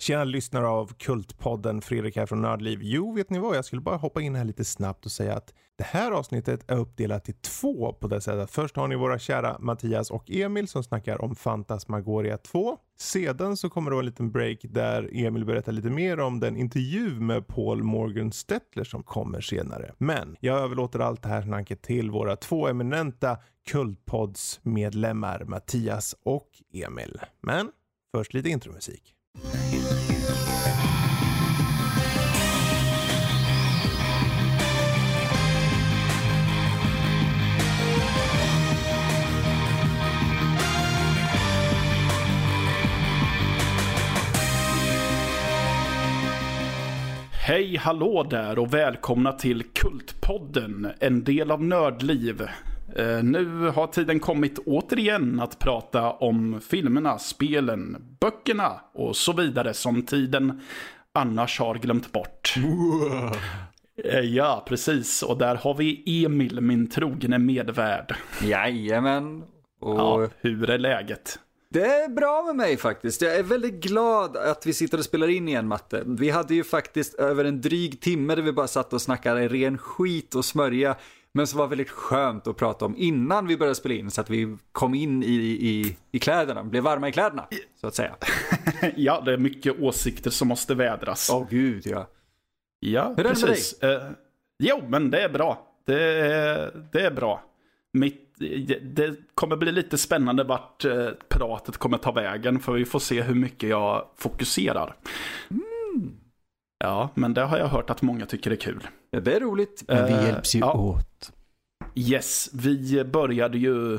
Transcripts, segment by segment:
Tjena lyssnare av Kultpodden, Fredrik här från Nördliv. Jo, vet ni vad? Jag skulle bara hoppa in här lite snabbt och säga att det här avsnittet är uppdelat i två på det sättet. Först har ni våra kära Mattias och Emil som snackar om Fantasmagoria 2. Sedan så kommer det vara en liten break där Emil berättar lite mer om den intervju med Paul Morgan Stettler som kommer senare. Men jag överlåter allt det här snacket till våra två eminenta Kultpods medlemmar Mattias och Emil. Men först lite intromusik. Hej hallå där och välkomna till Kultpodden, en del av Nördliv. Eh, nu har tiden kommit återigen att prata om filmerna, spelen, böckerna och så vidare som tiden annars har glömt bort. Eh, ja, precis. Och där har vi Emil, min trogne medvärd. Jajamän. Och Ja, hur är läget? det är bra med mig faktiskt. Jag är väldigt glad att vi sitter och spelar in igen Matte. Vi hade ju faktiskt över en dryg timme där vi bara satt och snackade ren skit och smörja. Men som var väldigt skönt att prata om innan vi började spela in så att vi kom in i, i, i kläderna, blev varma i kläderna så att säga. ja, det är mycket åsikter som måste vädras. Åh gud ja. Ja, Hur är det med precis. Eh, jo, men det är bra. Det är, det är bra. Mitt, det kommer bli lite spännande vart eh, pratet kommer ta vägen. För vi får se hur mycket jag fokuserar. Mm. Ja, men det har jag hört att många tycker är kul. ja det är roligt. Men vi hjälps ju åt. Yes, vi började ju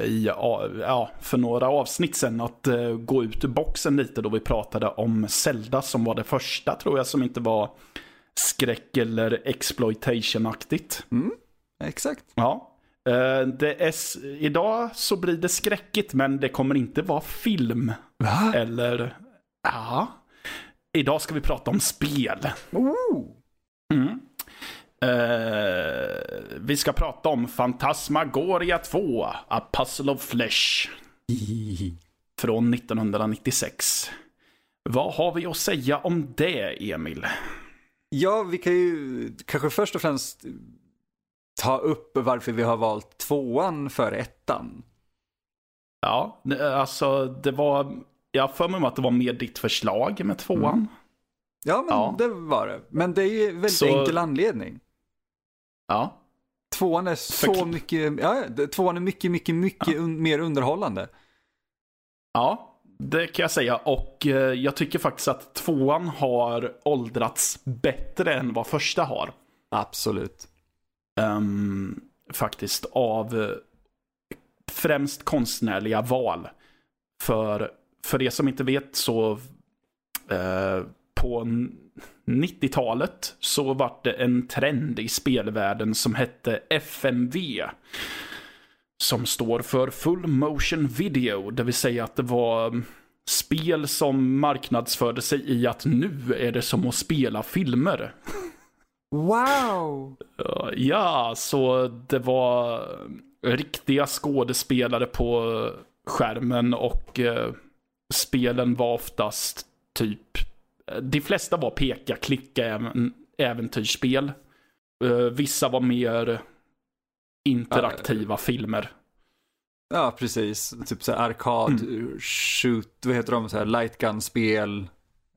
i, ja, för några avsnitt sen att uh, gå ut ur boxen lite då vi pratade om Zelda som var det första tror jag som inte var skräck eller exploitation-aktigt. Mm, exakt. Ja. Uh, det är, idag så blir det skräckigt men det kommer inte vara film. Va? Eller, ja. Idag ska vi prata om spel. Mm. Eh, vi ska prata om Fantasmagoria 2, A Puzzle of Flesh. Från 1996. Vad har vi att säga om det, Emil? Ja, vi kan ju kanske först och främst ta upp varför vi har valt tvåan för ettan. Ja, alltså det var... Jag har för mig att det var mer ditt förslag med tvåan. Mm. Ja, men Ja. det var det. Men det är ju väldigt Så- enkel anledning. Ja. Tvåan är så Förkl- mycket, ja, tvåan är mycket, mycket, mycket un, mer underhållande. Ja, det kan jag säga. Och eh, jag tycker faktiskt att tvåan har åldrats bättre än vad första har. Absolut. Ehm, faktiskt av eh, främst konstnärliga val. För, för er som inte vet så eh, på n- 90-talet så var det en trend i spelvärlden som hette FMV. Som står för Full Motion Video, det vill säga att det var spel som marknadsförde sig i att nu är det som att spela filmer. Wow! Uh, Ja, så det var riktiga skådespelare på skärmen och eh, spelen var oftast typ, de flesta var peka, klicka även, äventyrsspel. Eh, vissa var mer interaktiva filmer. Ja, precis. Typ så här arkad, shoot, vad heter de, så här light gun-spel.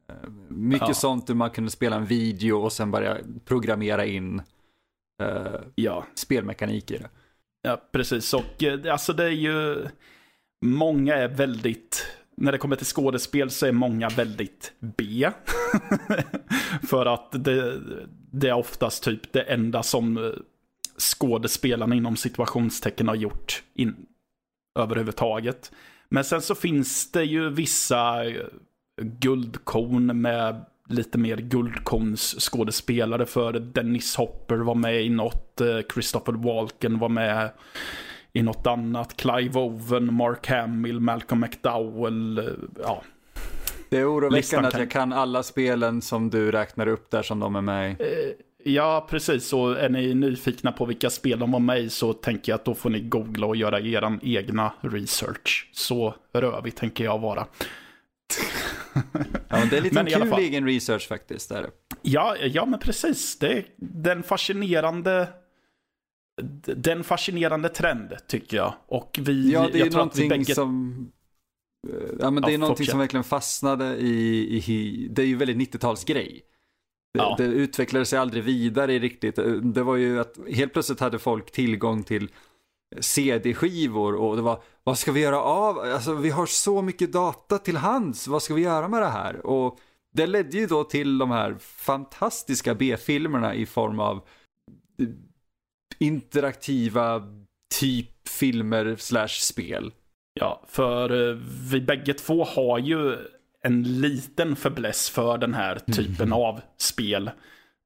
Eh, Mycket Ja. sånt där man kunde spela en video och sen börja programmera in eh, Ja, spelmekanik i det. Ja, precis. Och eh, alltså det är ju... Många är väldigt... När det kommer till skådespel så är många väldigt B. För att det, det är oftast typ det enda som eh, skådespelarna inom situationstecken har gjort in, överhuvudtaget. Men sen så finns det ju vissa eh, guldkorn med lite mer guldkorns skådespelare för Dennis Hopper var med i något, eh, Christopher Walken var med i något annat, Clive Owen, Mark Hamill, Malcolm McDowell, eh, ja. Det är oroväckande att jag kan alla spelen som du räknar upp där som de är med i. Ja, precis. Så är ni nyfikna på vilka spel de var med i så tänker jag att då får ni googla och göra er egna research. Så rövig tänker jag vara. Ja, men det är lite Men kul fall. egen research faktiskt. Där. Ja, ja men precis. Det är den fascinerande den fascinerande trend tycker jag. Och vi, Ja, det är jag tror att vi någonting bägge... som... eh, Ja, men det Ja, är någonting fortsätt. som verkligen fastnade i, i... Det är ju väldigt 90-talsgrej. Det, Ja. det utvecklade sig aldrig vidare riktigt. Det var ju att helt plötsligt hade folk tillgång till CD-skivor och det var, vad ska vi göra av? Alltså vi har så mycket data till hands, vad ska vi göra med det här? Och det ledde ju då till de här fantastiska B-filmerna i form av eh, interaktiva typ filmer slash spel. Ja, för eh, vi bägge två har ju en liten fäbless för den här typen av spel.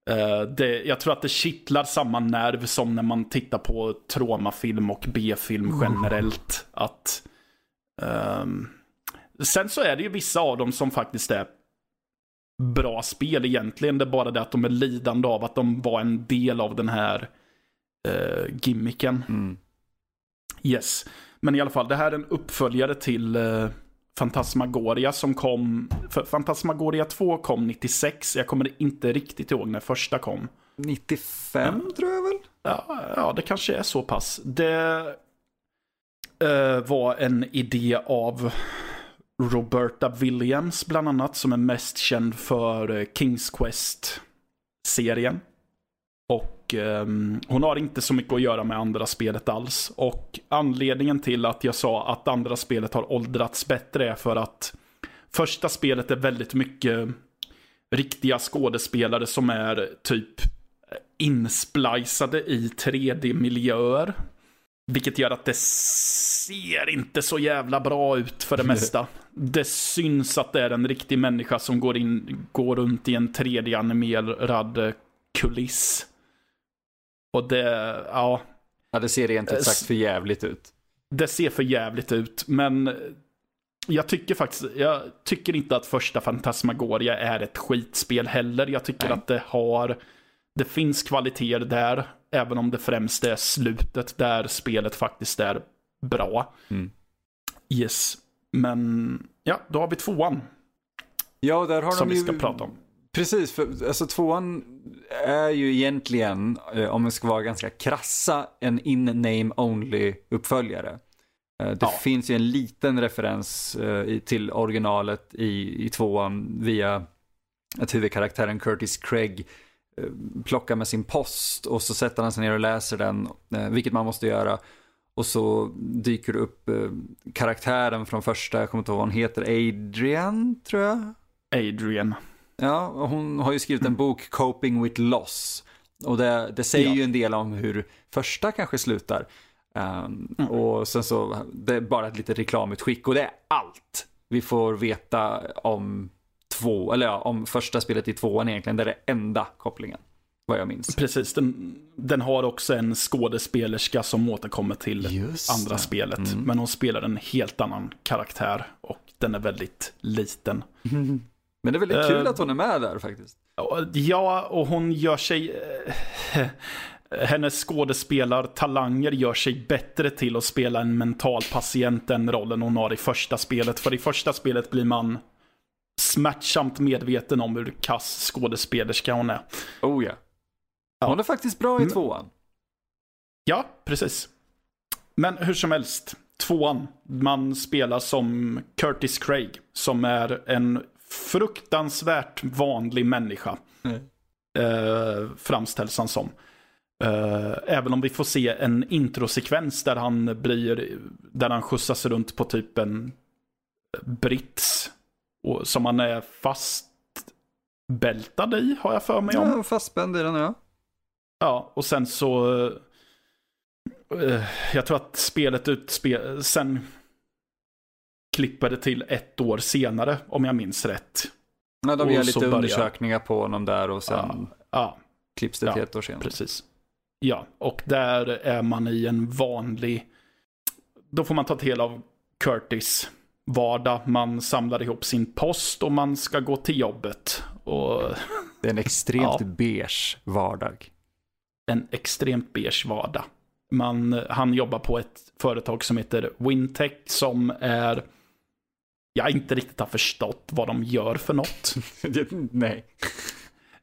Eh, det, jag tror att det kittlar samma nerv som när man tittar på traumafilm och B-film generellt. Att, ehm, sen så är det ju vissa av dem som faktiskt är bra spel egentligen. Det är bara det att de är lidande av att de var en del av den här uh, gimmicken. Mm. Yes. Men i alla fall, det här är en uppföljare till uh, Fantasmagoria som kom... För Fantasmagoria 2 kom 96. Jag kommer inte riktigt ihåg när första kom. 95 tror jag väl? Ja, ja det kanske är så pass. Det eh, var en idé av Roberta Williams bland annat, som är mest känd för eh, Kings Quest-serien. Och ehm, hon har inte så mycket att göra med andra spelet alls. Och anledningen till att jag sa att andra spelet har åldrats bättre är för att första spelet är väldigt mycket riktiga skådespelare som är typ insplicade i 3D-miljöer. Vilket gör att det ser inte så jävla bra ut för det mesta. Det syns att det är en riktig människa som går, in, går runt i en 3D-animerad eh, kuliss. Och det, ja, Ja, det ser rent ut sagt för jävligt ut. det ser för jävligt ut. Men jag tycker faktiskt, jag tycker inte att första Fantasmagoria är ett skitspel heller. Jag tycker Nej. att det har, det finns kvaliteter där. Även om det främst är slutet där spelet faktiskt är bra. Mm. Yes. Men ja, då har vi tvåan Ja, där har som de vi ju... ska prata om. Precis, för alltså tvåan är ju egentligen, eh, om vi ska vara ganska krassa, en in-name only uppföljare. Eh, det Ja. finns ju en liten referens eh, till originalet i, i tvåan via att huvudkaraktären Curtis Craig plockar med sin post och så sätter han sig ner och läser den, vilket man måste göra. Och så dyker det upp karaktären från första, jag kommer inte ihåg vad hon heter, Adrian tror jag? Adrian. Ja, hon har ju skrivit en bok, Coping with Loss. Och det, det säger Ja. ju en del om hur första kanske slutar. Um, Mm. Och sen så, det är bara ett litet reklamutskick och det är allt vi får veta om två, eller ja, om första spelet i tvåan egentligen. Det är det enda kopplingen, vad jag minns. Precis, den, den har också en skådespelerska som återkommer till Just andra det. spelet. Mm. Men hon spelar en helt annan karaktär och den är väldigt liten. Men det är väldigt Eh, kul att hon är med där faktiskt. Ja, och hon gör sig... eh, hennes skådespelartalanger gör sig bättre till att spela en mental patient än rollen hon har i första spelet. För i första spelet blir man smärtsamt medveten om hur kass skådespelerska hon är. Oh ja. Hon är faktiskt bra i Men- tvåan. Ja, precis. Men hur som helst, tvåan. Man spelar som Curtis Craig, som är en fruktansvärt vanlig människa. Mm. Eh, framställs han som. Eh, även om vi får se en introsekvens där han blir, där han skjutsas runt på typ en brits. Och, som han är fast bältad i, har jag för mig om. Ja, fastspänd i den ja. Ja, och sen så... eh, jag tror att spelet utspel... Sen klipper det till ett år senare, om jag minns rätt. ja de Och gör lite börjar- undersökningar på honom där och sen Ja, ja, klipps det Ja, till ett år senare. precis. Ja, och där är man i en vanlig... Då får man ta del av Curtis vardag. Man samlar ihop sin post och man ska gå till jobbet. Och Det är en extremt Ja. beige vardag. en extremt beige vardag. Man, han jobbar på ett företag som heter Wintech som är jag inte riktigt har förstått vad de gör för något. Nej.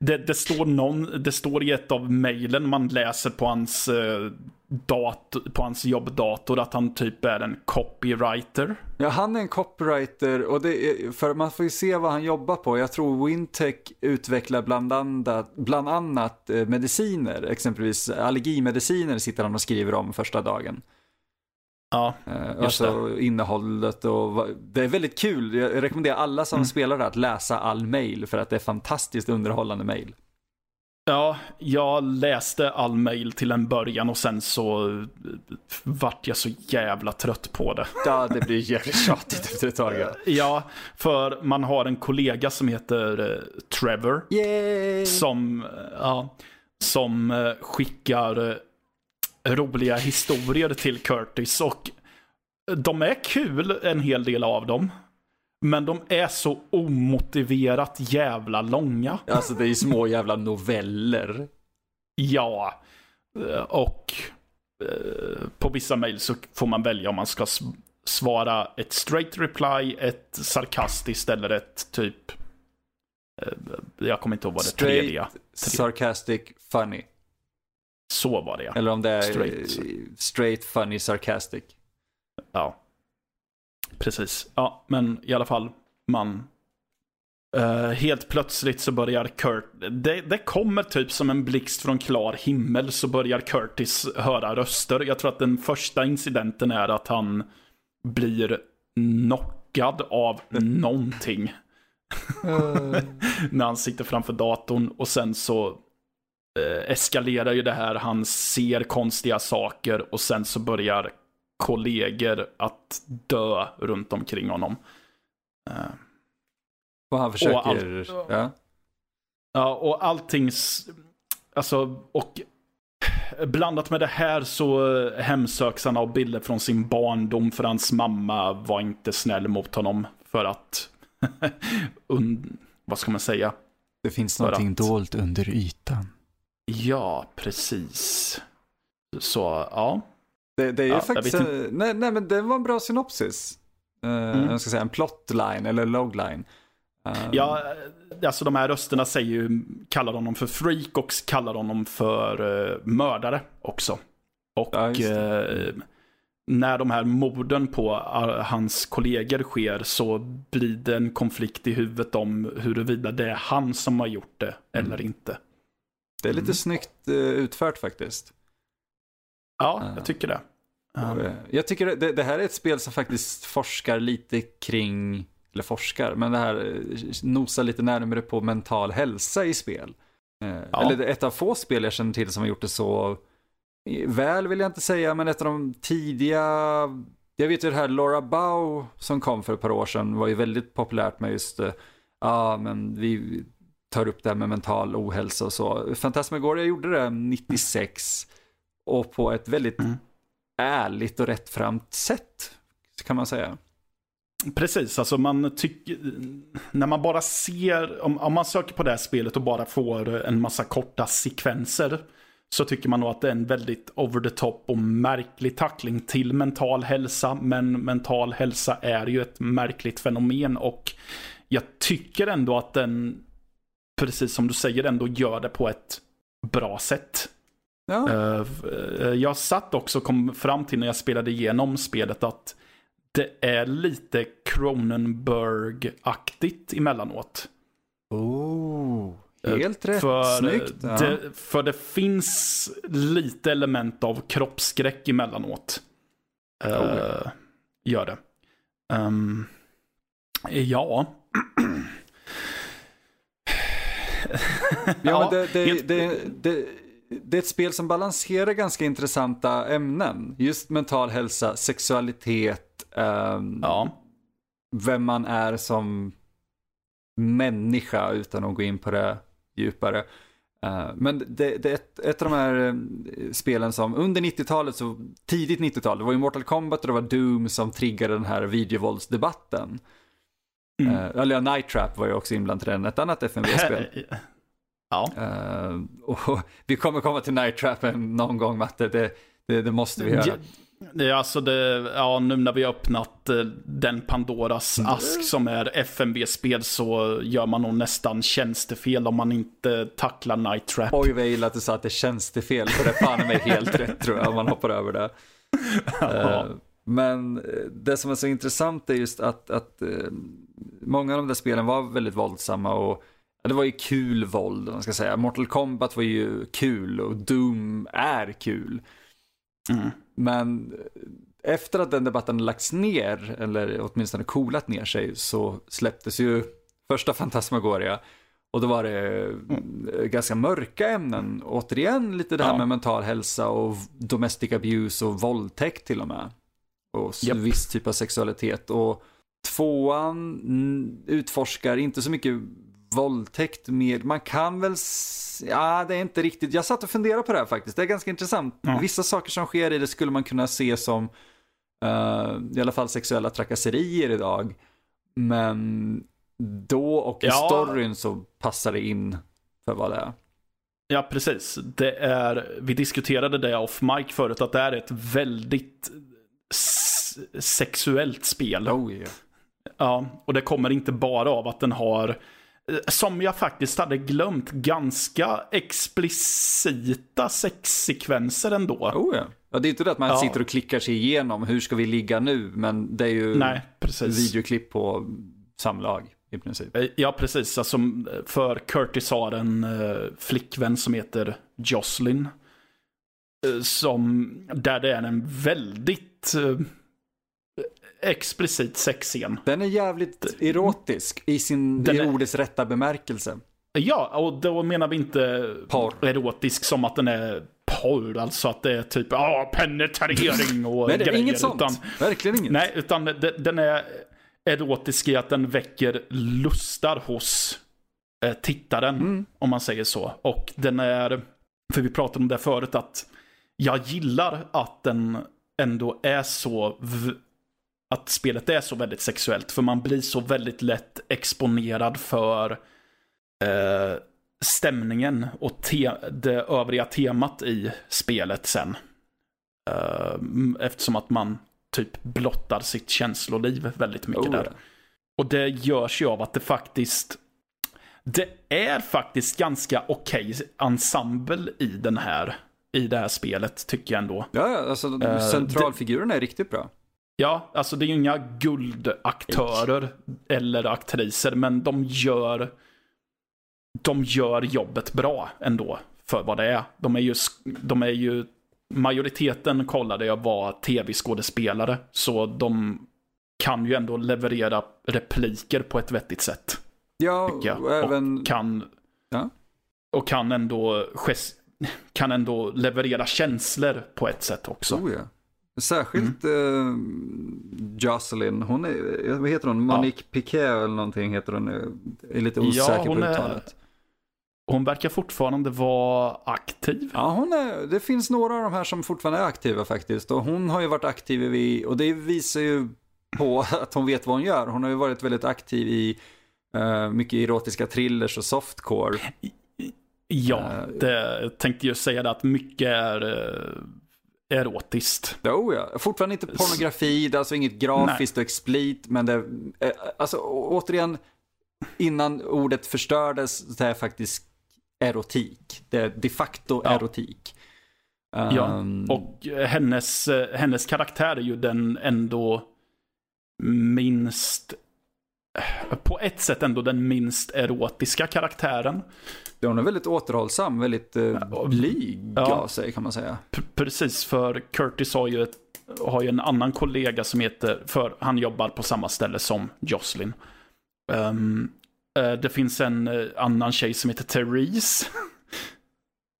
Det, det, står någon, det står i ett av mejlen man läser på hans, eh, dat, på hans jobbdator att han typ är en copywriter. Ja, han är en copywriter och är, för man får ju se vad han jobbar på. Jag tror Wintech utvecklar bland annat, bland annat eh, mediciner, exempelvis allergimediciner sitter han och skriver om första dagen. Ja, eh, alltså det. innehållet och det är väldigt kul. Jag rekommenderar alla som mm. spelar det att läsa all mail för att det är fantastiskt underhållande mail. Ja, jag läste all mail till en början och sen så vart jag så jävla trött på det. Ja, det blir jävligt tjatigt efter ett tag. Ja. ja, för man har en kollega som heter uh, Trevor. Yay! Som, uh, som skickar roliga historier till Curtis och de är kul, en hel del av dem. Men de är så omotiverat jävla långa. Alltså det är ju små jävla noveller. Ja. Och eh, på vissa mejl så får man välja om man ska svara ett straight reply, ett sarkastiskt eller ett typ... Eh, jag kommer inte ihåg vad det straight, tredje. Sarcastic, funny. Så var det ja. Eller om det är straight, straight funny, sarcastic. Ja. Precis. Ja, men i alla fall, man... Uh, helt plötsligt så börjar Kurt... Det, det kommer typ som en blixt från klar himmel så börjar Curtis höra röster. Jag tror att den första incidenten är att han blir knockad av någonting. Uh. När han sitter framför datorn och sen så uh, eskalerar ju det här. Han ser konstiga saker och sen så börjar kollegor att dö runt omkring honom. Uh, och han försöker, och all, ja. Ja, och allting, alltså, och blandat med det här så hemsöks han av bilder från sin barndom för hans mamma var inte snäll mot honom för att, und, vad ska man säga? Det finns någonting att, dolt under ytan. Ja, precis. Så, ja. Det, det är ju ja, faktiskt, nej, nej men det var en bra synopsis. Uh, mm. Jag ska säga en plotline eller logline. Um... Ja, alltså de här rösterna säger ju, kallar honom för freak och kallar honom för uh, mördare också. Och ja, uh, när de här morden på hans kollegor sker så blir det en konflikt i huvudet om huruvida det är han som har gjort det mm. eller inte. Det är lite mm. snyggt utfört faktiskt. Ja, jag tycker det. Um. Jag tycker det, det, här är ett spel som faktiskt forskar lite kring, eller forskar, men det här eh, nosar lite närmare på mental hälsa i spel. Eh, ja. Eller ett av få spel jag känner till som har gjort det så väl vill jag inte säga, men ett av de tidiga, jag vet ju det här Laura Bow som kom för ett par år sedan var ju väldigt populärt med just, ja ah, men vi tar upp det här med mental ohälsa och så. Fantasmagoria gjorde det 96 och på ett väldigt mm. ärligt och rättframt sätt kan man säga. Precis, alltså man tycker, när man bara ser, om, om man söker på det här spelet och bara får en massa korta sekvenser så tycker man nog att det är en väldigt over the top och märklig tackling till mental hälsa. Men mental hälsa är ju ett märkligt fenomen och jag tycker ändå att den, precis som du säger, ändå gör det på ett bra sätt. Ja. Uh, jag satt också och kom fram till när jag spelade igenom spelet att det är lite Cronenberg-aktigt emellanåt. Oh, helt rätt. För Snyggt. Ja. Det, för det finns lite element av kroppsskräck emellanåt. Uh, oh. Gör det. Um, ja. ja, det, det, det, det det är ett spel som balanserar ganska intressanta ämnen. Just mental hälsa, sexualitet, um, ja. vem man är som människa utan att gå in på det djupare. Uh, men det, det, är ett, ett av de här uh, spelen som under 90-talet, så tidigt 90-tal, det var ju Mortal Kombat och det var Doom som triggade den här videovåldsdebatten. Mm. Uh, eller Night Trap var ju också inblandad i den, ett annat FMV-spel. Ja. Uh, och vi kommer komma till Night Trappen någon gång Matte, det, det, det måste vi göra. Det är alltså det, ja nu när vi har öppnat eh, den Pandoras ask som är FMV-spel så gör man nog nästan tjänstefel om man inte tacklar Night Trap. Oj vad jag gillar att du sa att det är tjänstefel, för det är fan mig helt rätt tror jag om man hoppar över det. Ja. Eh, Men eh, det som är så intressant är just att, att eh, många av de där spelen var väldigt våldsamma och det var ju kul våld, man ska säga. Mortal Kombat var ju kul och Doom är kul. Mm. Men eh, efter att den debatten lagts ner, eller åtminstone coolat ner sig, så släpptes ju första Fantasmagoria. Och då var det eh, ganska mörka ämnen. Återigen lite det här Ja. med mental hälsa och domestic abuse och våldtäkt till och med. Och Japp. viss typ av sexualitet. Och tvåan mm, utforskar inte så mycket våldtäkt mer. Man kan väl, ja det är inte riktigt, jag satt och funderade på det här faktiskt. Det är ganska intressant. Ja. Vissa saker som sker i det skulle man kunna se som eh, i alla fall sexuella trakasserier idag. Men då och i Ja. storyn så passar det in för vad det är. Ja, precis. Det är, vi diskuterade det off mic förut, att det är ett väldigt sexuellt spel. Oh, yeah. Ja, och det kommer inte bara av att den har, eh, som jag faktiskt hade glömt, ganska explicita sexsekvenser ändå. Oh, yeah. ja, det är inte det att man Ja. sitter och klickar sig igenom hur ska vi ligga nu, men det är ju Nej, videoklipp på samlag i princip. Eh, Ja, precis. Alltså, för Curtis har en uh, flickvän som heter Jocelyn. eh, som, där det är en väldigt uh, explicit sexscen. Den är jävligt erotisk i sin Den i är- ordets rätta bemärkelse. Ja, och då menar vi inte Porr. erotisk som att den är porr, alltså att det är typ ah, penetrering och Nej, det är grejer. inget sånt. Utan, Verkligen inget. nej, utan de- den är erotisk i att den väcker lustar hos eh, tittaren, Mm. om man säger så. Och den är, för vi pratade om det förut, att jag gillar att den ändå är så, att spelet är så väldigt sexuellt. För man blir så väldigt lätt exponerad för eh, stämningen och te- det övriga temat i spelet sen. Eh, eftersom att man typ blottar sitt känsloliv väldigt mycket Oh, där. Och det görs ju av att det faktiskt det är faktiskt ganska okej ensemble i den här i det här spelet tycker jag ändå. Ja, alltså Eh, centralfigurerna är riktigt bra. Ja, alltså det är ju inga guldaktörer eller aktriser, men de gör de gör jobbet bra ändå för vad det är. De är ju, de är ju majoriteten kollade jag var tv-skådespelare, så de kan ju ändå leverera repliker på ett vettigt sätt. Ja, och även... Och kan, Ja. och kan ändå kan ändå leverera känslor på ett sätt också. Oh, ja. Särskilt Mm. eh, Jocelyn, hon är, vad heter hon, Monique Piquet eller någonting heter hon, Jag är lite Ja, osäker hon på är- uttalet. Hon verkar fortfarande vara aktiv. Ja, hon är, det finns några av de här som fortfarande är aktiva faktiskt. Och hon har ju varit aktiv i, och det visar ju på att hon vet vad hon gör. Hon har ju varit väldigt aktiv i eh, mycket erotiska thrillers och softcore. Ja, Eh, det tänkte ju säga det att mycket är eh, erotiskt. Oh ja, fortfarande inte pornografi, det är alltså inget grafiskt och explit, men det, eh, alltså återigen, innan ordet förstördes, det är faktiskt erotik. Det är de facto Ja. erotik. Ja, Ehm, Och hennes, eh, hennes karaktär är ju den ändå minst på ett sätt ändå den minst erotiska karaktären. hon är väldigt återhållsam, väldigt eh, blyg ja. av sig kan man säga. Precis, för Curtis har ju, ett, har ju en annan kollega som heter, för han jobbar på samma ställe som Jocelyn. Ehm, eh, det finns en eh, annan tjej som heter Therese.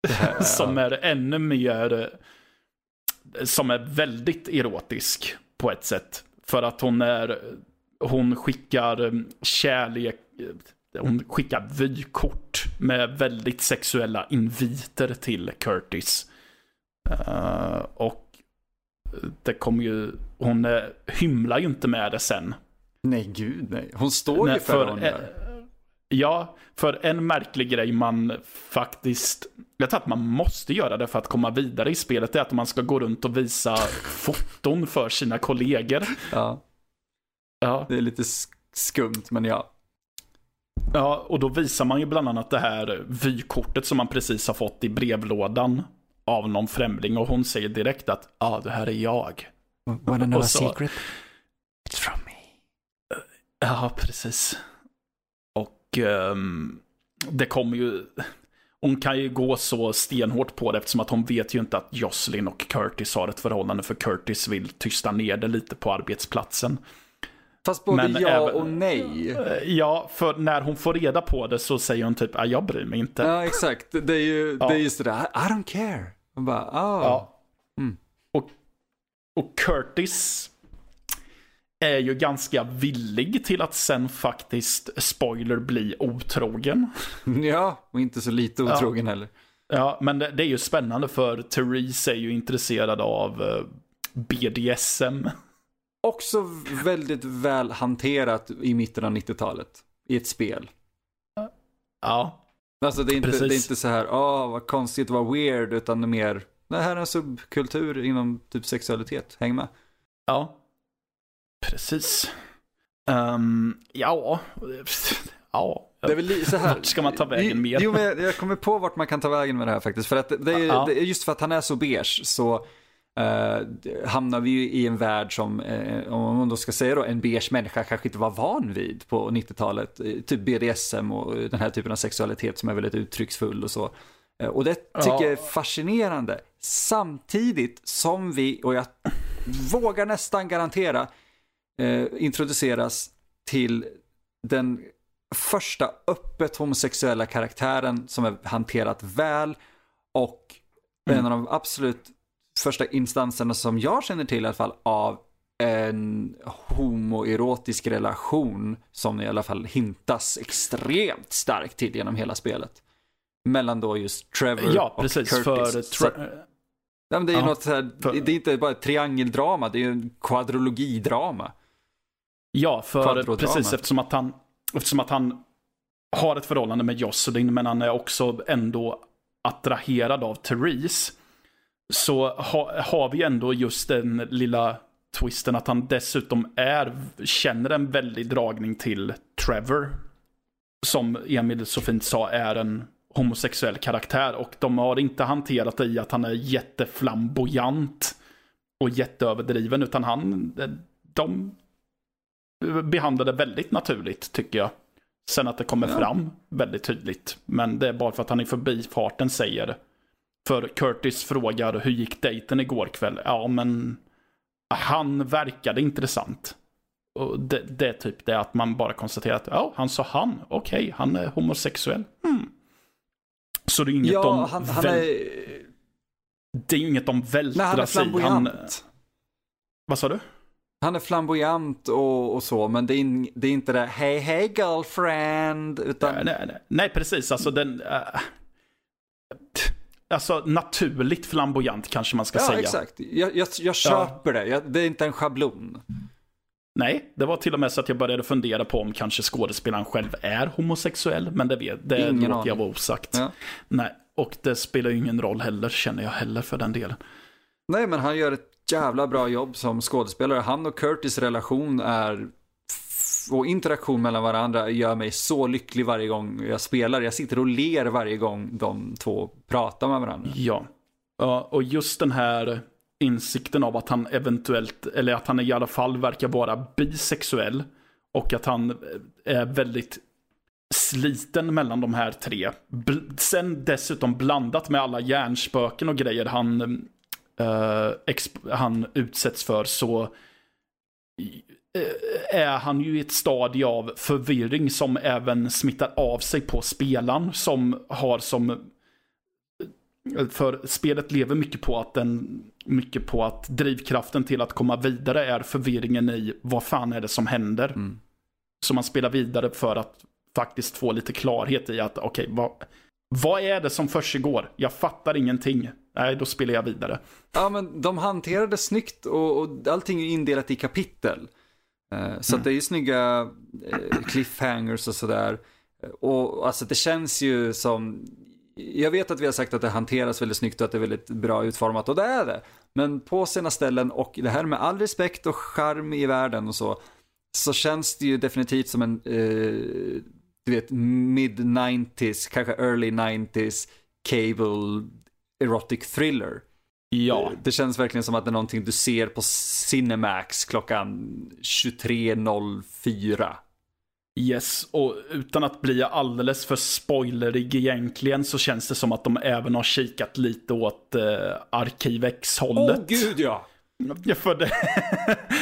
som är ännu mer, eh, som är väldigt erotisk på ett sätt. För att hon är, hon skickar eh, kärlek, eh, hon skickar vykort med väldigt sexuella inviter till Curtis. Eh, och det kommer ju, hon hymlar ju inte med det sen. Nej, gud nej. Hon står ju för, eh, gör. Ja, för en märklig grej man faktiskt... Jag tror att man måste göra det för att komma vidare i spelet. är att man ska gå runt och visa foton för sina kollegor. Ja, Ja, det är lite skumt, men ja. ja, och då visar man ju bland annat det här vykortet som man precis har fått i brevlådan av någon främling. Och hon säger direkt att ja, ah, det här är jag. Wanna know a secret? It's from me. Ja, precis. Och ehm, det kommer ju... Hon kan ju gå så stenhårt på det eftersom att hon vet ju inte att Jocelyn och Curtis har ett förhållande för Curtis vill tysta ner det lite på arbetsplatsen. Fast både Men ja även- och nej. Eh, Ja, för när hon får reda på det så säger hon typ, ah, jag bryr mig inte. Ja, exakt. Det är ju Ja. det är just det där, I don't care. Man bara, ah. Ja. Mm. Och, och Curtis är ju ganska villig till att sen faktiskt, spoiler, bli otrogen. ja, och inte så lite Ja. otrogen heller. Ja, men det, det är ju spännande för Therese är ju intresserad av eh, BDSM. Också väldigt väl hanterat i mitten av 90-talet. I ett spel. Ja, Alltså det är inte, Precis. det är inte så här, åh vad konstigt, vad weird, utan mer, det här är en subkultur inom typ sexualitet, häng med. ja. Precis. Ehm, ja, ja. Det är väl så här. Vart ska man ta vägen mer? Jo, men jag, kommer på vart man kan ta vägen med det här faktiskt. För att det, är, Ja. just för att han är så beige så hamnar vi ju i en värld som, eh, om man då ska säga då, en beige människa kanske inte var van vid på 90-talet. Eh, Typ BDSM och den här typen av sexualitet som är väldigt uttrycksfull och så. Eh, och det tycker Ja. jag är fascinerande. Samtidigt som vi, och jag vågar nästan garantera, eh, introduceras till den första öppet homosexuella karaktären som är hanterat väl och Mm. en av de absolut första instanserna som jag känner till i alla fall av en homoerotisk relation som i alla fall hintas extremt starkt till genom hela spelet. Mellan då just Trevor Ja, och precis. Curtis. För Så- men det är Ja, något så här, för- det är inte bara ett triangeldrama, det är ju en kvadrologidrama. Ja, för precis eftersom att, han, eftersom att han har ett förhållande med Jocelyn, men han är också ändå attraherad av Therese. Så ha, har vi ändå just den lilla twisten att han dessutom är, känner en väldig dragning till Trevor. Som Emil så fint sa är en homosexuell karaktär. Och de har inte hanterat det i att han är jätteflamboyant och jätteöverdriven, utan han, de behandlar det väldigt naturligt tycker jag. Sen att det kommer Ja. fram väldigt tydligt. Men det är bara för att han i förbifarten säger. För Curtis frågar hur gick dejten igår kväll? Ja, men han verkade intressant. Och det, det är typ det att man bara konstaterar att ja, han sa han. Okej, han är homosexuell. Hmm. Så det är inget Ja, de han, han väl- är... det är inget de vältrar Nej, han är sig flamboyant. Han, vad sa du? Han är flamboyant och, och så, men det är, in, det är inte det hej hej girlfriend, utan... Nej, nej, nej. nej precis. Alltså den... eh, alltså naturligt flamboyant kanske man ska ja, säga. exakt. Jag, jag, jag köper det. Jag, det är inte en schablon. Nej, det var till och med så att jag började fundera på om kanske skådespelaren själv är homosexuell. Men det, vet, det Ingen låter jag vara osagt. Ja. Nej, och det spelar ju ingen roll heller, känner jag heller för den delen. Nej, men han gör ett jävla bra jobb som skådespelare. Han och Curtis relation är och interaktion mellan varandra gör mig så lycklig varje gång jag spelar. Jag sitter och ler varje gång de två pratar med varandra. Ja. Ja, och just den här insikten av att han eventuellt, eller att han i alla fall verkar vara bisexuell. Och att han eh, är väldigt sliten mellan de här tre. Sen dessutom blandat med alla hjärnspöken och grejer han, uh, han utsätts för så är han ju i ett stadie av förvirring som även smittar av sig på spelaren som har som för spelet lever mycket på att den mycket på att drivkraften till att komma vidare är förvirringen i vad fan är det som händer. Mm. Så man spelar vidare för att faktiskt få lite klarhet i att okej, vad, vad är det som försiggår? Jag fattar ingenting. Nej, då spelar jag vidare. Ja, men de hanterade snyggt och, och allting är indelat i kapitel. Eh, så att det är ju snygga eh, cliffhangers och sådär. Och alltså det känns ju som, jag vet att vi har sagt att det hanteras väldigt snyggt och att det är väldigt bra utformat och det är det. Men på sina ställen och det här med all respekt och charm i världen och så, så känns det ju definitivt som en, eh, du vet, mid-90s, kanske early 90s cable erotic thriller. Ja. Det känns verkligen som att det är någonting du ser på Cinemax klockan 23.04. Yes, och utan att bli alldeles för spoilerig egentligen så känns det som att de även har kikat lite åt eh, Arkivex-hållet. Åh gud ja! Ja, för, det,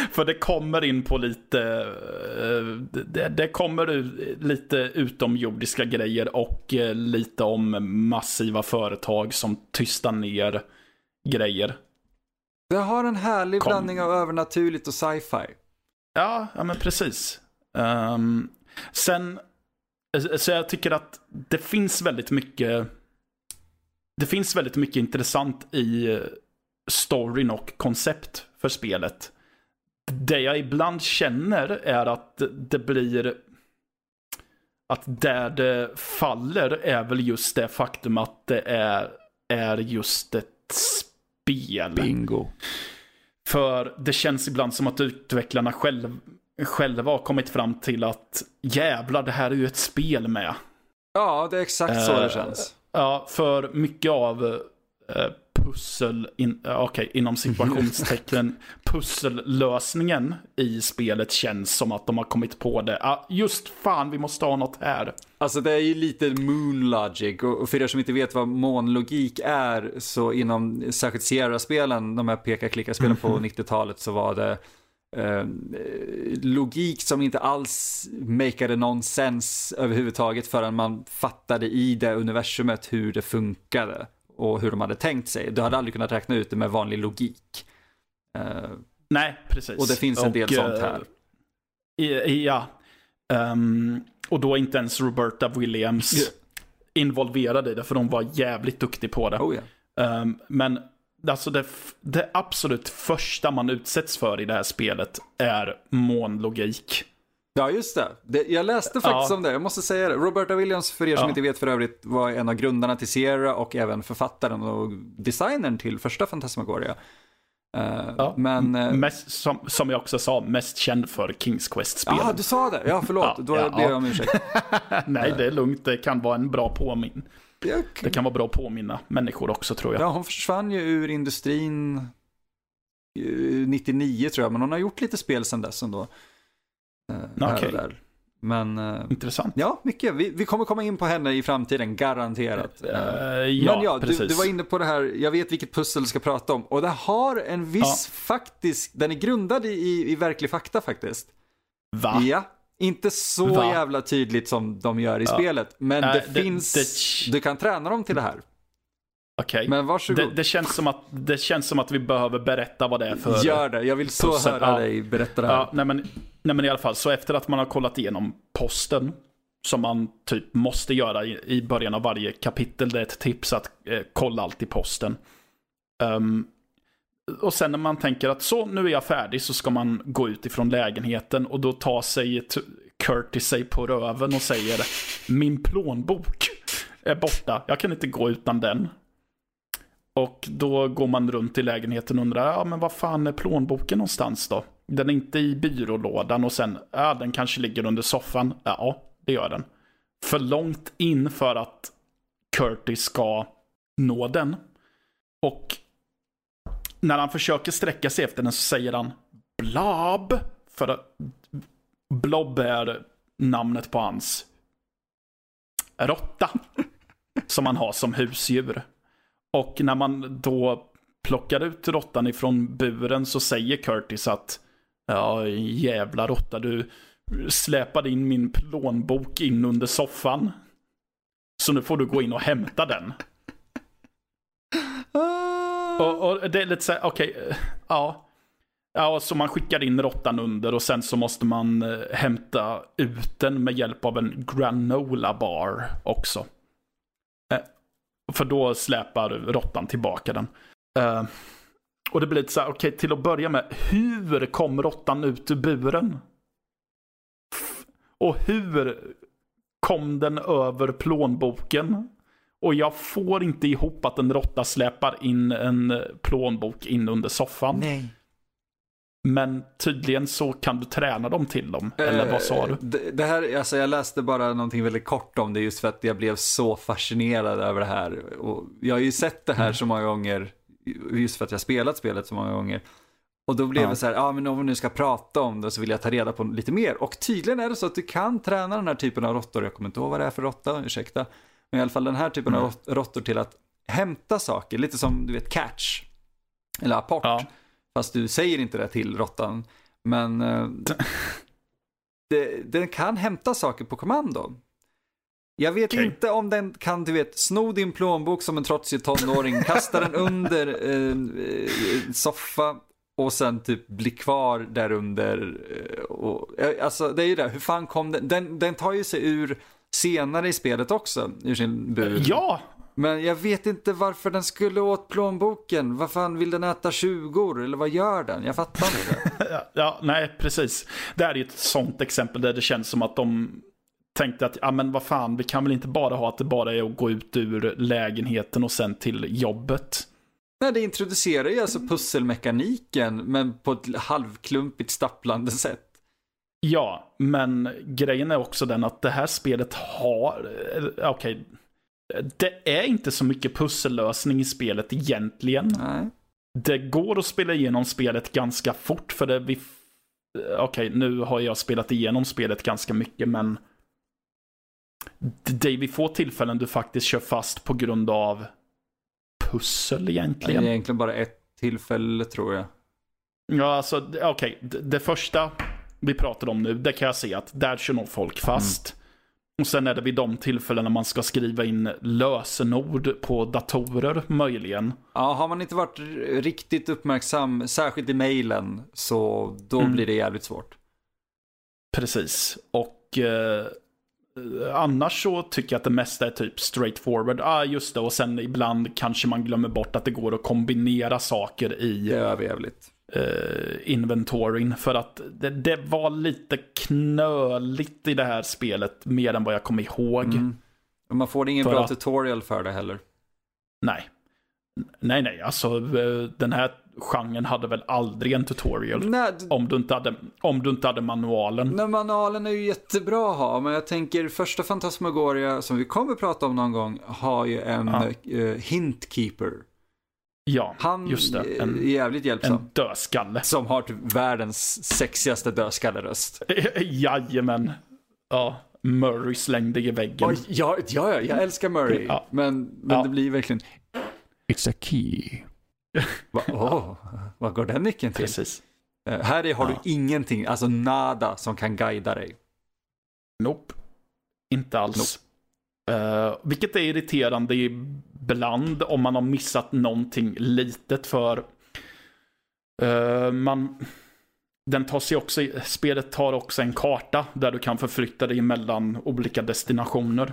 för det kommer in på lite, eh, det, det kommer ut lite utomjordiska grejer och eh, lite om massiva företag som tystar ner grejer. Det har en härlig Kom. blandning av övernaturligt och sci-fi. Ja, ja men precis. Um, sen, eh, så jag tycker att det finns väldigt mycket, det finns väldigt mycket intressant i storyn och koncept för spelet. Det jag ibland känner är att det blir, att där det faller är väl just det faktum att det är, är just ett spel. Bingo. För det känns ibland som att utvecklarna själv, själva har kommit fram till att jävlar, det här är ju ett spel med. Ja, det är exakt så det Eh, känns. Ja, för mycket av pussel, in, eh, okej, inom situationstecken, pussellösningen i spelet känns som att de har kommit på det. Ja, just fan, vi måste ha något här. Alltså det är ju lite moon logic och och för er som inte vet vad månlogik är så inom särskilt Sierra-spelen, de här peka-klicka-spelen på 90-talet så var det eh, logik som inte alls makeade någon sens överhuvudtaget förrän man fattade i det universumet hur det funkade och hur de hade tänkt sig. Du hade aldrig kunnat räkna ut det med vanlig logik. Eh, Nej, precis. och det finns en del Och, sånt eh, här. i- Ja. Ehm, och då inte ens Roberta Williams Ja. involverad i det, för de var jävligt duktig på det. Oh ja. Ehm, men alltså det, det absolut första man utsätts för i det här spelet är månlogik. Ja, just det. det jag läste faktiskt Ja. om det, jag måste säga det. Roberta Williams, för er som Ja. inte vet för övrigt, var en av grundarna till Sierra och även författaren och designern till första Fantasmagoria. Eh, Ja. Men... eh, Mest, som, som jag också sa, mest känd för Kings Quest-spelen. Ja, du sa det. Ja, förlåt. Ja, Då ja, ber jag om ursäkt. Nej, det är lugnt. Det kan vara en bra påminn. Jag, Det kan vara bra att påminna människor också tror jag. ja, hon försvann ju ur industrin eh, 99 tror jag, men hon har gjort lite spel sedan dess ändå. Eh, Okej. där. Men eh, Intressant. ja, mycket. Vi, vi kommer komma in på henne i framtiden, garanterat. Eh, ja, Men ja, precis. du, du var inne på det här, jag vet vilket pussel du ska prata om. Och det har en viss faktisk, den är grundad i, i, verklig fakta faktiskt. Va? Ja, inte så Va? jävla tydligt som de gör i Ja. spelet. Men Nej, det, det- finns, det- du kan träna dem till det här. Okej. Men varsågod. Det, det, känns som att, det känns som att vi behöver berätta vad det är för... Gör det, jag vill så pussel. höra Ja. dig berätta det här. Ja, nej men, nej men i alla fall, så efter att man har kollat igenom posten, som man typ måste göra i, i början av varje kapitel, det är ett tips att eh, kolla allt i posten. Ehm, och sen när man tänker att så, nu är jag färdig, så ska man gå ut ifrån lägenheten och då tar sig Curtis sig på röven och säger min plånbok är borta, jag kan inte gå utan den. Och då går man runt i lägenheten och undrar, ja men vad fan är plånboken någonstans då? Den är inte i byrålådan och sen, ja den kanske ligger under soffan. Ja, det gör den. För långt in för att Curtis ska nå den. Och när han försöker sträcka sig efter den så säger han Blob. För att Blob är namnet på hans råtta. som han har som husdjur. Och när man då plockar ut råttan ifrån buren så säger Curtis att Ja, jävla råtta, du släpade in min plånbok in under soffan. Så nu får du gå in och hämta den. Ah. Och, och det är lite så här, okej, eh, ja. Ja, så man skickar in råttan under och sen så måste man eh, hämta ut den med hjälp av en granola bar också. För då släpar råttan tillbaka den. Uh, och det blir lite så här, okej, till att börja med, hur kom råttan ut ur buren? Och hur kom den över plånboken. Och jag får inte ihop att en råtta släpar in en plånbok in under soffan. Nej. Men tydligen så kan du träna dem till dem. Eller vad sa du? Eh, Det, det här, alltså jag läste bara någonting väldigt kort om det just för att jag blev så fascinerad över det här. Och jag har ju sett det här så många gånger, just för att jag spelat spelet så många gånger. Och då blev Ja. det så här, ja men om vi nu ska prata om det så vill jag ta reda på lite mer. Och tydligen är det så att du kan träna den här typen av råttor, jag kommer inte ihåg vad det är för råtta, ursäkta. Men i alla fall den här typen av Mm. rott- råttor till att hämta saker, lite som du vet catch. Eller apport. Ja. Fast du säger inte det till råttan. Men eh, det, den kan hämta saker på kommando. Jag vet Okej. inte om den kan, du vet, sno din plånbok som en trotsig tonåring, kasta den under eh, eh, soffa och sen typ bli kvar där under. eh, Och, eh, alltså det är ju det, hur fan kom den? Den, den tar ju sig ur senare i spelet också, ur sin bur. Ja, Men jag vet inte varför den skulle åt plånboken. Vad fan, vill den äta 20 eller vad gör den? Jag fattar inte. Ja, nej, precis. Det här är ju ett sånt exempel där det känns som att de tänkte att, ja men vad fan, vi kan väl inte bara ha att det bara är att gå ut ur lägenheten och sen till jobbet. Nej, det introducerar ju alltså pusselmekaniken, men på ett halvklumpigt stapplande sätt. Ja, men grejen är också den att det här spelet har, eh, okej, det är inte så mycket pussellösning i spelet egentligen. Nej. Det går att spela igenom spelet ganska fort för det vi... Okej, nu har jag spelat igenom spelet ganska mycket men... Det är vid få tillfällen du faktiskt kör fast på grund av pussel Det är egentligen. egentligen bara ett tillfälle tror jag. Ja, alltså okej. Det, det första vi pratade om nu, det kan jag se att där kör nog folk fast. Och sen är det vid de tillfällena man ska skriva in lösenord på datorer möjligen. Ja, har man inte varit riktigt uppmärksam, särskilt i mejlen, så då Mm. blir det jävligt svårt. Precis. Och eh, annars så tycker jag att det mesta är typ straight forward. Ah, just det. Och sen ibland kanske man glömmer bort att det går att kombinera saker Det i är överjävligt. Eh, inventoryn. För att det, det var lite knöligt i det här spelet. Mer än vad jag kommer ihåg. Mm. Man får ingen För bra att- tutorial för det heller. Nej. Nej, nej. Alltså eh, den här genren hade väl aldrig en tutorial. Nej, Om du inte hade, om du inte hade manualen. Nej, manualen är ju jättebra att ha, men jag tänker första Fantasmagoria som vi kommer prata om någon gång har ju en Ja. eh, hintkeeper. Ja, Han just det. är En, jävligt hjälpsam. en dödskalle. Som har typ världens sexigaste dödskalleröst. Jajamän. Ja, Murray slängde i väggen. Oj, ja, ja, ja, jag älskar Murray. Ja. Men, men Ja. det blir verkligen... It's a key. Va, åh, vad går den nyckeln till? Precis. Eh, här är, har Ja. du ingenting, alltså nada som kan guida dig. Nope. Inte alls. Uh, vilket är irriterande ibland om man har missat någonting litet för uh, man den tar sig också, spelet tar också en karta där du kan förflytta dig mellan olika destinationer.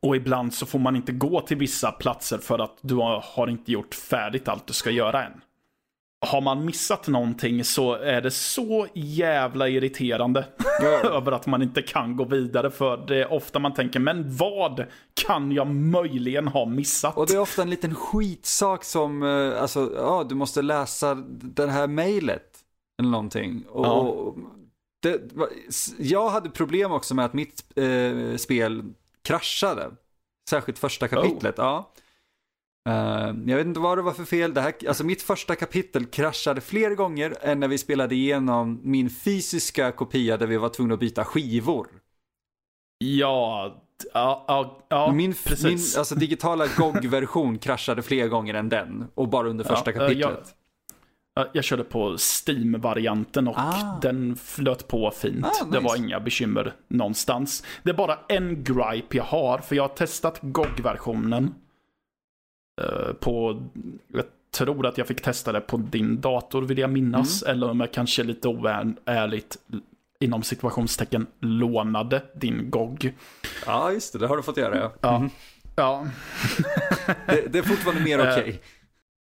Och ibland så får man inte gå till vissa platser för att du har, har inte gjort färdigt allt du ska göra än. Har man missat någonting så är det så jävla irriterande över att man inte kan gå vidare för det är ofta man tänker men vad kan jag möjligen ha missat? Och det är ofta en liten skitsak som, eh, alltså, ja, du måste läsa det här mejlet. Eller någonting. Och, Ja. och det, jag hade problem också med att mitt eh, spel kraschade. Särskilt första kapitlet, ja. Eh, jag vet inte vad det var för fel. Det här, alltså mitt första kapitel kraschade fler gånger än när vi spelade igenom min fysiska kopia där vi var tvungna att byta skivor. Ja, ja, ja, ja min, min precis. alltså, digitala GOG-version kraschade fler gånger än den. Och bara under första Ja, eh, kapitlet. jag- Ja, Jag körde på Steam-varianten och Ah. den flöt på fint. Ah, Det nice. var inga bekymmer någonstans. Det är bara en gripe jag har, för jag har testat GOG-versionen. Eh, på, jag tror att jag fick testa det på din dator vill jag minnas. Mm. Eller om jag kanske lite oärligt inom situationstecken lånade din GOG. Ja, just det. Det har du fått göra, ja. Ja. Mhm. Ja, Det, det är fortfarande mer Eh, okej.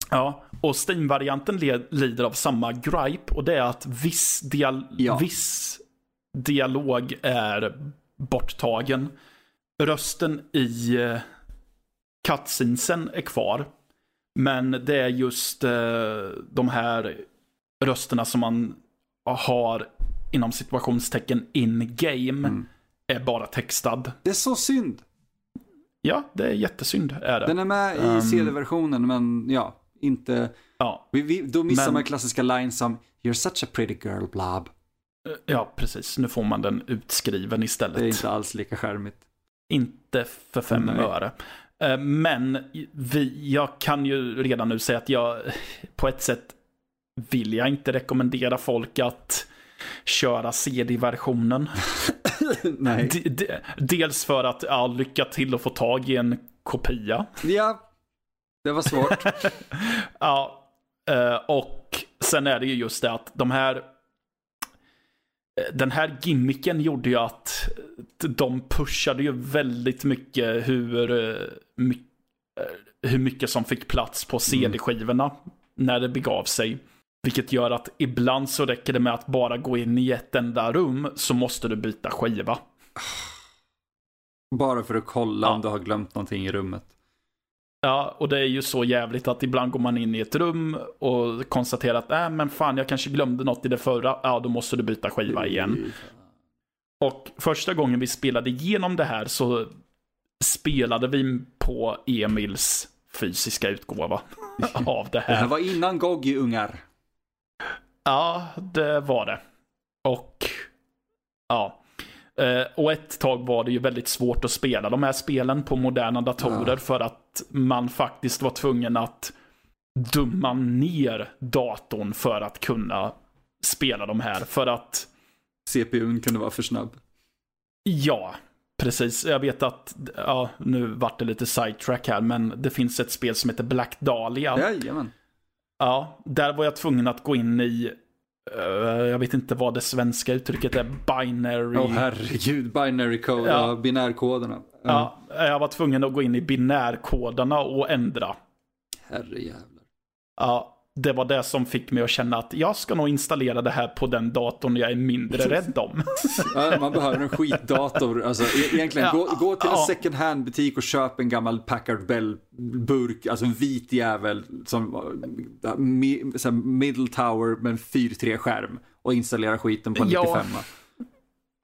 Ja, och Steam-varianten lider av samma gripe och det är att viss, dial- Ja. viss dialog är borttagen. Rösten i uh, cutscenesen är kvar. Men det är just uh, de här rösterna som man har inom situationstecken in-game mm. är bara textad. Det är så synd. Ja, det är jättesynd är det. Den är med i um, CD-versionen men ja, inte... Ja. Vi, vi, då missar men... man klassiska lines som You're such a pretty girl, blob. Ja, precis. Nu får man den utskriven istället. Det är inte alls lika skärmigt. Inte för fem Nej. öre. Eh, men vi, jag kan ju redan nu säga att jag på ett sätt vill jag inte rekommendera folk att köra CD-versionen. Nej. dels för att, ja, lycka till att få tag i en kopia. Ja, det var svårt. ja, eh, och sen är det ju just det att de här den här gimmicken gjorde ju att de pushade ju väldigt mycket hur, eh, hur mycket som fick plats på mm. CD-skivorna när det begav sig. Vilket gör att ibland så räcker det med att bara gå in i ett enda rum så måste du byta skiva. Bara för att kolla ja. om du har glömt någonting i rummet. Ja, och det är ju så jävligt att ibland går man in i ett rum och konstaterar att äh, men fan jag kanske glömde något i det förra. Ja, då måste du byta skiva igen. Och första gången vi spelade igenom det här så spelade vi på Emils fysiska utgåva av det här. Det här var innan Goggy ungar. Ja, det var det. Och ja. Eh, och ett tag var det ju väldigt svårt att spela de här spelen på moderna datorer ja. för att man faktiskt var tvungen att dumma ner datorn för att kunna spela de här. För att... CPUn kunde vara för snabb. Ja, precis. Jag vet att, ja, nu vart det lite sidetrack här, men det finns ett spel som heter Black Dahlia. Jajamän. Ja, där var jag tvungen att gå in i jag vet inte vad det svenska uttrycket är. Binary. Åh oh, herregud, binary code, ja. binärkoderna. Uh. Ja, jag var tvungen att gå in i binärkoderna och ändra. Herrejävlar. Ja, det var det som fick mig att känna att jag ska nog installera det här på den datorn jag är mindre rädd om. ja, man behöver en skitdator. Alltså, e- egentligen, ja, gå, gå, till en ja. second hand butik och köp en gammal Packard Bell-burk, alltså en vit jävel, som middle tower med en 4-3-skärm och installera skiten på en ja. 95 Ja,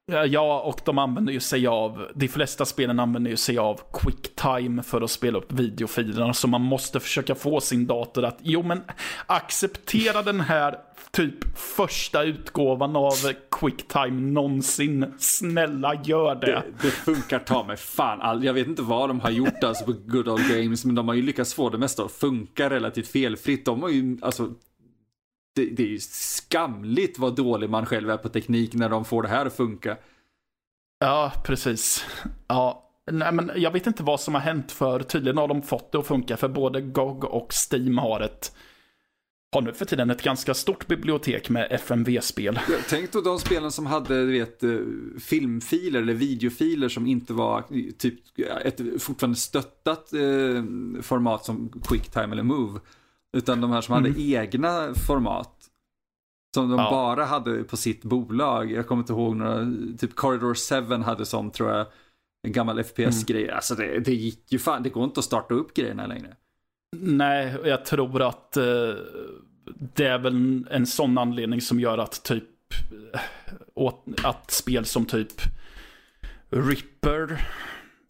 Eh, ja, och de använder ju sig av, de flesta spelen använder ju sig av quicktime för att spela upp videofilerna. Så man måste försöka få sin dator att, jo men acceptera den här typ första utgåvan av quicktime någonsin. Snälla gör det. Det, det funkar ta mig fan all, Jag vet inte vad de har gjort alltså på Good Old Games, men de har ju lyckats få det mesta att funka relativt felfritt. De har ju, alltså det, det, är ju skamligt vad dålig man själv är på teknik när de får det här att funka. Ja, precis. Ja, nej men jag vet inte vad som har hänt för tydligen har de fått det att funka för både GOG och Steam har ett har nu för tiden ett ganska stort bibliotek med FMV-spel. Tänk då de spelen som hade du vet, eh, filmfiler eller videofiler som inte var typ ett fortfarande stöttat eh, format som Quicktime eller Move. Utan de här som mm. hade egna format. Som de ja. bara hade på sitt bolag. Jag kommer inte ihåg några, typ Corridor 7 hade sånt tror jag. En gammal FPS-grej. Mm. Alltså det, det gick ju fan, det går inte att starta upp grejerna längre. Nej, jag tror att uh, det är väl en sån anledning som gör att typ uh, att spel som typ Ripper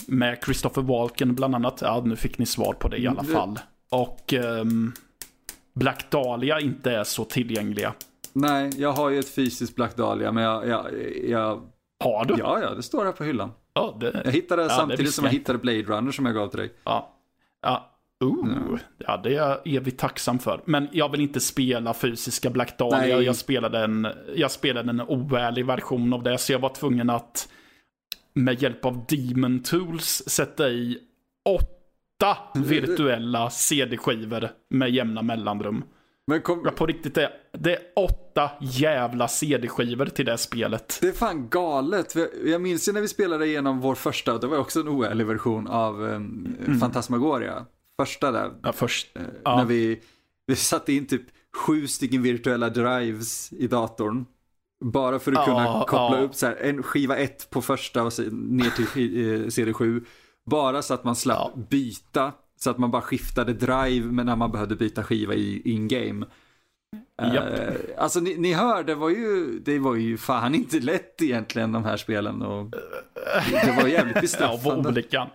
med Christopher Walken bland annat. Ja, nu fick ni svar på det i alla fall. Och um, Black Dahlia inte är så tillgängliga. Nej, jag har ju ett fysiskt Black Dahlia, men jag... jag, jag... Har du? Ja, ja, det står här på hyllan. Ja, det... Jag hittade ja, samtidigt som jag hittade Blade Runner som jag gav till dig. Ja. Ja. Ooh, ja. ja, det är jag evigt tacksam för. Men jag vill inte spela fysiska Black Dahlia. Nej. Jag spelade, en, jag spelade en oärlig version av det, så jag var tvungen att med hjälp av Demon Tools sätta i åtta åtta virtuella CD-skivor med jämna mellanrum. Men kom... ja, på riktigt, det är, det är åtta jävla CD-skivor till det spelet. Det är fan galet. Jag minns ju när vi spelade igenom vår första, det var också en oärlig version av um, mm. Fantasmagoria. Första där. Ja, först. Uh, ja. När vi, vi satte in typ sju stycken virtuella drives i datorn. Bara för att kunna koppla upp så här, en skiva 1 på första och se- ner till eh, serie 7. Bara så att man slapp Ja. byta. Så att man bara skiftade drive men när man behövde byta skiva i in-game. Eh, alltså ni, ni hör, det var, ju, det var ju fan inte lätt egentligen de här spelen. Och det var jävligt Av bestraffande. olika,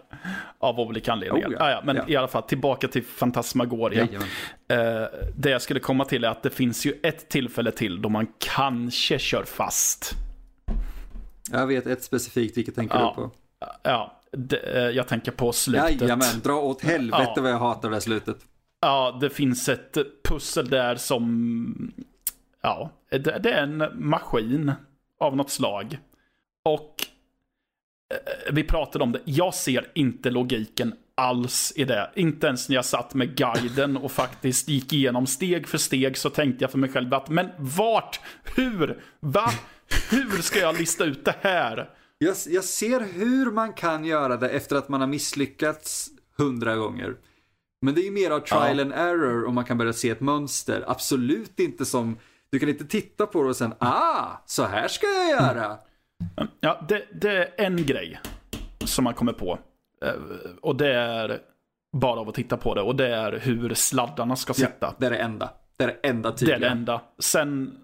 av olika anledningar. Oh, ja. ja. Ja, men Ja. i alla fall, tillbaka till Fantasmagoria. Eh, det jag skulle komma till är att det finns ju ett tillfälle till då man kanske kör fast. Jag vet ett specifikt, vilket tänker Ja. du på? Ja, det, eh, jag tänker på slutet. Jajamän, dra åt helvete Ja. vad jag hatar det slutet. Ja, det finns ett pussel där som... Ja, det, det är en maskin av något slag. Och eh, vi pratade om det. Jag ser inte logiken alls i det. Inte ens när jag satt med guiden och faktiskt gick igenom steg för steg så tänkte jag för mig själv att men vart, hur, va, hur ska jag lista ut det här? Jag, jag ser hur man kan göra det efter att man har misslyckats hundra gånger. Men det är ju mer av trial Ja. and error om man kan börja se ett mönster. Absolut inte som, du kan inte titta på det och sen, ah, så här ska jag göra. Ja, det, det är en grej som man kommer på. Eh, Och det är bara av att titta på det. Och det är hur sladdarna ska sitta. Ja, det är det enda. Det är det enda det är tydliga. det enda. Sen,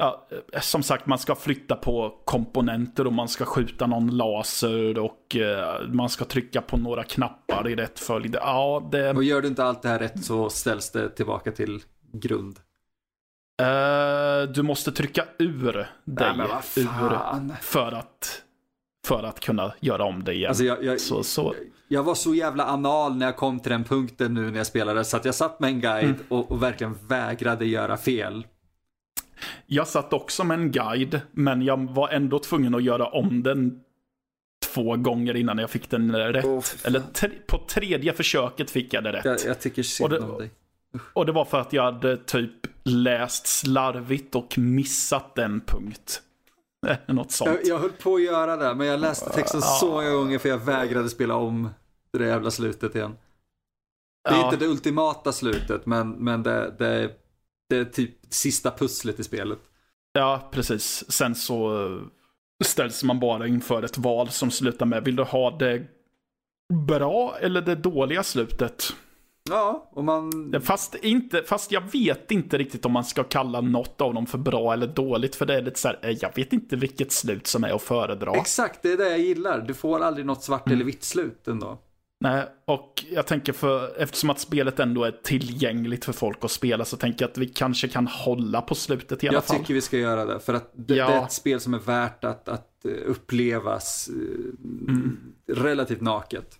ja, eh, som sagt, man ska flytta på komponenter och man ska skjuta någon laser och eh, man ska trycka på några knappar i rätt följd. Ja, det... Och gör du inte allt det här rätt så ställs det tillbaka till grund. eh, du måste trycka ur dig Nej, ur för att, för att kunna göra om det igen. Alltså jag, jag, så, så, jag var så jävla anal när jag kom till den punkten nu när jag spelade så att jag satt med en guide Mm. och, och verkligen vägrade göra fel. Jag satt också med en guide, men jag var ändå tvungen att göra om den två gånger innan jag fick den rätt. Fan. Eller tre, på tredje försöket fick jag det rätt. Jag, jag tycker synd om dig. Och det var för att jag hade typ läst slarvigt och missat en punkt. Eh, Något sånt. Jag, jag höll på att göra det, men jag läste texten så många gånger för jag vägrade spela om det där jävla slutet igen. Det är Ja. inte det ultimata slutet, men, men det, det, det är typ sista pusslet i spelet. Ja, precis. Sen så eh, ställs man bara inför ett val som slutar med, vill du ha det bra eller det dåliga slutet? Ja, och man... Fast, inte, fast jag vet inte riktigt om man ska kalla något av dem för bra eller dåligt. För det är lite så här, eh, jag vet inte vilket slut som är att föredra. Exakt, det är det jag gillar. Du får aldrig något svart Mm. eller vitt slut ändå. Nej, och jag tänker för, eftersom att spelet ändå är tillgängligt för folk att spela så tänker jag att vi kanske kan hålla på slutet i alla Jag fall. tycker vi ska göra det, för att det, Ja. det är ett spel som är värt att, att eh, upplevas eh, Mm. relativt naket.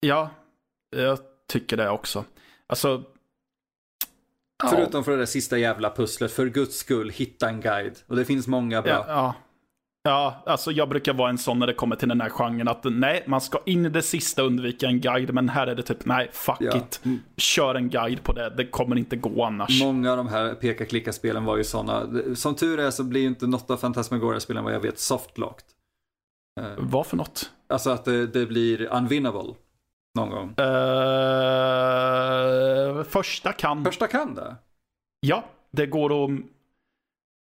Ja, jag tycker det också. Alltså... ja, Förutom för det där sista jävla pusslet, för guds skull, hitta en guide. Och det finns många bra. Ja, ja. alltså jag brukar vara en sån när det kommer till den här genren att nej, man ska in i det sista undvika en guide, men här är det typ nej, fuck Ja. it. Kör en guide på det, det kommer inte gå annars. Många av de här peka-klicka-spelen var ju sådana. Som tur är så blir ju inte något av Fantasmagoria-spelen vad jag vet softlocked. Eh, Vad för något? Alltså att det, det blir unwinnable någon gång. Uh, första kan. Första kan det. Ja, det går att...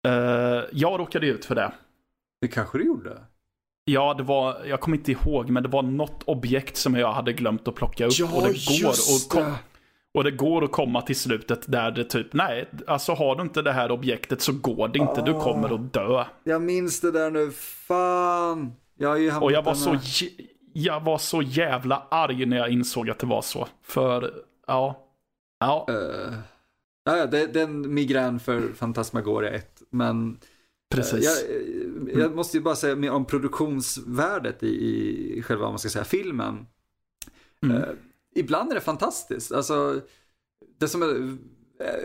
Eh, jag råkade ut för det. Det kanske det gjorde. Ja, det var, jag kommer inte ihåg, men det var något objekt som jag hade glömt att plocka upp. och, det går att kom, och det går att komma till slutet där det typ, nej, alltså har du inte det här objektet så går det inte, du kommer att dö. Jag minns det där nu. Fan. Jag Och jag var, så, jag var så jävla arg när jag insåg att det var så. För, ja. Ja, Uh, ja, det, det är en migrän för Fantasmagoria 1. Men precis. Jag, eh, jag måste ju bara säga mer om produktionsvärdet i, i själva, man ska säga, filmen. Mm. Eh, ibland är det fantastiskt. Alltså, det som är, eh,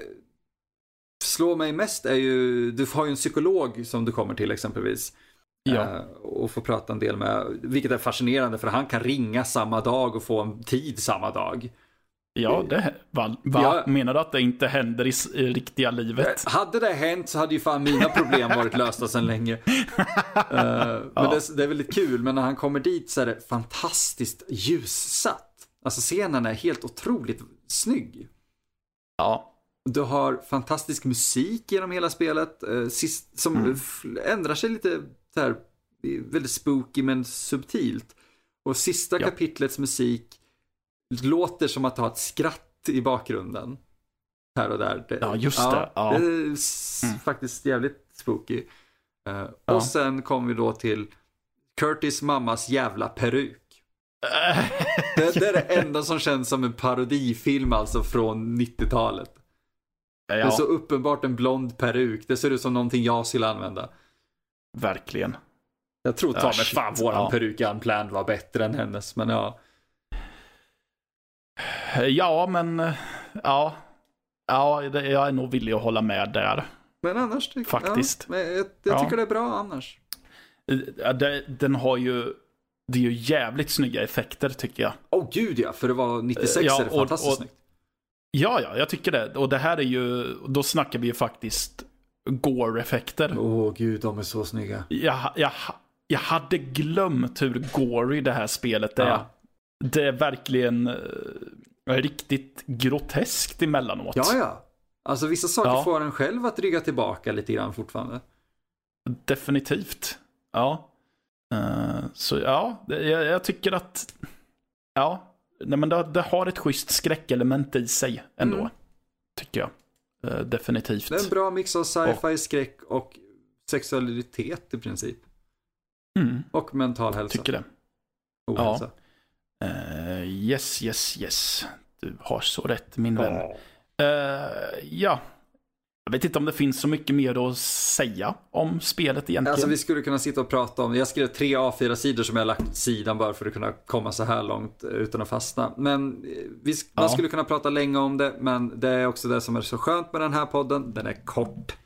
slår mig mest är ju, du har ju en psykolog som du kommer till exempelvis. Ja. Eh, och får prata en del med, vilket är fascinerande för han kan ringa samma dag och få en tid samma dag. Ja, det, va, va? Ja. Menar du att det inte händer i, i riktiga livet? Eh, Hade det hänt så hade ju fan mina problem varit lösta sedan länge. Eh, men Ja. det, det är väldigt kul, men när han kommer dit så är det fantastiskt ljussatt. Alltså scenen är helt otroligt snygg. Ja. Du har fantastisk musik genom hela spelet. Eh, sist, som Mm. ändrar sig lite så här, väldigt spooky men subtilt. Och sista Ja. kapitlets musik låter som att ha ett skratt i bakgrunden. Här och där. Det, Ja, just det. Ja. Det är Mm. faktiskt jävligt spooky. Eh, Ja. Och sen kommer vi då till Curtis mammas jävla peruk. Det, det är det enda som känns som en parodifilm alltså från 90-talet. Det är ja, så uppenbart en blond peruk. Det ser ut som någonting jag skulle använda. verkligen. Jag tror ta Ja, mig fan våran Ja. peruk Unplanned var bättre än hennes. Men ja. Ja, men eh, ja. Ja, jag är nog villig att hålla med där. Men annars tycker Faktiskt. Ja, jag, jag Ja. tycker det är bra annars. Den har ju, det är ju jävligt snygga effekter tycker jag. Åh oh, gud ja, för det var 96 Eh, ja, är det och- fantastiskt och- snyggt. Ja, ja, jag tycker det. Och det här är ju, då snackar vi ju faktiskt gore-effekter. Åh gud, de är så snygga. Jag, jag, jag hade glömt hur gory det här spelet är. Ja. Det är verkligen eh, riktigt groteskt emellanåt. Ja, ja. Alltså vissa saker Ja. får en själv att rygga tillbaka lite grann fortfarande. Definitivt. Ja. Eh, så ja, jag, jag tycker att, ja, nej, men det, det har ett schysst skräckelement i sig ändå. Mm. Tycker jag. Eh, definitivt. Det är en bra mix av sci-fi, skräck och sexualitet i princip. Mm, Och mental hälsa. tycker det. Ohälsa. Eh, yes, yes, yes. Du har så rätt min vän. Eh, ja. Jag vet inte om det finns så mycket mer att säga om spelet egentligen. Alltså vi skulle kunna sitta och prata om, jag skrev tre A4-sidor som jag lagt åt sidan bara för att kunna komma så här långt utan att fastna. Men eh, vi, man Ja. skulle kunna prata länge om det, men det är också det som är så skönt med den här podden, den är kort.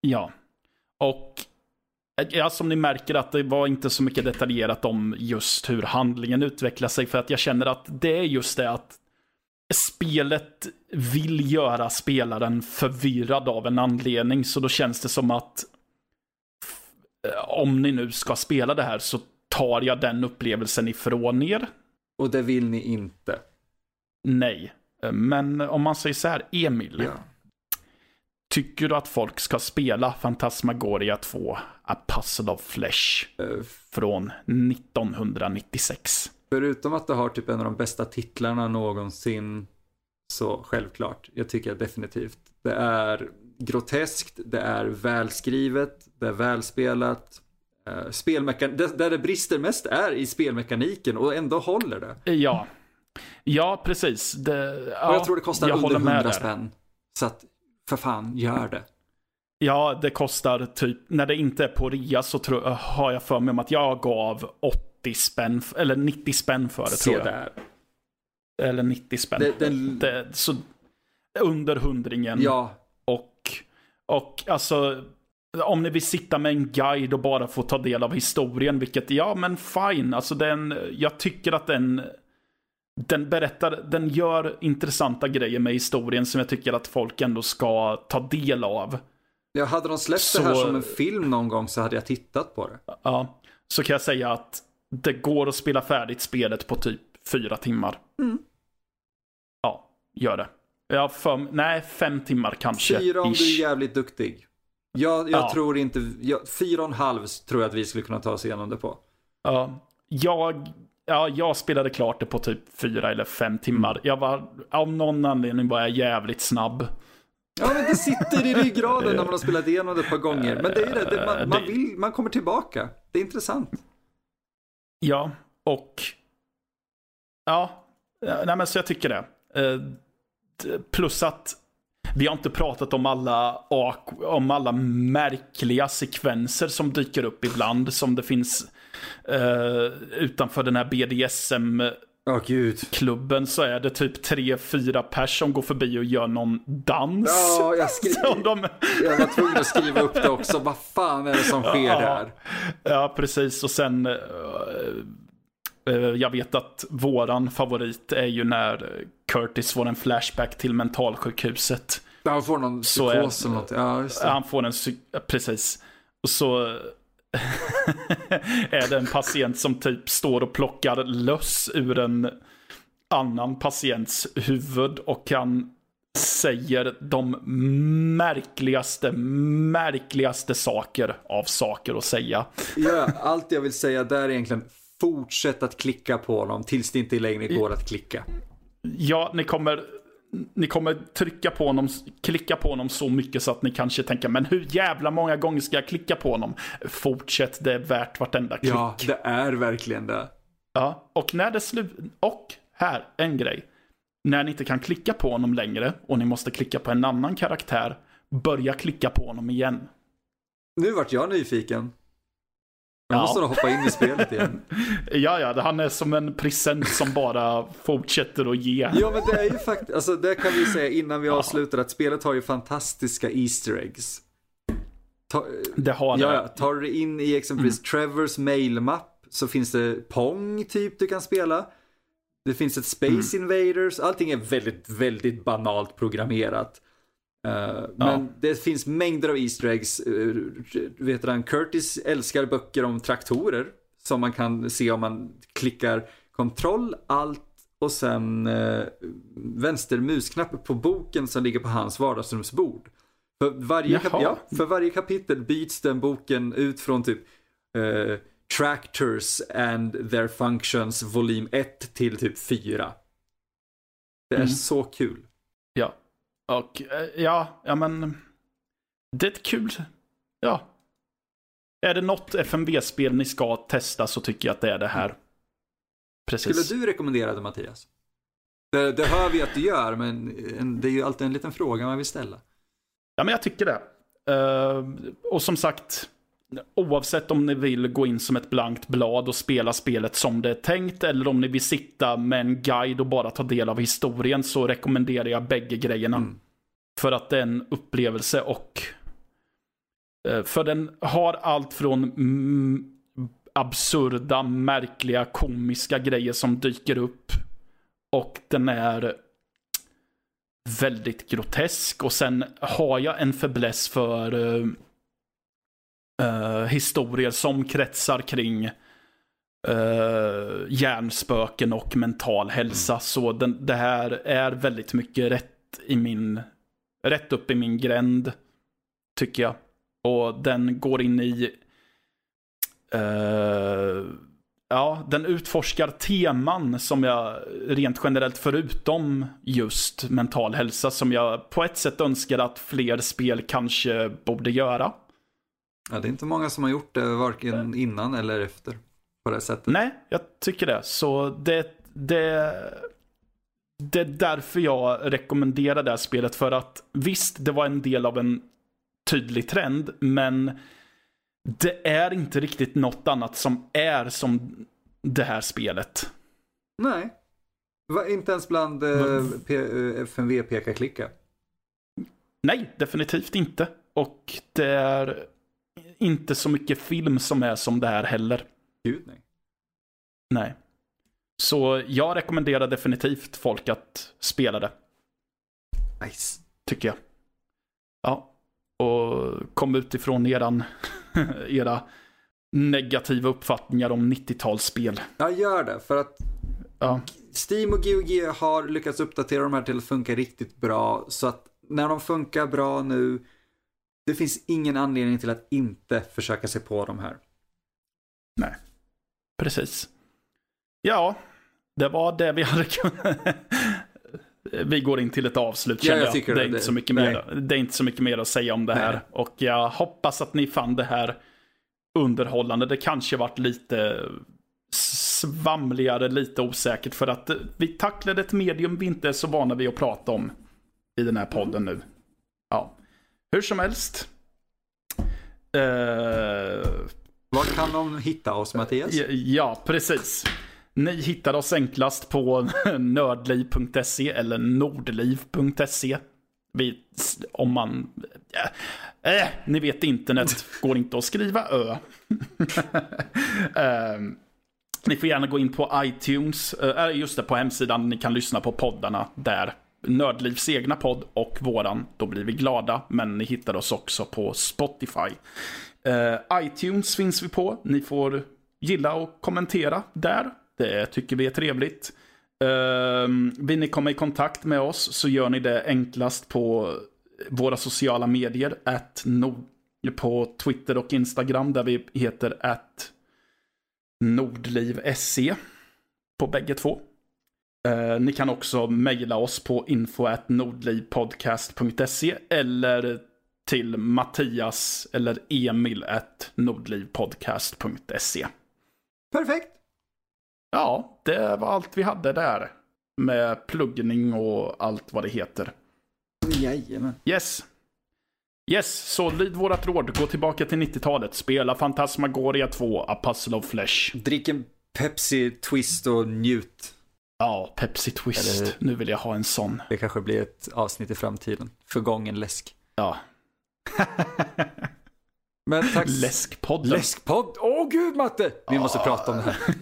Ja. Och ja, som ni märker att det var inte så mycket detaljerat om just hur handlingen utvecklar sig. För att jag känner att det är just det att spelet vill göra spelaren förvirrad av en anledning. Så då känns det som att eh, om ni nu ska spela det här så tar jag den upplevelsen ifrån er. Och det vill ni inte. Nej. Eh, Men om man säger så här, Emil. Ja. Tycker du att folk ska spela Fantasmagoria 2 A Puzzle of Flesh Eh, från 1996? Förutom att det har typ en av de bästa titlarna någonsin, så självklart. Jag tycker definitivt. Det är groteskt, det är välskrivet, det är välspelat. Uh, spelmekan- det, där det brister mest är i spelmekaniken och ändå håller det. Ja. Ja, precis. Det, ja, och jag tror det kostar under håller med 100 där. spänn. Så att, för fan, gör det. Ja, det kostar typ, när det inte är på rea så tror, har jag för mig om att jag gav 80 spänn, eller 90 spänn för det Se tror jag. där. Eller 90 spänn. Det, den, Det, så under hundringen. ja, Och, och alltså, om ni vill sitta med en guide och bara få ta del av historien, vilket, ja men fine. Alltså den, jag tycker att den, den berättar, den gör intressanta grejer med historien som jag tycker att folk ändå ska ta del av. jag hade de släppt det här Så- som en film någon gång så hade jag tittat på det. Ja, så kan jag säga att det går att spela färdigt spelet på typ fyra timmar. Mm. Ja, gör det. Ja, fem, nej, fem timmar kanske. Fyra om du ish. är jävligt duktig. Jag, jag Ja. tror inte, jag, fyra och en halv tror jag att vi skulle kunna ta oss igenom det på. Ja, jag, ja, jag spelade klart det på typ fyra eller fem timmar. Jag var, av någon anledning var jag jävligt snabb. Ja men det sitter i ryggraden när man har spelat igenom det ett par gånger. Men det är det, det man, man, Det- vill, man kommer tillbaka. Det är intressant. Ja, och... Ja, eh, nej men så jag tycker det. Eh, Plus att vi har inte pratat om alla, om alla märkliga sekvenser som dyker upp ibland. Som det finns eh, utanför den här BDSM-klubben Åh gud. så är det typ tre, fyra pers som går förbi och gör någon dans. Ja, jag, skri- de, jag var tvungen att skriva upp det också. Vad fan är det som sker Ja. där? Ja, precis. Och sen, eh, eh, jag vet att våran favorit är ju när Curtis får en flashback till mentalsjukhuset. Han får någon psykos eller något. Ja. Han får en, psy- ja, precis. Och så är det en patient som typ står och plockar löss ur en annan patients huvud och kan säger de märkligaste, märkligaste saker av saker att säga. Ja, allt jag vill säga där är egentligen fortsätt att klicka på honom tills det inte längre går att klicka. Ja, ni kommer, ni kommer trycka på honom, klicka på honom så mycket så att ni kanske tänker, men hur jävla många gånger ska jag klicka på honom? Fortsätt, det är värt vartenda klick. Ja, det är verkligen det. Ja, och när det slut... Och här, en grej. När ni inte kan klicka på honom längre och ni måste klicka på en annan karaktär, börja klicka på honom igen. Nu vart jag nyfiken. Ja. måste nog hoppa in i spelet igen. Ja, ja, han är som en present som bara fortsätter att ge. Ja, men det är ju faktiskt, alltså det kan vi säga innan vi avslutar att spelet har ju fantastiska Easter eggs. Ta, Det har det. ja, tar du in i exempelvis Trevors mailmapp så finns det Pong typ du kan spela. Det finns ett Space Invaders, allting är väldigt, väldigt banalt programmerat. Eh, men det finns mängder av Easter eggs. Uh, vet du, Curtis älskar böcker om traktorer. Som man kan se om man klickar kontroll, alt och sen uh, vänster musknapp på boken som ligger på hans vardagsrumsbord. För varje, kap- ja, för varje kapitel byts den boken ut från typ eh, Tractors and their functions volym 1 till typ 4. Det är Mm. så kul. Och eh, ja, ja men. Det är ett kul. Ja. Är det något FMV-spel ni ska testa så tycker jag att det är det här. Precis. Skulle du rekommendera det Mattias? Det, det hör vi att du gör, men en, det är ju alltid en liten fråga man vill ställa. Ja, men jag tycker det. Eh, och som sagt, oavsett om ni vill gå in som ett blankt blad och spela spelet som det är tänkt, eller om ni vill sitta med en guide och bara ta del av historien, så rekommenderar jag bägge grejerna. Mm. För att det är en upplevelse och... eh, För den har allt från absurda, märkliga, komiska grejer som dyker upp. Och den är väldigt grotesk. Och sen har jag en fäbless för uh, historier som kretsar kring uh, hjärnspöken och mental hälsa. Så den, det här är väldigt mycket rätt i min rätt upp i min gränd, tycker jag. Och den går in i... eh, ja, den utforskar teman som jag rent generellt, förutom just mental hälsa, som jag på ett sätt önskar att fler spel kanske borde göra. Ja, det är inte många som har gjort det, varken innan eller efter. På det sättet. Nej, jag tycker det. Så det, det, det är därför jag rekommenderar det här spelet. För att visst, det var en del av en tydlig trend, men det är inte riktigt något annat som är som det här spelet. Nej. Va, inte ens bland eh, eh, FMV peka-klicka. Nej, definitivt inte. Och det är inte så mycket film som är som det här heller. Gud nej. Nej. Så jag rekommenderar definitivt folk att spela det. Nice. tycker jag. Ja, och kom utifrån eran, era negativa uppfattningar om 90-talsspel. Ja, gör det. För att Ja, Steam och GOG har lyckats uppdatera de här till att funka riktigt bra. Så att när de funkar bra nu, det finns ingen anledning till att inte försöka sig på de här. precis. Ja, det var det vi hade kunnat... Vi går in till ett avslut Ja, jag jag. Det är, det. inte så mycket Nej. mer, det är inte så mycket mer att säga om det här. Nej. Och jag hoppas att ni fann det här underhållande. Det kanske varit lite svamligare, lite osäkert. För att vi tacklade ett medium vi inte är så vana vid att prata om i den här podden nu. Ja, hur som helst. Eh, Var kan de hitta oss Mattias? Ja, precis. Ni hittar oss enklast på nördliv.se eller nordliv.se. Vi, om man... Äh, äh, ni vet internet, går inte att skriva ö. Ehm, ni får gärna gå in på iTunes, äh, just det, på hemsidan. Ni kan lyssna på poddarna där. Nördlivs egna podd och våran, då blir vi glada. Men ni hittar oss också på Spotify. Eh, iTunes finns vi på. Ni får gilla och kommentera där. Det tycker vi är trevligt. Um, vill ni komma i kontakt med oss så gör ni det enklast på våra sociala medier. At no på Twitter och Instagram där vi heter att nordliv.se på bägge två. Uh, ni kan också mejla oss på info.nordlivpodcast.se eller till Mattias eller Emil nordlivpodcast.se. Perfekt. Ja, det var allt vi hade där. Med pluggning och allt vad det heter. Jajamän. Yes. Yes, så lyd vårat råd. Gå tillbaka till 90-talet. Spela Fantasmagoria 2, A Puzzle of Flesh. Drick en Pepsi Twist och njut. Ja, Pepsi Twist. Nu vill jag ha en sån. Det kanske blir ett avsnitt i framtiden. Förgången läsk. Ja, Men tack. läskpodden. Läskpodd. Åh gud Matte! Vi måste prata om det här.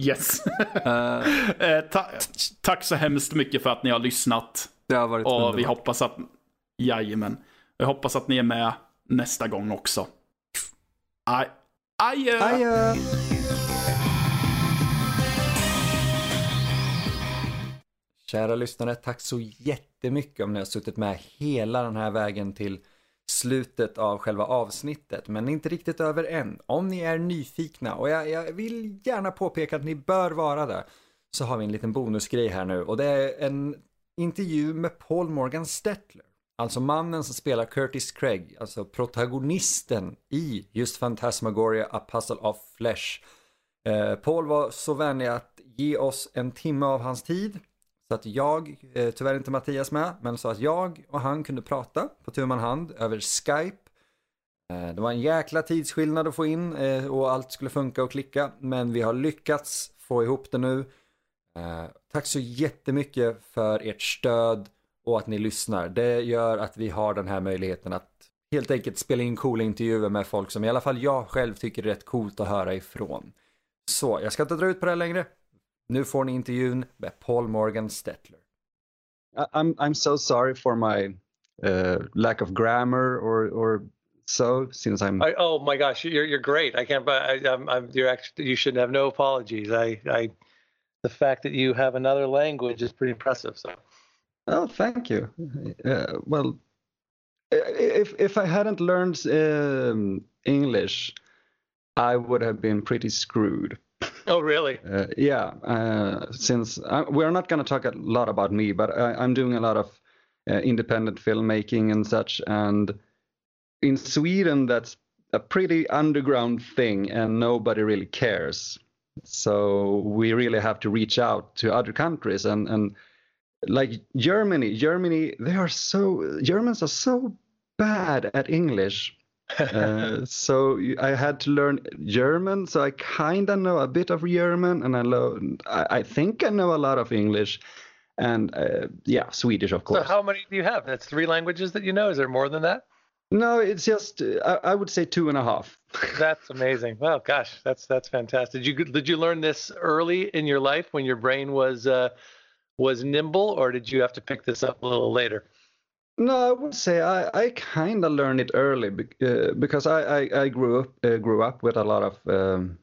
Yes. Eh, Eh, ta tack så hemskt mycket för att ni har lyssnat. det har varit Och vi hoppas att... Jajamän. Jag hoppas att ni är med nästa gång också. Aj. Adjö! Adjö! Kära lyssnare, tack så jättemycket om ni har suttit med hela den här vägen till slutet av själva avsnittet, men inte riktigt över än. Om ni är nyfikna, och jag, jag vill gärna påpeka att ni bör vara det, så har vi en liten bonusgrej här nu och det är en intervju med Paul Morgan Stettler. Alltså mannen som spelar Curtis Craig, alltså protagonisten i just Phantasmagoria A Puzzle of Flesh. Eh, Paul var så vänlig att ge oss en timme av hans tid. Så att jag, eh, tyvärr inte Mattias med, men så att jag och han kunde prata på tu man hand över Skype. Eh, det var en jäkla tidsskillnad att få in eh, och allt skulle funka och klicka. Men vi har lyckats få ihop det nu. Eh, tack så jättemycket för ert stöd och att ni lyssnar. Det gör att vi har den här möjligheten att helt enkelt spela in coola intervjuer med folk som i alla fall jag själv tycker är rätt coolt att höra ifrån. Så, jag ska inte dra ut på det här längre. Nu får ni intervjun med Paul Morgan Stetler. I- I'm I'm so sorry for my uh, lack of grammar or or so since I'm I, oh my gosh, you're you're great. I can't. But I, I'm, I'm. You're actually. You should have no apologies. I. I. The fact that you have another language is pretty impressive. So. oh thank you. Uh, well, if if I hadn't learned um, English, I would have been pretty screwed. Oh really? Uh, yeah, uh, since I, we're not going to talk a lot about me, but I, I'm doing a lot of uh, independent filmmaking and such. And in Sweden, that's a pretty underground thing, and nobody really cares. So we really have to reach out to other countries, and and like Germany, Germany, they are so Germans are so bad at English uh, so I had to learn German. So I kind of know a bit of German, and I, lo- I, I think I know a lot of English, and uh, yeah, Swedish of course. So how many do you have? That's three languages that you know. Is there more than that? no, it's just uh, I, I would say two and a half. That's amazing. Well, gosh, that's that's fantastic. Did you did you learn this early in your life when your brain was uh, was nimble, or did you have to pick this up a little later? No, I would say I, I kind of learned it early uh, because I, I, I grew up uh, grew up with a lot of um,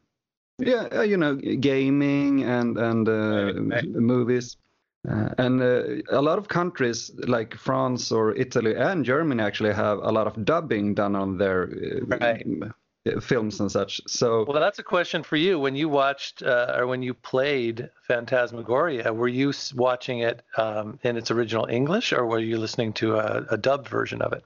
yeah uh, you know gaming and and uh, Right, movies uh, and uh, a lot of countries like France or Italy and Germany actually have a lot of dubbing done on their uh, Right. Films and such. So Well, that's a question for you. When you watched uh, or when you played Phantasmagoria, were you watching it um, in its original English, or were you listening to a, a dubbed version of it?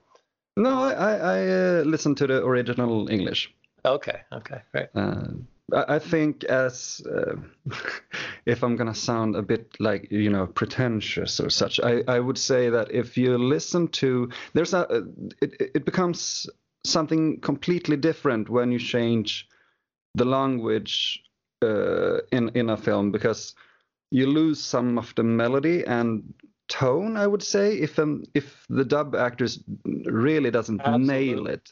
no, I I, I uh, listened to the original English. Okay, okay, great. Uh, I I think as uh, if I'm gonna sound a bit like you know pretentious or such, I, I would say that if you listen to there's a it, it becomes something completely different when you change the language uh, in in a film because you lose some of the melody and tone. I would say if um, if the dub actors really doesn't nail it.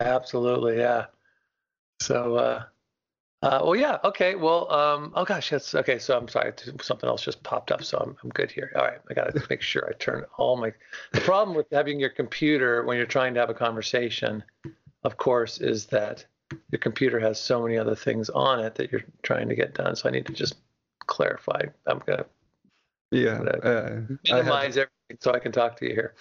Absolutely, yeah. So, uh, uh, well, yeah, okay. Well, um, oh gosh, that's okay. So I'm sorry, something else just popped up, so I'm I'm good here. All right, I gotta make sure I turn all my. The problem with having your computer when you're trying to have a conversation, of course, is that your computer has so many other things on it that you're trying to get done. So I need to just clarify. I'm gonna Yeah. But, Uh, minimize everything so I can talk to you here.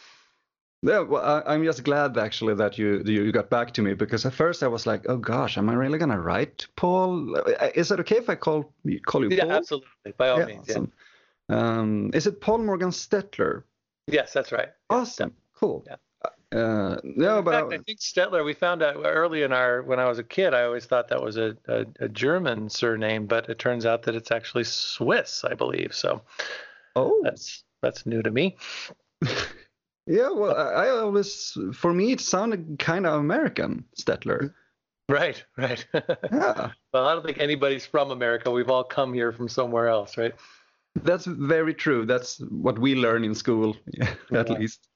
Yeah, well, I, I'm just glad actually that you you got back to me because at first I was like, oh gosh, am I really gonna write Paul? Is it okay if I call call you Yeah, Paul? absolutely. By all Yeah, means. Yeah. Um, is it Paul Morgan Stetler? Yes, that's right. Yeah, Awesome, cool. Yeah. Uh, no, in but fact, I think Stetler. We found out early in our when I was a kid. I always thought that was a, a, a German surname, but it turns out that it's actually Swiss, I believe. So oh, that's that's new to me. yeah. Well, I, I always, for me, it sounded kind of American, Stetler. Right, right. Yeah, well, I don't think anybody's from America. We've all come here from somewhere else, right? that's very true. That's what we learn in school, at Yeah. least.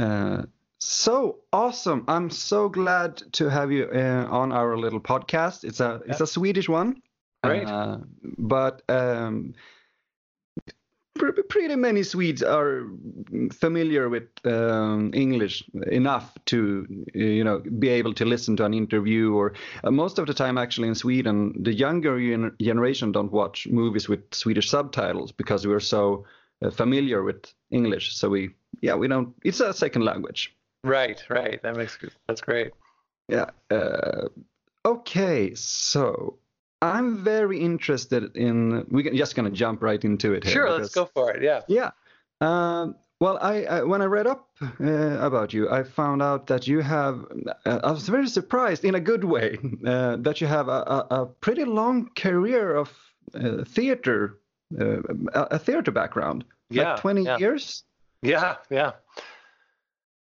Uh, so awesome! I'm so glad to have you uh, on our little podcast. It's a it's a Swedish one, right? Uh, but um, pretty many Swedes are familiar with um, English enough to you know be able to listen to an interview. Or uh, most of the time, actually, in Sweden, the younger generation don't watch movies with Swedish subtitles because we're so uh, familiar with English. So we yeah we don't. It's a second language. Right, right. That makes that's great. Yeah. Uh, okay, so I'm very interested in. We're just gonna jump right into it. Here Sure, let's go for it. Yeah. Yeah. Um, well, I, I when I read up uh, about you, I found out that you have. Uh, I was very surprised, in a good way, uh, that you have a, a, a pretty long career of uh, theater, uh, a, theater background. Yeah, like 20 yeah. years. Yeah, yeah.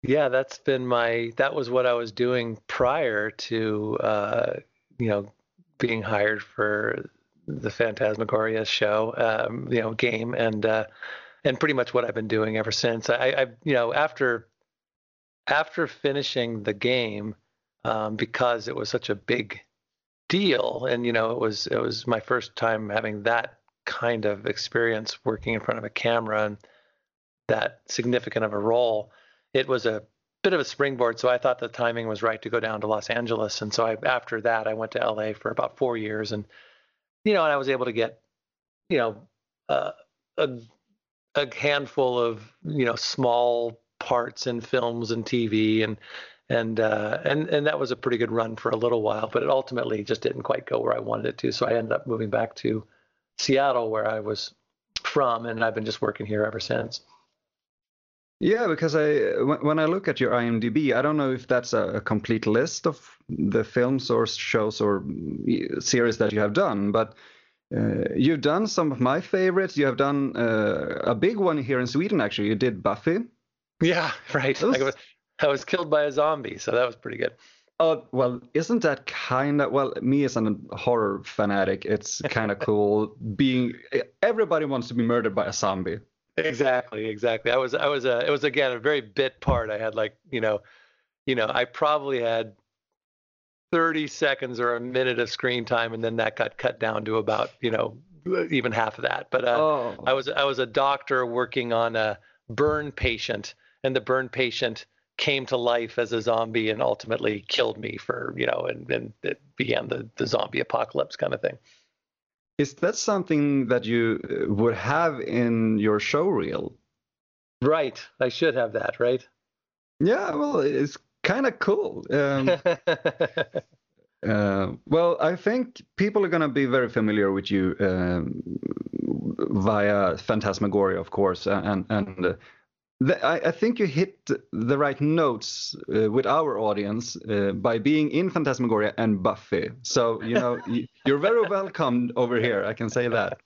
Yeah, that's been my that was what I was doing prior to uh, you know, being hired for the Phantasmagoria show, um, you know, game and uh and pretty much what I've been doing ever since. I, I you know, after after finishing the game, um, because it was such a big deal, and you know, it was it was my first time having that kind of experience working in front of a camera and that significant of a role. It was a bit of a springboard, so I thought the timing was right to go down to Los Angeles, and so I, after that, I went to LA for about four years, and you know, and I was able to get, you know, uh, a a handful of you know small parts in films and TV and and uh, and and that was a pretty good run for a little while, but it ultimately just didn't quite go where I wanted it to. So I ended up moving back to Seattle, where I was from, and I've been just working here ever since. Yeah, because I when, I look at your IMDb, I don't know if that's a, complete list of the films or shows or series that you have done, but uh, you've done some of my favorites. You have done uh, a big one here in Sweden, actually. You did Buffy. Yeah, right. Those- I was I was killed by a zombie, so that was pretty good. Oh well, isn't that kind of well? Me as a horror fanatic, it's kind of cool being. Everybody wants to be murdered by a zombie. Exactly, exactly. I was I was a it was again a very bit part. I had like you know, you know I probably had 30 seconds or a minute of screen time, and then that got cut down to about you know even half of that. But uh, oh, I was I was a doctor working on a burn patient, and the burn patient came to life as a zombie and ultimately killed me for you know, and, and it began the the zombie apocalypse kind of thing. Is that something that you uh, would have in your show reel? Right, I should have that, right? Yeah, well, it's kind of cool. Um, uh, well, I think people are going to be very familiar with you um, via Phantasmagoria, of course, and and uh, the, I, I think you hit the right notes uh, with our audience uh, by being in Phantasmagoria and Buffy. So you know you're very welcome over here. I can say that.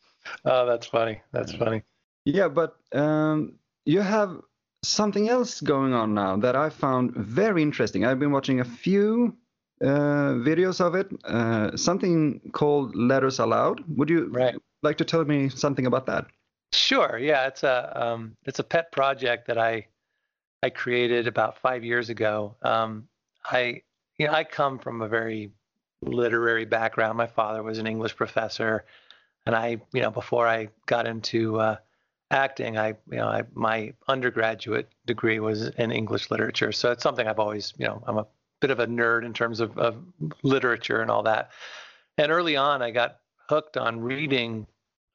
oh, that's funny. That's funny. Yeah, but um, you have something else going on now that I found very interesting. I've been watching a few uh, videos of it. Uh, something called Letters Aloud. Would you Right. like to tell me something about that? Sure. Yeah, it's a um, it's a pet project that I I created about five years ago. Um, I you know I come from a very literary background. My father was an English professor, and I you know before I got into uh, acting, I you know I, my undergraduate degree was in English literature. So it's something I've always you know I'm a bit of a nerd in terms of, of literature and all that. And early on, I got hooked on reading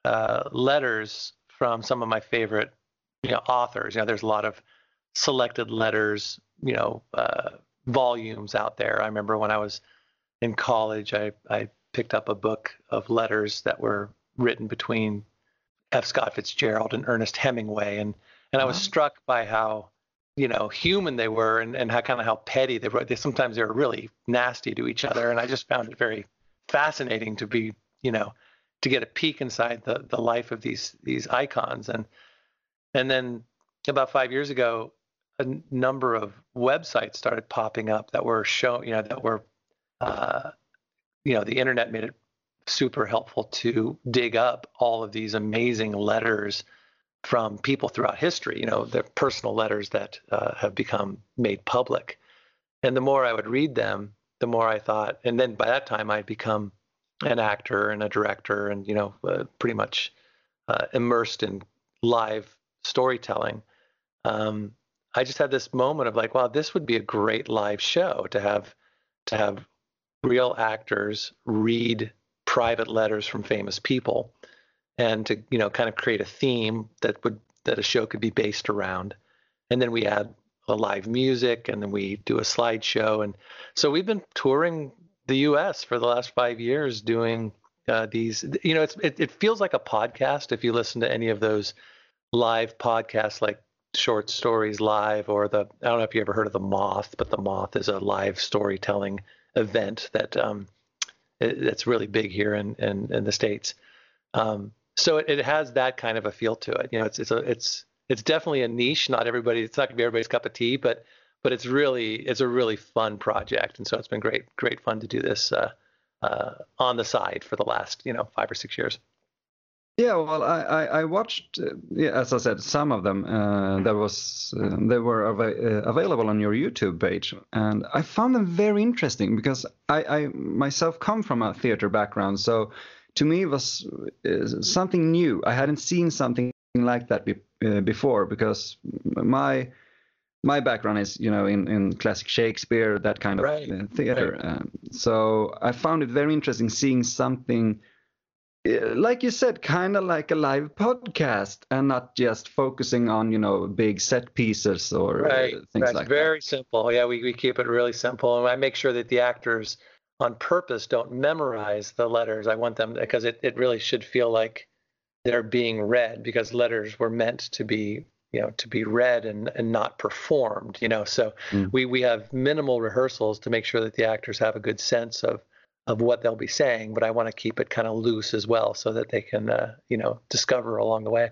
uh, letters from some of my favorite you know authors. You know, there's a lot of selected letters, you know, uh, volumes out there. I remember when I was in college, I I picked up a book of letters that were written between F. Scott Fitzgerald and Ernest Hemingway, and and I was struck by how you know human they were and, and how kind of how petty they were. They sometimes they were really nasty to each other, and I just found it very fascinating to be you know to get a peek inside the the life of these these icons. And and then about five years ago a number of websites started popping up that were show you know that were uh, you know the internet made it super helpful to dig up all of these amazing letters from people throughout history you know the personal letters that uh, have become made public. And the more i would read them the more i thought and then by that time i'd become an actor and a director and you know uh, pretty much uh, immersed in live storytelling. Um, i just had this moment of like wow this would be a great live show to have to have real actors read private letters from famous people and to you know kind of create a theme that would that a show could be based around. And then we add a live music and then we do a slideshow. And so we've been touring the us for the last five years doing uh, these you know it's it, it feels like a podcast if you listen to any of those live podcasts like short stories live or the i don't know if you ever heard of the moth but the moth is a live storytelling event that um, that's really big here in in, in the states. Um, so it, it, has that kind of a feel to it. You know, it's it's a it's it's definitely a niche. Not everybody. It's not gonna be everybody's cup of tea, but but it's really it's a really fun project, and so it's been great great fun to do this uh, uh, on the side for the last you know five or six years. Yeah, well, I, I, I watched, uh, yeah, as I said, some of them. Uh, was uh, they were av- uh, available on your YouTube page, and I found them very interesting because I, I myself come from a theater background, so to me it was uh, something new. I hadn't seen something like that be, uh, before because my my background is you know in, in classic Shakespeare, that kind of right. theater. Right. Um, so I found it very interesting seeing something like you said, kind of like a live podcast and not just focusing on, you know, big set pieces or uh, right. things That's like very that. simple. Yeah, we, we keep it really simple. And I make sure that the actors on purpose don't memorize the letters. I want them because it, it really should feel like they're being read because letters were meant to be you know to be read and, and not performed you know so mm. we we have minimal rehearsals to make sure that the actors have a good sense of of what they'll be saying, but I want to keep it kind of loose as well so that they can, uh, you know, discover along the way.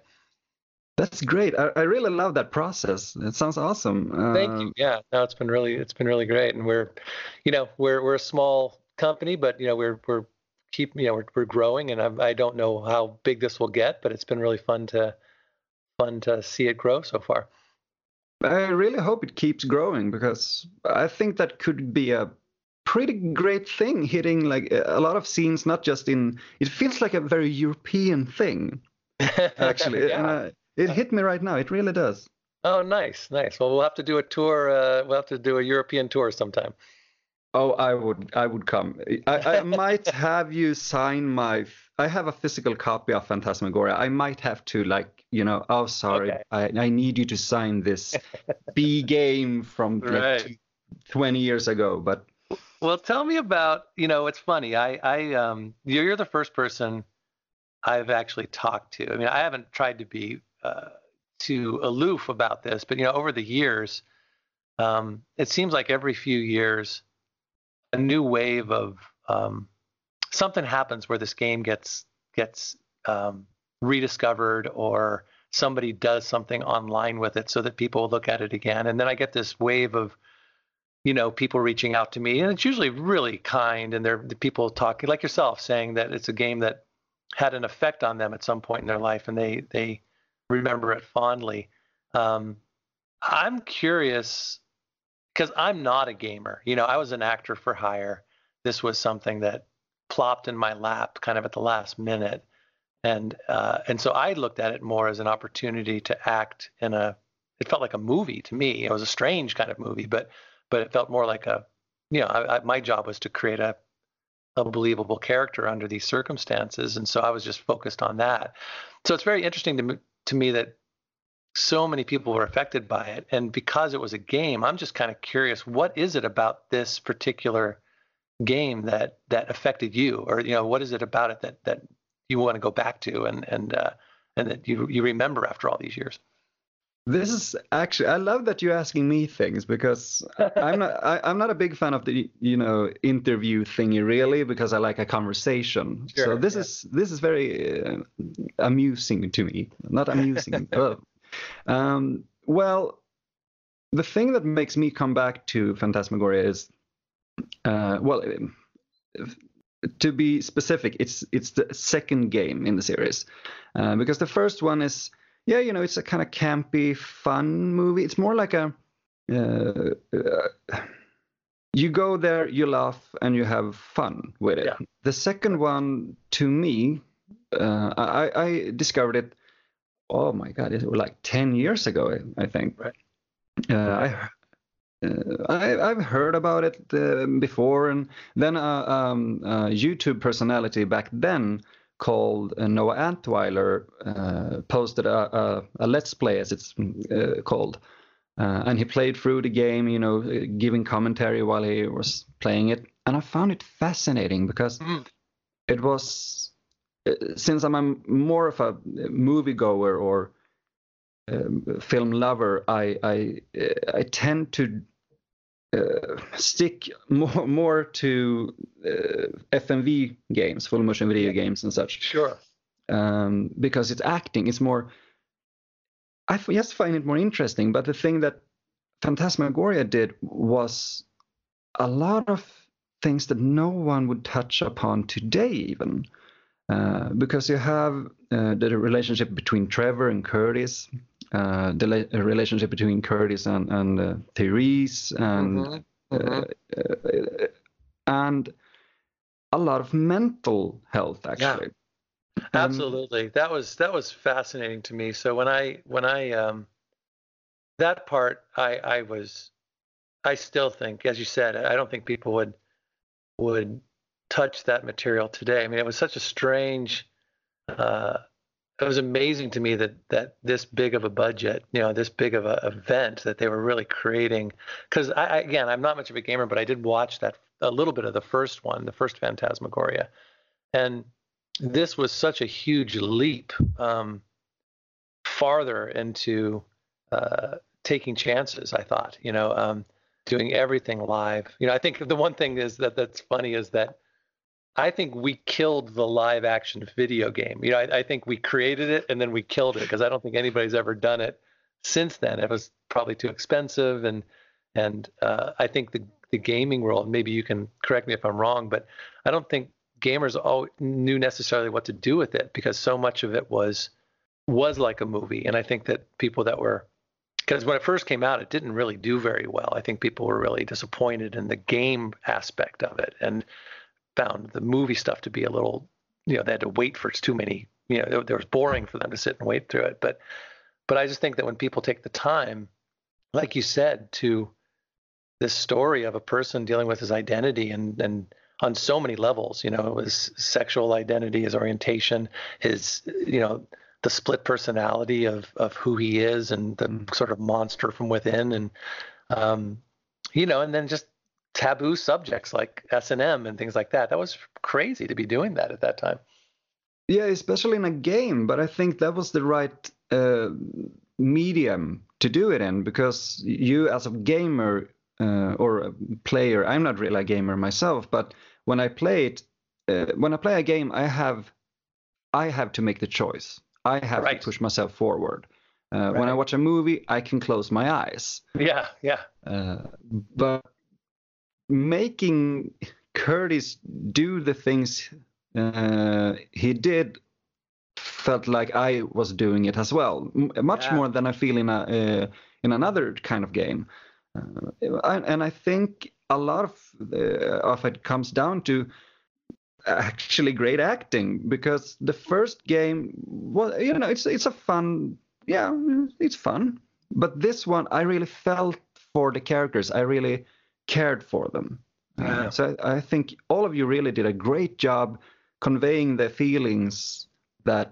That's great. I, I really love that process. It sounds awesome. Uh, Thank you. Yeah, no, it's been really, it's been really great. And we're, you know, we're we're a small company, but you know, we're we're keep, you know, we're we're growing, and I, I don't know how big this will get, but it's been really fun to fun to see it grow so far. I really hope it keeps growing because I think that could be a pretty great thing hitting like a lot of scenes not just in it feels like a very european thing actually yeah. and uh, it hit me right now it really does oh nice nice well we'll have to do a tour uh, we'll have to do a european tour sometime oh i would i would come i, I might have you sign my i have a physical copy of phantasmagoria i might have to like you know oh sorry okay. I, I need you to sign this b game from like right. 20 years ago but well, tell me about, you know, it's funny. I, I, um, you're the first person I've actually talked to. I mean, I haven't tried to be uh, too aloof about this, but you know, over the years, um, it seems like every few years, a new wave of um, something happens where this game gets gets um, rediscovered or somebody does something online with it so that people look at it again, and then I get this wave of you know, people reaching out to me, and it's usually really kind, and they're the people talking like yourself, saying that it's a game that had an effect on them at some point in their life, and they they remember it fondly. Um, I'm curious because I'm not a gamer. You know, I was an actor for hire. This was something that plopped in my lap kind of at the last minute, and uh, and so I looked at it more as an opportunity to act in a. It felt like a movie to me. It was a strange kind of movie, but but it felt more like a, you know, I, I, my job was to create a, a believable character under these circumstances, and so I was just focused on that. So it's very interesting to to me that so many people were affected by it, and because it was a game, I'm just kind of curious, what is it about this particular game that that affected you, or you know, what is it about it that that you want to go back to and and uh, and that you you remember after all these years? This is actually I love that you're asking me things because I'm not I, am not a big fan of the you know interview thingy really because I like a conversation. Sure, so this yeah. is this is very uh, amusing to me. Not amusing. oh. Um, well, the thing that makes me come back to Phantasmagoria is uh, well. To be specific, it's it's the second game in the series, uh, because the first one is yeah, you know, it's a kind of campy, fun movie. It's more like a uh, uh, you go there, you laugh, and you have fun with it. Yeah. The second one, to me, uh, I, I discovered it. Oh my god, it was like ten years ago, I think. Right. Uh, I uh, I, I've heard about it uh, before, and then a um, a YouTube personality back then called uh, Noah Antweiler uh, posted a, a, a let's play, as it's uh, called, uh, and he played through the game, you know, uh, giving commentary while he was playing it, and I found it fascinating because Mhm. it was uh, since I'm more of a moviegoer or um, film lover, I I I tend to uh, stick more more to uh, FMV games, full motion video games, and such, Sure. um, because it's acting. It's more. I just find it more interesting. But the thing that Phantasmagoria did was a lot of things that no one would touch upon today, even. Uh, because you have uh, the relationship between Trevor and Curtis, uh, the la- relationship between Curtis and, and uh, Therese, and Mhm. Mhm. uh, and a lot of mental health actually. Um, Absolutely. That was that was fascinating to me. So when I when I um that part I I was I still think as you said I don't think people would would touch that material today. I mean it was such a strange uh it was amazing to me that that this big of a budget, you know, this big of a event that they were really creating. Because I, I again, I'm not much of a gamer, but I did watch that a little bit of the first one, the first Phantasmagoria, and this was such a huge leap um, farther into uh, taking chances. I thought, you know, um, doing everything live. You know, I think the one thing is that that's funny is that I think we killed the live action video game. You know, I, I think we created it and then we killed it because I don't think anybody's ever done it since then. It was probably too expensive, and and uh, I think the the gaming world. Maybe you can correct me if I'm wrong, but I don't think gamers all knew necessarily what to do with it because so much of it was was like a movie. And I think that people that were because when it first came out, it didn't really do very well. I think people were really disappointed in the game aspect of it and found the movie stuff to be a little, you know, they had to wait for it's too many, you know, it, it was boring for them to sit and wait through it. But, but I just think that when people take the time, like you said, to this story of a person dealing with his identity and and on so many levels, you know, his sexual identity, his orientation, his, you know, the split personality of of who he is and the sort of monster from within and um you know and then just taboo subjects like S&M and things like that that was crazy to be doing that at that time Yeah, especially in a game, but I think that was the right uh, medium to do it in because you, as a gamer uh, or a player, I'm not really a gamer myself, but when I play it, uh, when I play a game, I have, I have to make the choice. I have Right. to push myself forward. Uh, When I watch a movie, I can close my eyes. yeah yeah Uh, but making Curtis do the things uh, he did felt like I was doing it as well, M- much Yeah. more than I feel in a uh, in another kind of game. Uh, and, and I think a lot of uh, of it comes down to actually great acting because the first game was you know it's it's a fun yeah it's fun but this one I really felt for the characters I really cared for them Yeah. so I, I think all of you really did a great job conveying the feelings that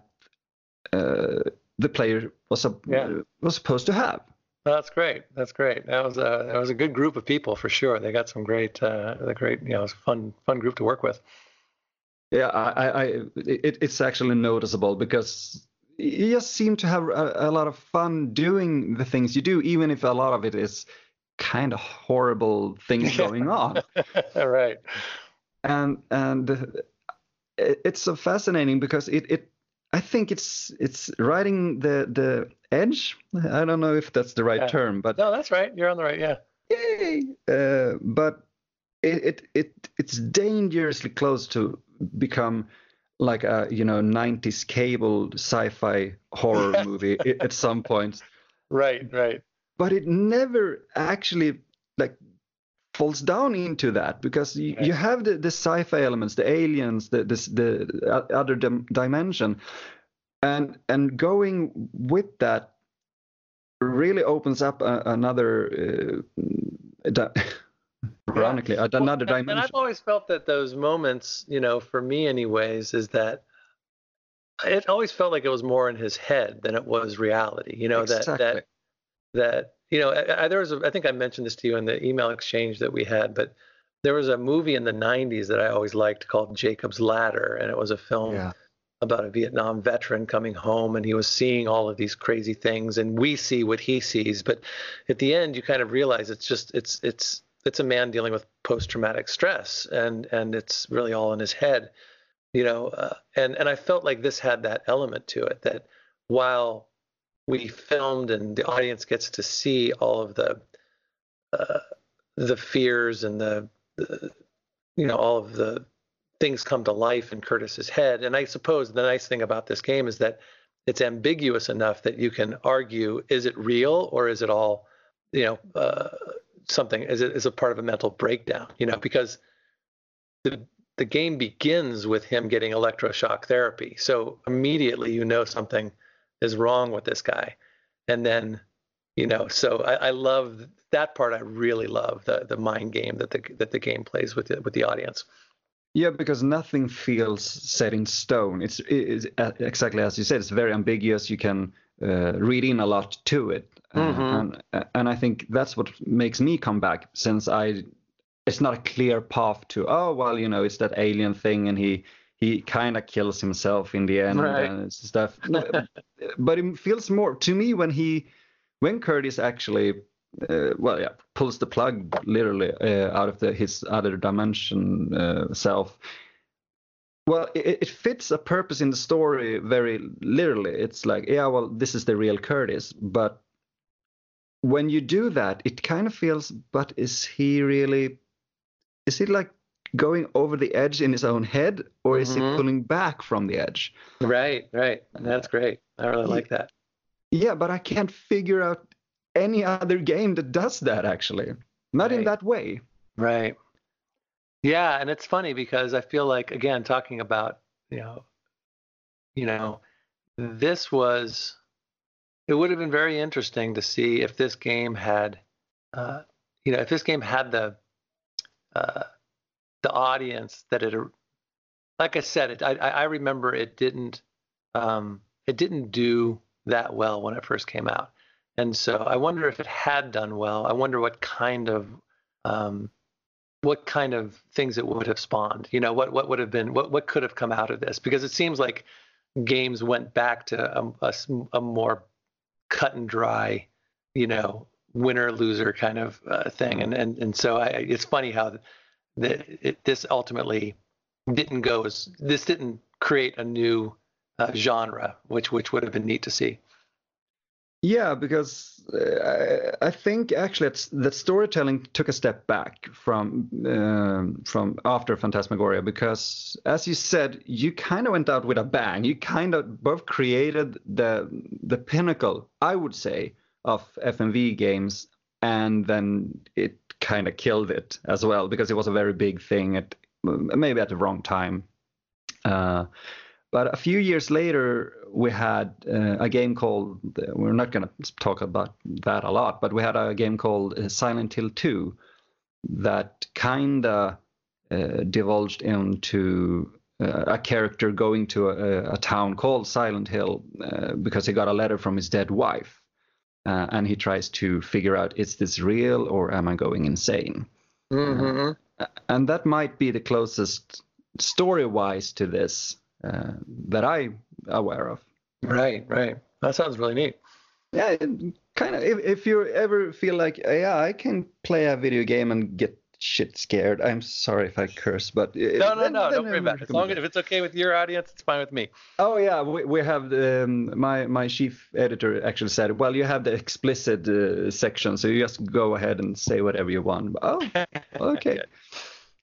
uh, the player was a, Yeah. was supposed to have. That's great. That's great. That was a that was a good group of people for sure. They got some great, uh, the great, you know, it was a fun fun group to work with. Yeah, I, I, I it, it's actually noticeable because you just seem to have a, a lot of fun doing the things you do, even if a lot of it is kind of horrible things going on. All right. And and uh, it's so fascinating because it, it I think it's it's riding the the edge. I don't know if that's the right Yeah. term, but No, that's right. You're on the right. Yeah. yay! Uh, but it, it it it's dangerously close to become like a you know 90s cable sci-fi horror movie at some point Right. Right. But it never actually like falls down into that because you, you have the, the sci-fi elements the aliens the this the other dim- dimension and and going with that really opens up a, another uh, di- ironically Well, another and- And I've always felt that those moments, you know, for me anyways, is that it always felt like it was more in his head than it was reality. You know, Exactly. that that you know, I, I, there was a, I think I mentioned this to you in the email exchange that we had, but there was a movie in the 90s that I always liked called Jacob's Ladder, and it was a film yeah. about a Vietnam veteran coming home and he was seeing all of these crazy things and we see what he sees but at the end you kind of realize it's just it's it's it's a man dealing with post traumatic stress and and it's really all in his head you know uh, and and I felt like this had that element to it that while we filmed and the audience gets to see all of the uh, the fears and the, the you know all of the things come to life in Curtis's head. And I suppose the nice thing about this game is that it's ambiguous enough that you can argue: is it real or is it all, you know, uh, something? Is it is a part of a mental breakdown? You know, because the the game begins with him getting electroshock therapy, so immediately you know something is wrong with this guy, and then. You know, so I, I love that part. I really love the the mind game that the that the game plays with the, with the audience. Yeah, because nothing feels set in stone. It's, it's uh, exactly as you said. It's very ambiguous. You can uh, read in a lot to it, uh, Mhm. and and I think that's what makes me come back. Since I, it's not a clear path to. Oh well, you know, it's that alien thing, and he he kind of kills himself in the end Right. and stuff. But it feels more to me when he, when Curtis actually uh, well, yeah, pulls the plug literally uh, out of the, his other dimension uh, self. Well, it, it fits a purpose in the story very literally. It's like, yeah, well, this is the real Curtis, but when you do that, it kind of feels, but is he really? Is he like going over the edge in his own head, or is he Mhm. pulling back from the edge? Right, right. That's great. I really like that. Yeah, but I can't figure out any other game that does that actually. Not in that way. Right. Yeah, and it's funny because I feel like again talking about, you know, you know, this was it would have been very interesting to see if this game had uh, you know, if this game had the uh, the audience that it like I said, it I I remember it didn't um it didn't do that well when it first came out. And so I wonder if it had done well. I wonder what kind of um, what kind of things it would have spawned. You know, what what would have been what what could have come out of this? Because it seems like games went back to a a more cut and dry, you know, winner loser kind of uh, thing. And and and so I, it's funny how the, it, this ultimately didn't go as this didn't create a new uh, genre, which which would have been neat to see. Yeah, because uh, I think actually it's, that storytelling took a step back from um, from after Phantasmagoria because, as you said, you kind of went out with a bang. You kind of both created the the pinnacle, I would say, of FMV games, and then it kind of killed it as well because it was a very big thing at maybe at the wrong time. Uh, but a few years later, we had uh, a game called, we're not going to talk about that a lot, but we had a game called uh, Silent Hill 2, that kinda uh, divulged into uh, a character going to a, a, town called Silent Hill uh, because he got a letter from his dead wife, uh, and he tries to figure out is this real or am I going insane? Mm-hmm. and that might be the closest story-wise to this uh, that I'm aware of. Right, right. That sounds really neat. Yeah, kind of. If, if you ever feel like, yeah, I can play a video game and get shit scared. I'm sorry if I curse, but no, no, then, no, then don't worry about it. As long as if it's okay with your audience, it's fine with me. Oh yeah, we, we have um, my my chief editor actually said, well, you have the explicit uh, section, so you just go ahead and say whatever you want. Oh, okay.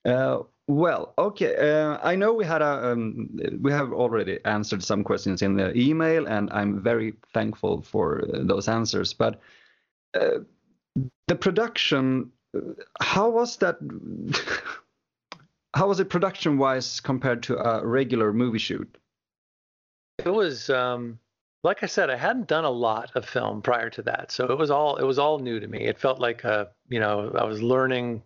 uh, well, okay. Uh, I know we had a um, we have already answered some questions in the email, and I'm very thankful for uh, those answers. But uh, the production, how was that? how was it production wise compared to a regular movie shoot? It was um, like I said, I hadn't done a lot of film prior to that, so it was all it was all new to me. It felt like a you know I was learning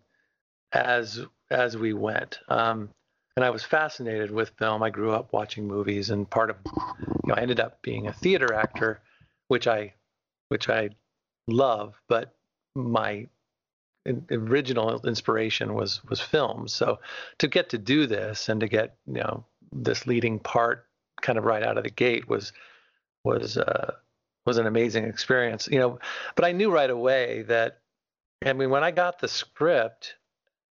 as as we went. Um, and I was fascinated with film. I grew up watching movies, and part of, you know, I ended up being a theater actor, which I, which I love. But my original inspiration was was film. So to get to do this and to get you know this leading part kind of right out of the gate was was uh, was an amazing experience. You know, but I knew right away that I mean when I got the script,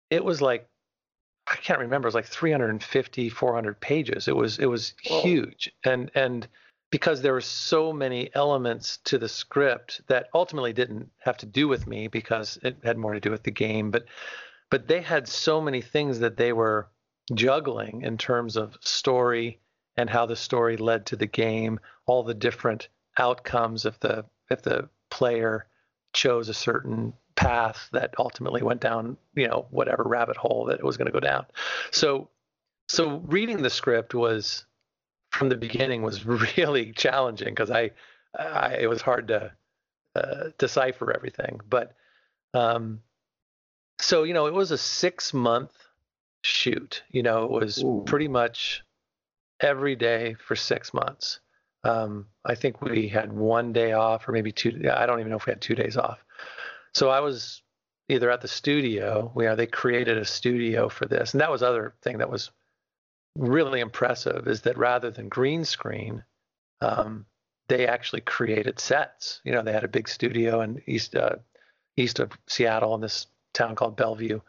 it was like I can't remember. It was like 350, 400 pages. It was it was Whoa. huge, and and because there were so many elements to the script that ultimately didn't have to do with me because it had more to do with the game, but but they had so many things that they were juggling in terms of story and how the story led to the game, all the different outcomes if the if the player chose a certain path that ultimately went down, you know, whatever rabbit hole that it was going to go down. So, so reading the script was from the beginning was really challenging because I, I, it was hard to uh, decipher everything. But, um, so you know, it was a six month shoot. You know, it was Ooh. pretty much every day for six months. Um, I think we had one day off, or maybe two. I don't even know if we had two days off. So I was either at the studio, where they created a studio for this, and that was other thing that was really impressive is that rather than green screen, um, they actually created sets. You know, they had a big studio in east uh, east of Seattle in this town called Bellevue,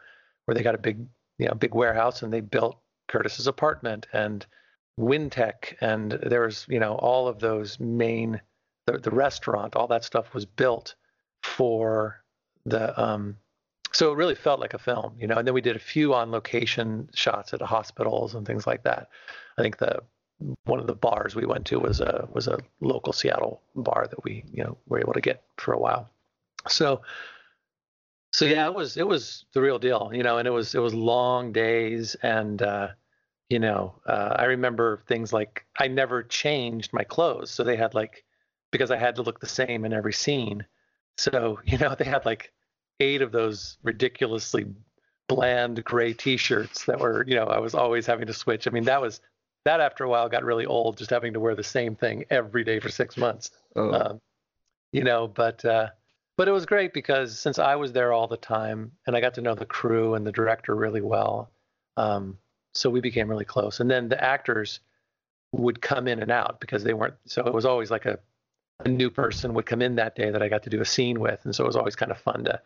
where they got a big you know big warehouse, and they built Curtis's apartment and WynTech, and there was you know all of those main the, the restaurant, all that stuff was built for the um, so it really felt like a film, you know. And then we did a few on location shots at hospitals and things like that. I think the one of the bars we went to was a was a local Seattle bar that we you know were able to get for a while. So so yeah, it was it was the real deal, you know. And it was it was long days and. uh you know, uh, I remember things like I never changed my clothes, so they had like because I had to look the same in every scene. So, you know, they had like eight of those ridiculously bland gray t-shirts that were, you know, I was always having to switch. I mean, that was that after a while got really old just having to wear the same thing every day for six months. Oh. Um, you know, but uh, but it was great because since I was there all the time and I got to know the crew and the director really well, um, so we became really close. And then the actors would come in and out because they weren't. So it was always like a a new person would come in that day that I got to do a scene with, and so it was always kind of fun to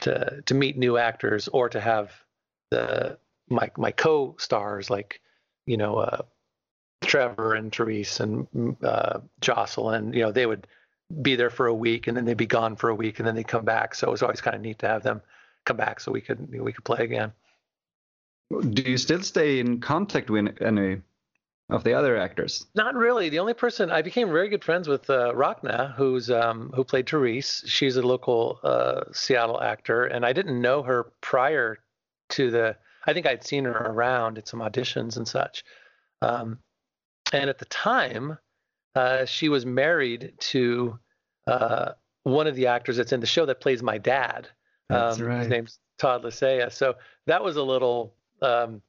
to to meet new actors or to have the my my co-stars like you know uh, Trevor and Therese and uh, Jocelyn. You know they would be there for a week and then they'd be gone for a week and then they'd come back. So it was always kind of neat to have them come back so we could we could play again. Do you still stay in contact with any of the other actors? Not really. The only person I became very good friends with uh, Rachna, who's um, who played Therese. She's a local uh, Seattle actor, and I didn't know her prior to the. I think I'd seen her around at some auditions and such. Um, and at the time, uh, she was married to uh, one of the actors that's in the show that plays my dad. That's um, right. His name's Todd Lasea. So that was a little um,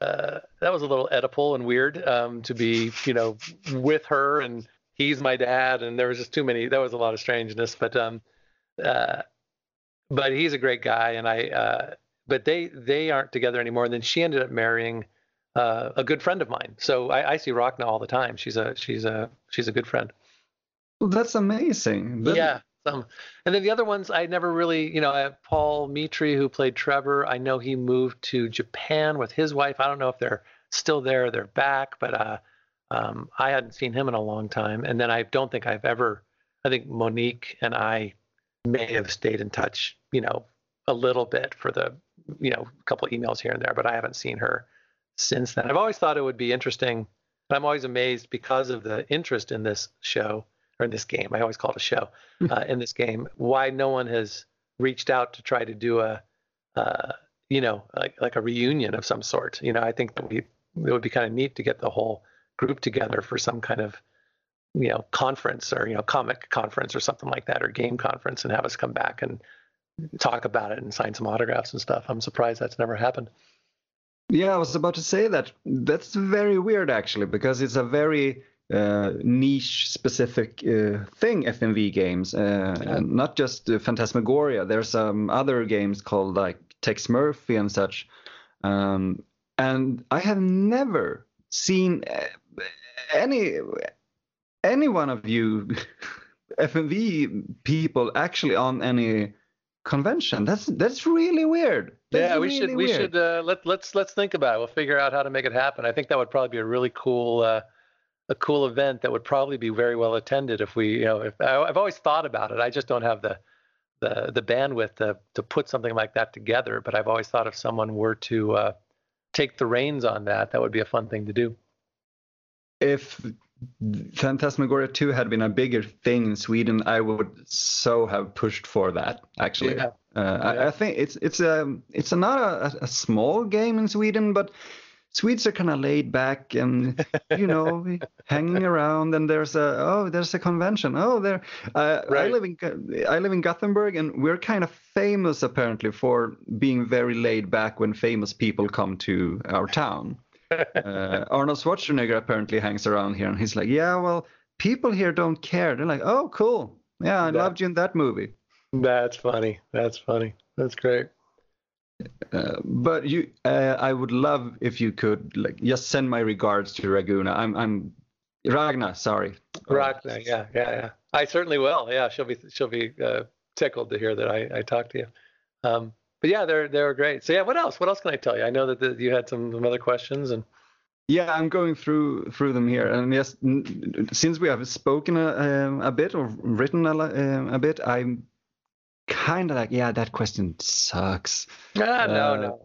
uh, that was a little Oedipal and weird um, to be, you know, with her and he's my dad, and there was just too many. There was a lot of strangeness, but um, uh, but he's a great guy, and I. Uh, but they they aren't together anymore. And then she ended up marrying uh, a good friend of mine. So I, I see Rachna all the time. She's a she's a she's a good friend. Well, that's amazing. That- Yeah. Some. And then the other ones, I never really, you know, I have Paul Mitri, who played Trevor. I know he moved to Japan with his wife. I don't know if they're still there they're back, but uh, um, I hadn't seen him in a long time. And then I don't think I've ever, I think Monique and I may have stayed in touch, you know, a little bit for the, you know, a couple emails here and there, but I haven't seen her since then. I've always thought it would be interesting. And I'm always amazed because of the interest in this show or in this game. I always call it a show uh, in this game. Why no one has reached out to try to do a, uh, you know, like like a reunion of some sort. You know, I think that we it would be kind of neat to get the whole group together for some kind of, you know, conference or you know, comic conference or something like that, or game conference, and have us come back and talk about it and sign some autographs and stuff. I'm surprised that's never happened. Yeah, I was about to say that. That's very weird, actually, because it's a very uh, niche specific uh, thing, FMV games, uh, and not just uh, Phantasmagoria. There's some other games called like Tex Murphy and such. Um, and I have never seen uh, any any one of you FMV people actually on any convention. That's that's really weird. That's yeah, we really should we weird. should uh, let let's let's think about it. We'll figure out how to make it happen. I think that would probably be a really cool uh, a cool event that would probably be very well attended if we you know if I, I've always thought about it. I just don't have the the the bandwidth to to put something like that together. But I've always thought if someone were to uh, take the reins on that, that would be a fun thing to do. if Phantasmagoria 2 had been a bigger thing in Sweden, I would so have pushed for that. Actually, Yeah. uh, Yeah. I, I think it's it's a it's a, not a, a small game in Sweden, but Swedes are kind of laid back and you know hanging around. And there's a oh there's a convention. Oh there uh, I live in I live in Gothenburg, and we're kind of famous apparently for being very laid back when famous people come to our town uh, Arnold Schwarzenegger apparently hangs around here, and he's like, "Yeah, well, people here don't care." They're like, "Oh, cool. Yeah, I Yeah. loved you in that movie." That's funny. That's funny. That's great. Uh, but you, uh, I would love if you could like just send my regards to Raguna. I'm, I'm Ragna. Sorry. Rachna, yeah, yeah, yeah. I certainly will. Yeah, she'll be she'll be uh, tickled to hear that I, I talked to you. Um, but yeah, they're they're great. So yeah, what else? What else can I tell you? I know that the, you had some, some other questions and Yeah, I'm going through through them here, and yes, n- since we have spoken a, um, a bit or written a, um, a bit, I'm kind of like, yeah, that question sucks. ah, no, Uh, no.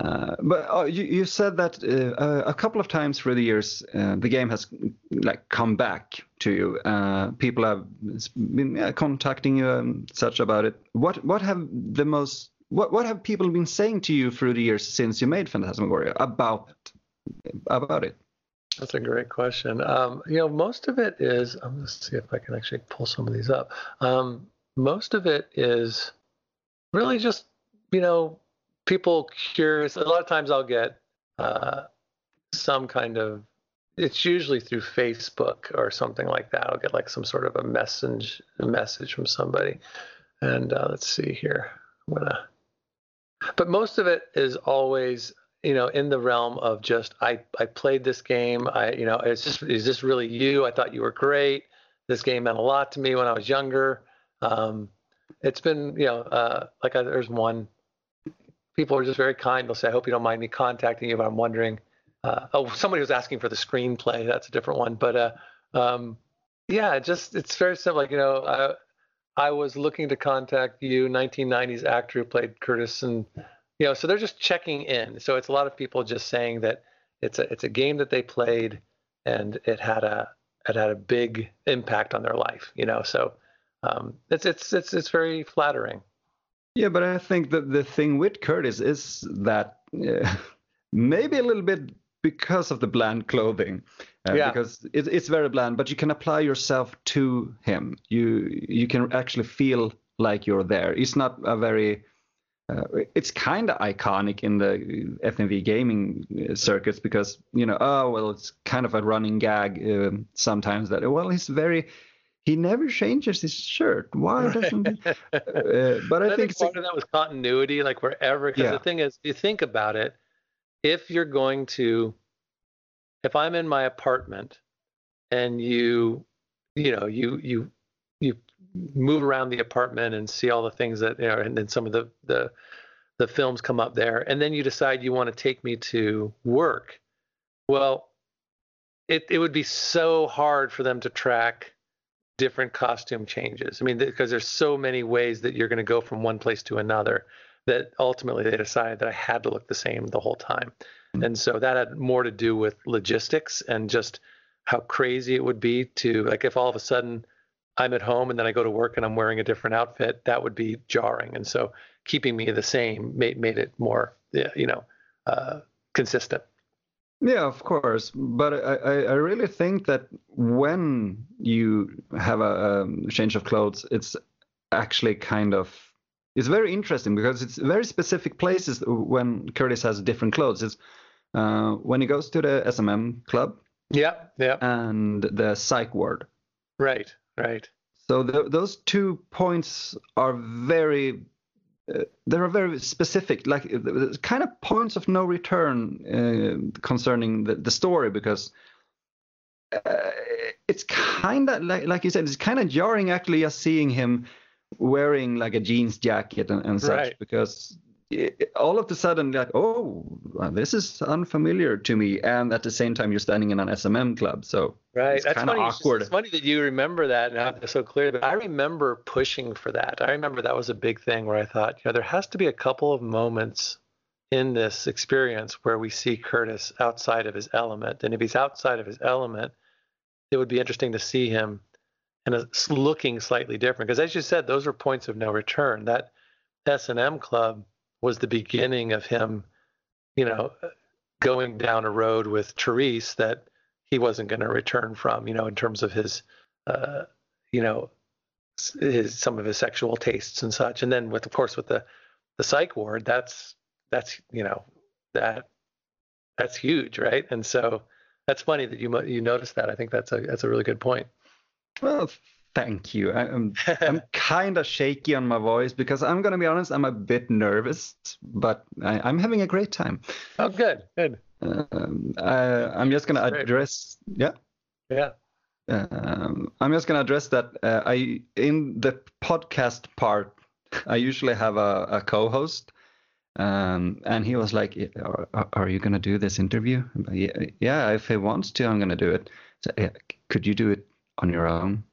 Uh, but uh, you, you said that uh, uh, a couple of times through the years, uh, the game has like come back to you. Uh, people have been uh, contacting you and such about it. What what have the most what what have people been saying to you through the years since you made Phantasmagoria about it? About it? That's a great question. Um, you know, most of it is. I'm going to see if I can actually pull some of these up. Um, most of it is really just, you know, people curious. A lot of times I'll get uh, some kind of. It's usually through Facebook or something like that. I'll get like some sort of a message, a message from somebody, and uh, let's see here. I'm gonna. But most of it is always you know in the realm of just i i played this game i you know it's just is this really you i thought you were great this game meant a lot to me when i was younger um it's been you know uh like I, there's one people are just very kind. They'll say i hope you don't mind me contacting you but i'm wondering uh oh somebody was asking for the screenplay. That's a different one. But uh um yeah just it's very simple like you know i i was looking to contact you 1990s actor who played curtis and you know so they're just checking in. So it's a lot of people just saying that it's a it's a game that they played and it had a it had a big impact on their life you know? So um, it's it's it's it's very flattering Yeah, but I think that the thing with Curtis is that uh, maybe a little bit because of the bland clothing. Uh, Yeah. Because it, it's very bland, but you can apply yourself to him. You you can actually feel like you're there. It's not a very uh, it's kind of iconic in the FMV gaming uh, circuits because you know, oh well, it's kind of a running gag uh, sometimes that well, he's very he never changes his shirt. Why doesn't he? Uh, but I, I think, think part of that was continuity, like wherever. Because Yeah. the thing is, if you think about it, if you're going to, if I'm in my apartment, and you, you know, you you you move around the apartment and see all the things that you know, and then some of the the the films come up there, and then you decide you want to take me to work. Well, it it would be so hard for them to track different costume changes. I mean, because there's so many ways that you're going to go from one place to another that ultimately they decided that I had to look the same the whole time. And so that had more to do with logistics and just how crazy it would be to like if all of a sudden I'm at home and then I go to work and I'm wearing a different outfit, that would be jarring. And so keeping me the same made made it more, you know, uh, consistent. Yeah, of course. But I, I, really think that when you have a um, change of clothes, it's actually kind of it's very interesting because it's very specific places when Curtis has different clothes. It's uh, when he goes to the SMM club Yeah, yeah, and the psych ward. right, right. So th those two points are very they are very specific, like kind of points of no return uh, concerning the, the story because uh, it's kind of like like you said, it's kind of jarring actually just seeing him wearing like a jeans jacket and, and such Right. because it, all of a sudden like oh this is unfamiliar to me and at the same time you're standing in an SMM club so Right. It's That's funny. awkward. It's funny that you remember that and have this so clear. But I remember pushing for that. I remember that was a big thing where I thought, you know, there has to be a couple of moments in this experience where we see Curtis outside of his element. And if he's outside of his element, it would be interesting to see him and looking slightly different. Because as you said, those are points of no return. That S and M club was the beginning of him, you know, going down a road with Therese that he wasn't going to return from, you know, in terms of his, uh, you know, his some of his sexual tastes and such. And then with, of course, with the the psych ward, that's that's you know that that's huge, right? And so that's funny that you you noticed that. I think that's a that's a really good point. Well, thank you. I, I'm I'm kind of shaky on my voice because I'm gonna be honest. I'm a bit nervous, but I, I'm having a great time. oh, good, good, Um, I, I'm just gonna address. Yeah. yeah, Um, I'm just gonna address that. Uh, I in the podcast part, I usually have a, a co-host, um, and he was like, "Are, are you gonna do this interview?" Like, Yeah, yeah, if he wants to, I'm gonna do it. So, yeah, could you do it on your own?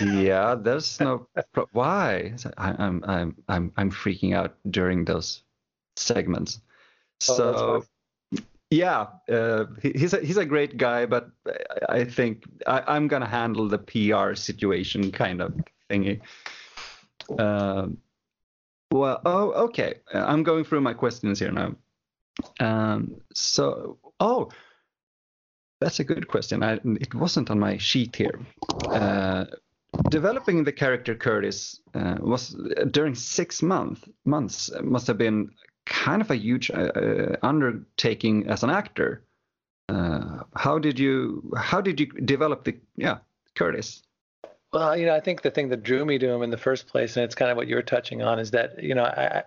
Yeah, there's no. Pro- why? I, I'm I'm I'm I'm freaking out during those segments. Oh, So yeah, uh, he, he's a, he's a great guy, but I I think I, I'm gonna handle the PR situation kind of thingy. Um, well, oh, okay. I'm going through my questions here now. Um, so, oh, that's a good question. I, it wasn't on my sheet here. Uh, developing the character Curtis uh, was during six month, months uh, must have been kind of a huge uh, uh, undertaking as an actor. Uh, how did you how did you develop the yeah Curtis? Well, you know, I think the thing that drew me to him in the first place, and it's kind of what you were touching on, is that you know I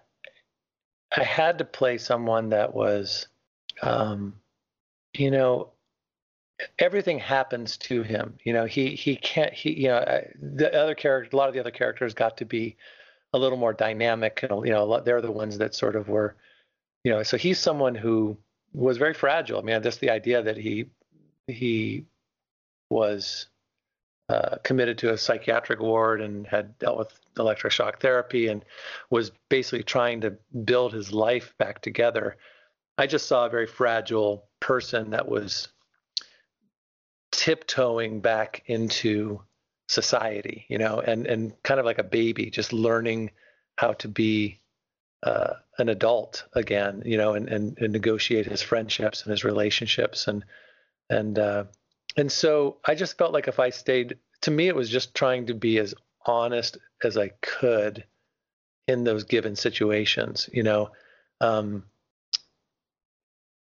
I had to play someone that was, um, you know, everything happens to him. You know, he he can't he you know the other character, a lot of the other characters got to be a little more dynamic, and you know, they're the ones that sort of were, you know, so he's someone who was very fragile. I mean, just the idea that he he was uh, committed to a psychiatric ward and had dealt with electric shock therapy and was basically trying to build his life back together. I just saw a very fragile person that was tiptoeing back into society, you know, and and kind of like a baby, just learning how to be uh, an adult again, you know, and, and and negotiate his friendships and his relationships and and uh, and so I just felt like if I stayed, to me, it was just trying to be as honest as I could in those given situations. You know, um,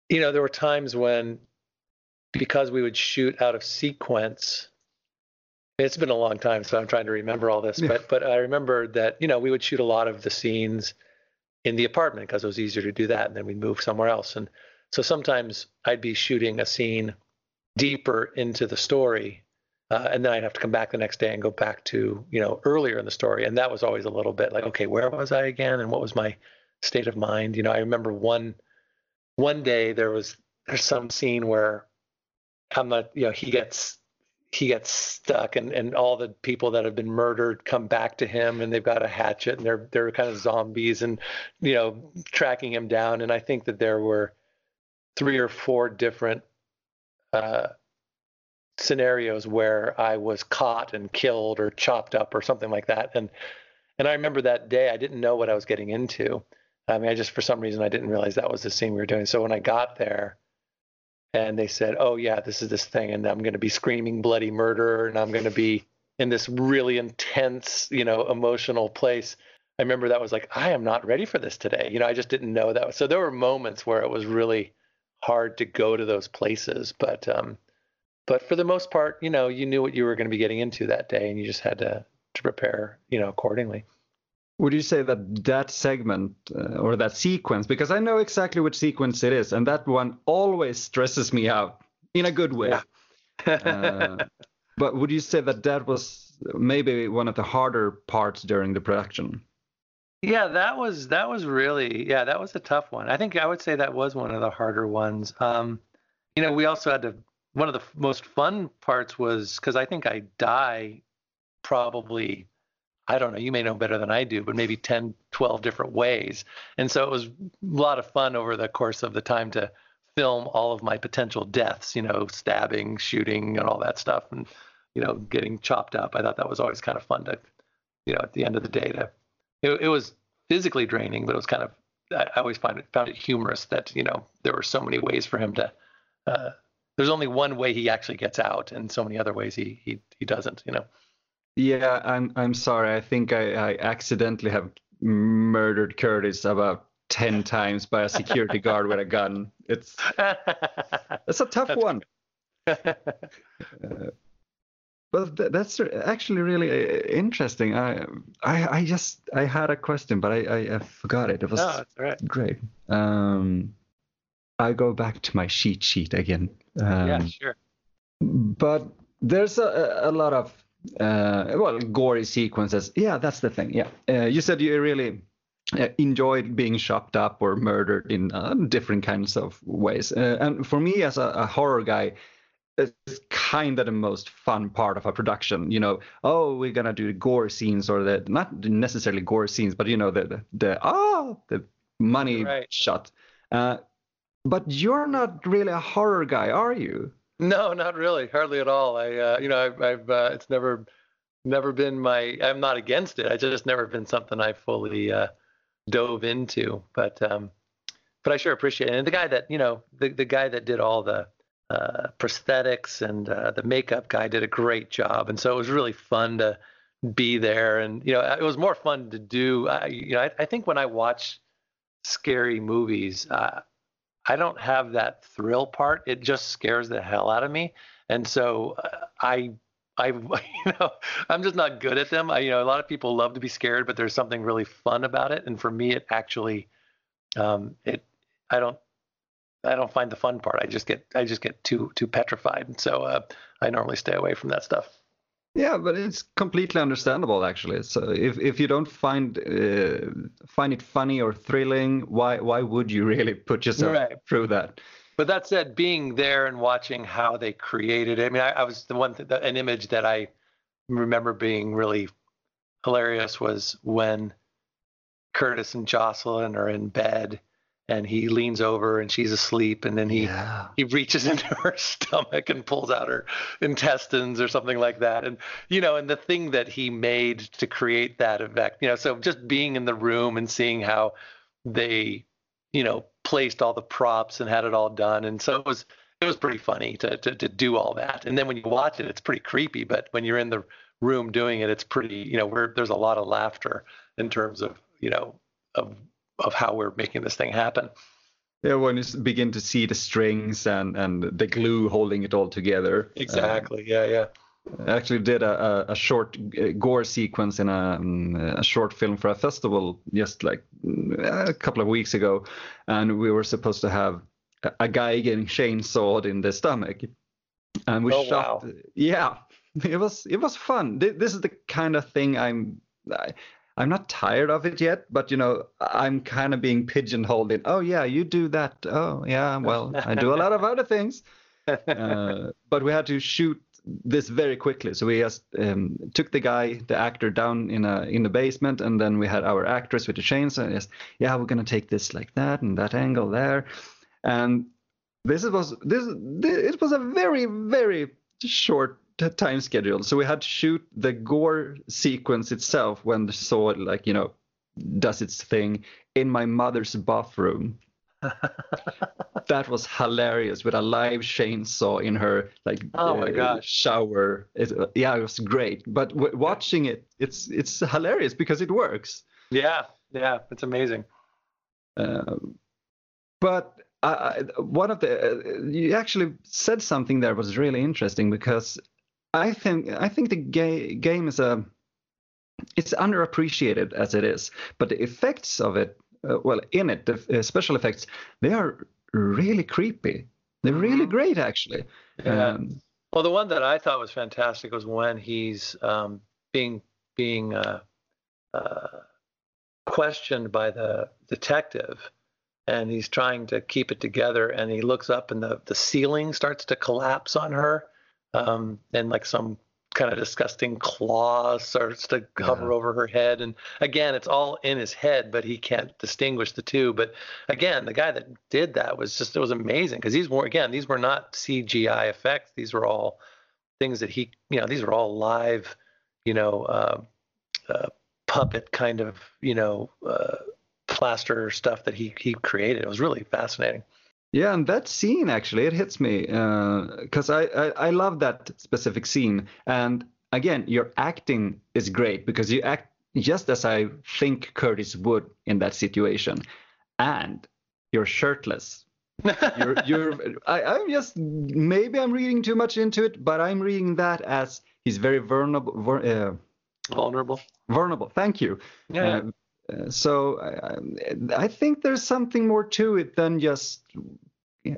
you know, there were times when because we would shoot out of sequence. It's been a long time, so I'm trying to remember all this. Yeah. But but I remember that you know we would shoot a lot of the scenes in the apartment because it was easier to do that, and then we'd move somewhere else. And so sometimes I'd be shooting a scene deeper into the story, uh, and then I'd have to come back the next day and go back to you know earlier in the story, and that was always a little bit like, okay, where was I again, and what was my state of mind? You know, I remember one one day there was there's some scene where I'm not, you know, he gets he gets stuck and, and all the people that have been murdered come back to him and they've got a hatchet and they're they're kind of zombies and you know tracking him down. And I think that there were three or four different uh, scenarios where I was caught and killed or chopped up or something like that. And and I remember that day I didn't know what I was getting into. I mean I just for some reason I didn't realize that was the scene we were doing. So when I got there and they said, "Oh yeah, this is this thing, and I'm going to be screaming bloody murder, and I'm going to be in this really intense, you know, emotional place." I remember that was like, I am not ready for this today. You know, I just didn't know that. So there were moments where it was really hard to go to those places, but um, but for the most part, you know, you knew what you were going to be getting into that day, and you just had to to prepare, you know, accordingly. Would you say that that segment uh, or that sequence, because I know exactly which sequence it is, and that one always stresses me out in a good way. Yeah. uh, but would you say that that was maybe one of the harder parts during the production? Yeah, that was that was really yeah that was a tough one. I think I would say that was one of the harder ones. Um, you know, we also had to. One of the most fun parts was because I think I die probably I don't know, you may know better than I do, but maybe 10, 12 different ways. And so it was a lot of fun over the course of the time to film all of my potential deaths, you know, stabbing, shooting, and all that stuff, and, you know, getting chopped up. I thought that was always kind of fun to, you know, at the end of the day, to, it, it was physically draining, but it was kind of, I always find it, found it humorous that, you know, there were so many ways for him to, uh, there's only one way he actually gets out, and so many other ways he, he, he doesn't, you know. Yeah, I'm I'm sorry. I think I, I accidentally have murdered Curtis about ten times by a security guard with a gun. It's it's a tough one. Uh, but th- that's actually really uh, interesting. I, I I just I had a question, but I I, I forgot it. It was no, that's all right. great. Um, I go back to my sheet sheet again. Um, yeah, sure. but there's a, a lot of uh, well gory sequences. Yeah that's the thing. Yeah. Uh, you said you really uh, enjoyed being chopped up or murdered in uh, different kinds of ways. Uh, and for me as a, a horror guy it's kind of the most fun part of a production you know. Oh we're gonna do gore scenes or the not necessarily gore scenes but you know the the, the ah the money Right. shot. Uh, but you're not really a horror guy are you No, not really, hardly at all. I, uh, you know, I've, I've uh, it's never, never been my. I'm not against it. I just never been something I fully uh, dove into. But, um, but I sure appreciate it. And the guy that, you know, the the guy that did all the uh, prosthetics and uh, the makeup guy did a great job. And so it was really fun to be there. And you know, it was more fun to do. I, you know, I, I think when I watch scary movies. Uh, I don't have that thrill part. It just scares the hell out of me. And so uh, I, I, you know, I'm just not good at them. I, you know, a lot of people love to be scared, but there's something really fun about it. And for me, it actually, um, it, I don't, I don't find the fun part. I just get, I just get too, too petrified. And so uh, I normally stay away from that stuff. Yeah, but it's completely understandable actually. So if if you don't find uh, find it funny or thrilling, why why would you really put yourself Right. through that? But that said, being there and watching how they created it, I mean, I, I was the one, th- an image that I remember being really hilarious was when Curtis and Jocelyn are in bed and he leans over and she's asleep and then he yeah. he reaches into her stomach and pulls out her intestines or something like that. And you know and the thing that he made to create that effect you know so just being in the room and seeing how they you know placed all the props and had it all done. And so it was it was pretty funny to to, to do all that. And then when you watch it it's pretty creepy but when you're in the room doing it it's pretty you know where there's a lot of laughter in terms of you know, of of how we're making this thing happen. Yeah, when you begin to see the strings and and the glue holding it all together. Exactly. yeah, yeah. I actually did a, a, a short uh, gore sequence in a, um, a short film for a festival just like mm, a couple of weeks ago, and we were supposed to have a, a guy getting chainsawed in the stomach, and we Oh, shot. wow. Yeah, it was it was fun. This is the kind of thing I'm. I, I'm not tired of it yet, but you know, I'm kind of being pigeonholed in. Oh yeah, you do that. Oh yeah, well, I do a lot of other things uh, but we had to shoot this very quickly. So we just um, took the guy, the actor, down in a in the basement, and then we had our actress with the chainsaw. And yeah, we're gonna take this like that and that angle there, and this was this, this it was a very very short time schedule. So we had to shoot the gore sequence itself when the saw like you know does its thing in my mother's bathroom that was hilarious with a live chainsaw in her like Oh my gosh. shower it, yeah it was great but w- watching it it's it's hilarious because it works Yeah, yeah, it's amazing. um, but I, I, one of the uh, you actually said something there was really interesting because I think I think the ga- game is a it's underappreciated as it is, but the effects of it, uh, well, in it, the uh, special effects, they are really creepy. They're really Mhm. great, actually. Yeah. Um, Well, the one that I thought was fantastic was when he's um, being being uh, uh, questioned by the detective, and he's trying to keep it together, and he looks up, and the the ceiling starts to collapse on her, um, and like some kind of disgusting claw starts to hover over her head, and again, it's all in his head, but he can't distinguish the two. But again, the guy that did that was just it was amazing because these were again these were not CGI effects; these were all things that he you know these were all live, you know, uh, uh, puppet kind of you know uh, plaster stuff that he he created. It was really fascinating. Yeah, and that scene actually it hits me because I, I I love that specific scene. And again, your acting is great because you act just as I think Curtis would in that situation, and you're shirtless. You're you're I, I'm just maybe I'm reading too much into it, but I'm reading that as he's very vulnerable. Ver, uh, Vulnerable. vulnerable. Thank you. Yeah. Um, uh, so I, I think there's something more to it than just,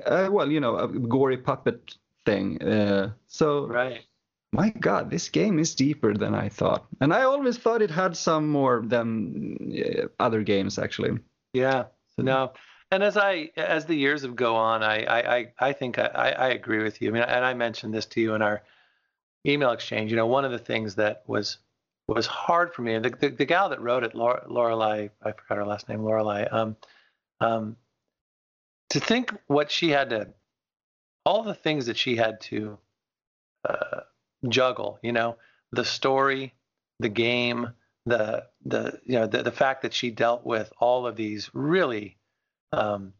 uh, well, you know, a gory puppet thing. Uh, so right. my God, this game is deeper than I thought, and I always thought it had some more than uh, other games actually. Yeah. so, No. And as I as the years have go on, I I I, I think I, I agree with you. I mean, and I mentioned this to you in our email exchange. You know, one of the things that was was hard for me, the the, the gal that wrote it, Laura, Lorelei, I forgot her last name, Lorelei. Um, um, to think what she had to, all the things that she had to uh, juggle. You know, the story, the game, the the you know the, the fact that she dealt with all of these really um,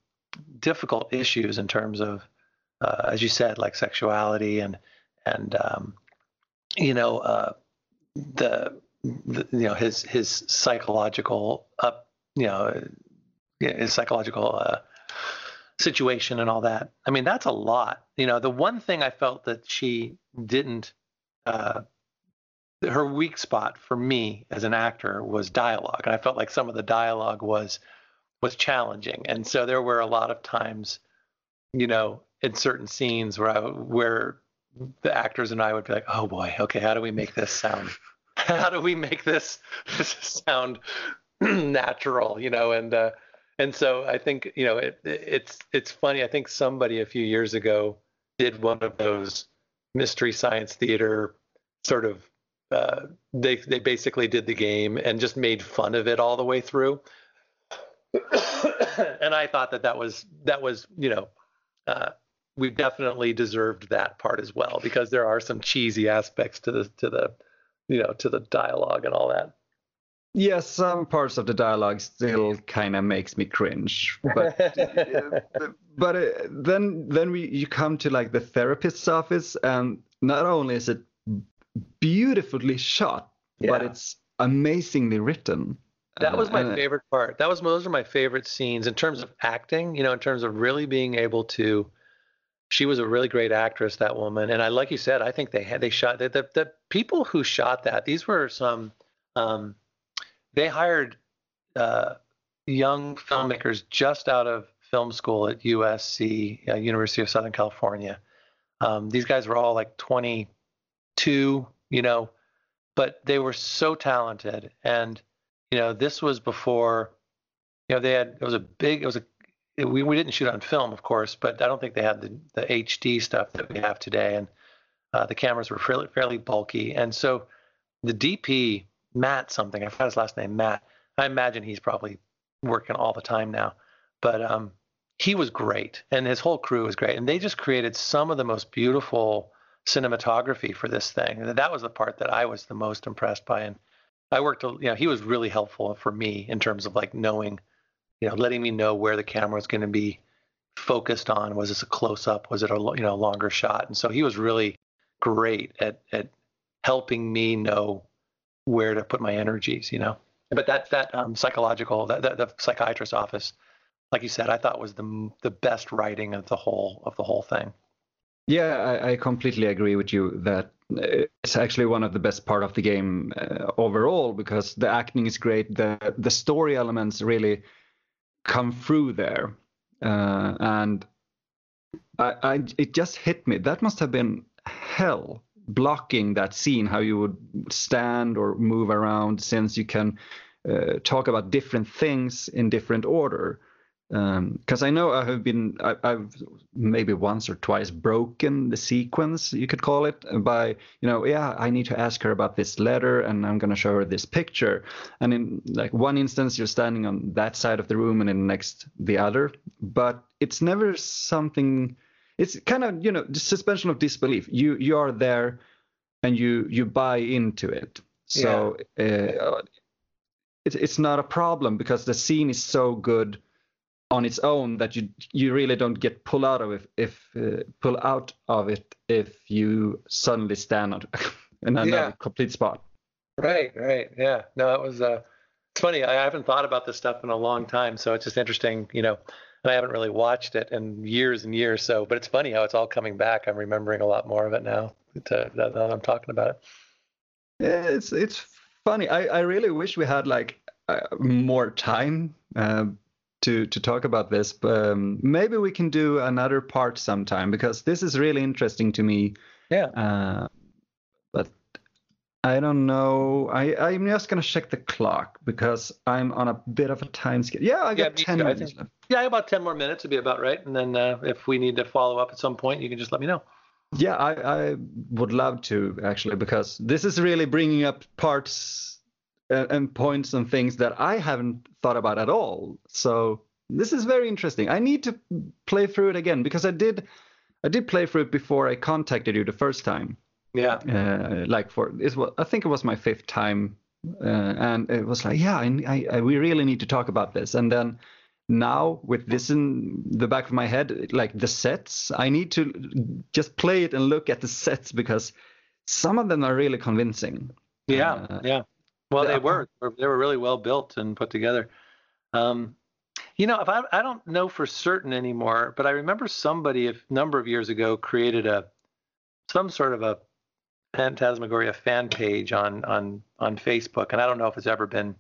difficult issues in terms of uh, as you said like sexuality and and um, you know uh, the, the you know his his psychological up you know his psychological uh, situation and all that. I mean that's a lot. You know the one thing i felt that she didn't uh, her weak spot for me as an actor was dialogue. And i felt like some of the dialogue was was challenging. And so there were a lot of times you know in certain scenes where I, where the actors and i would be like oh boy. Okay how do we make this sound? How do we make this, sound natural? You know and uh and so i think you know it, it's it's funny. I think somebody a few years ago did one of those mystery science theater sort of uh, they they basically did the game and just made fun of it all the way through. and I thought that that was that was you know uh, we definitely deserved that part as well because there are some cheesy aspects to the to the you know to the dialogue and all that. Yes, some parts of the dialogue still kind of makes me cringe, but but uh, then then we you come to like the therapist's office, and not only is it beautifully shot, but it's amazingly written. That was my Uh, favorite part. That was those are my favorite scenes in terms of acting. You know, in terms of really being able to. She was a really great actress, that woman, and I like you said. I think they had they shot the the, the people who shot that. These were some. Um, they hired uh, young filmmakers just out of film school at USC, uh, University of Southern California. Um, these guys were all like 22, you know, but they were so talented. And, you know, this was before, you know, they had, it was a big, it was a, we, we didn't shoot on film, of course, but I don't think they had the, the HD stuff that we have today. And uh, the cameras were fairly, fairly bulky. And so the DP, Matt something, I forgot his last name, Matt, I imagine he's probably working all the time now, but um, he was great and his whole crew was great. And they just created some of the most beautiful cinematography for this thing. And that was the part that I was the most impressed by. And I worked, you know, he was really helpful for me in terms of like knowing, you know, letting me know where the camera was going to be focused on. Was this a close up? Was it a, you know, longer shot? And so he was really great at, at helping me know where to put my energies, you know. But that that um, psychological that, that the psychiatrist's office, like you said, I thought was the the best writing of the whole of the whole thing. Yeah, I, I completely agree with you that it's actually one of the best part of the game uh, overall because the acting is great. The the story elements really come through there, uh, and I, I it just hit me. That must have been hell blocking that scene. How you would stand or move around since you can uh, talk about different things in different order because um, I know I have been I, have maybe once or twice broken the sequence you could call it by you know yeah I need to ask her about this letter and I'm gonna show her this picture. And in like one instance you're standing on that side of the room and in the next the other. But it's never something it's kind of you know the suspension of disbelief. You you are there and you you buy into it. So yeah. uh, it, it's not a problem because the scene is so good on its own that you you really don't get pull out of it if uh, pull out of it if you suddenly stand on in another Yeah. complete spot. Right, right, yeah. No, it was. Uh, it's funny. I haven't thought about this stuff in a long time, so it's just interesting, you know. And I haven't really watched it in years and years. So, but it's funny how it's all coming back. I'm remembering a lot more of it now. To, now that I'm talking about it. Yeah, it's it's funny. I I really wish we had like uh, more time um, to to talk about this, but um, maybe we can do another part sometime because this is really interesting to me. Yeah. Uh, but I don't know. I I'm just gonna check the clock because I'm on a bit of a time scale. Yeah, I Yeah, got me ten too. Minutes think- left. Yeah, about 10 more minutes would be about right. And then uh, if we need to follow up at some point, you can just let me know. Yeah, I, I would love to actually because this is really bringing up parts and, and points and things that I haven't thought about at all. So this is very interesting. I need to play through it again because I did, I did play through it before I contacted you the first time. Yeah. Uh, like for it was, I think it was my fifth time, uh, and it was like, yeah, I, I, I, we really need to talk about this. And then now with this in the back of my head, like the sets, I need to just play it and look at the sets because some of them are really convincing. Yeah. Uh, yeah. Well, they were. They were really well built and put together. Um, you know, if I, I don't know for certain anymore, but I remember somebody a number of years ago created a some sort of a Phantasmagoria fan page on on on Facebook, and I don't know if it's ever been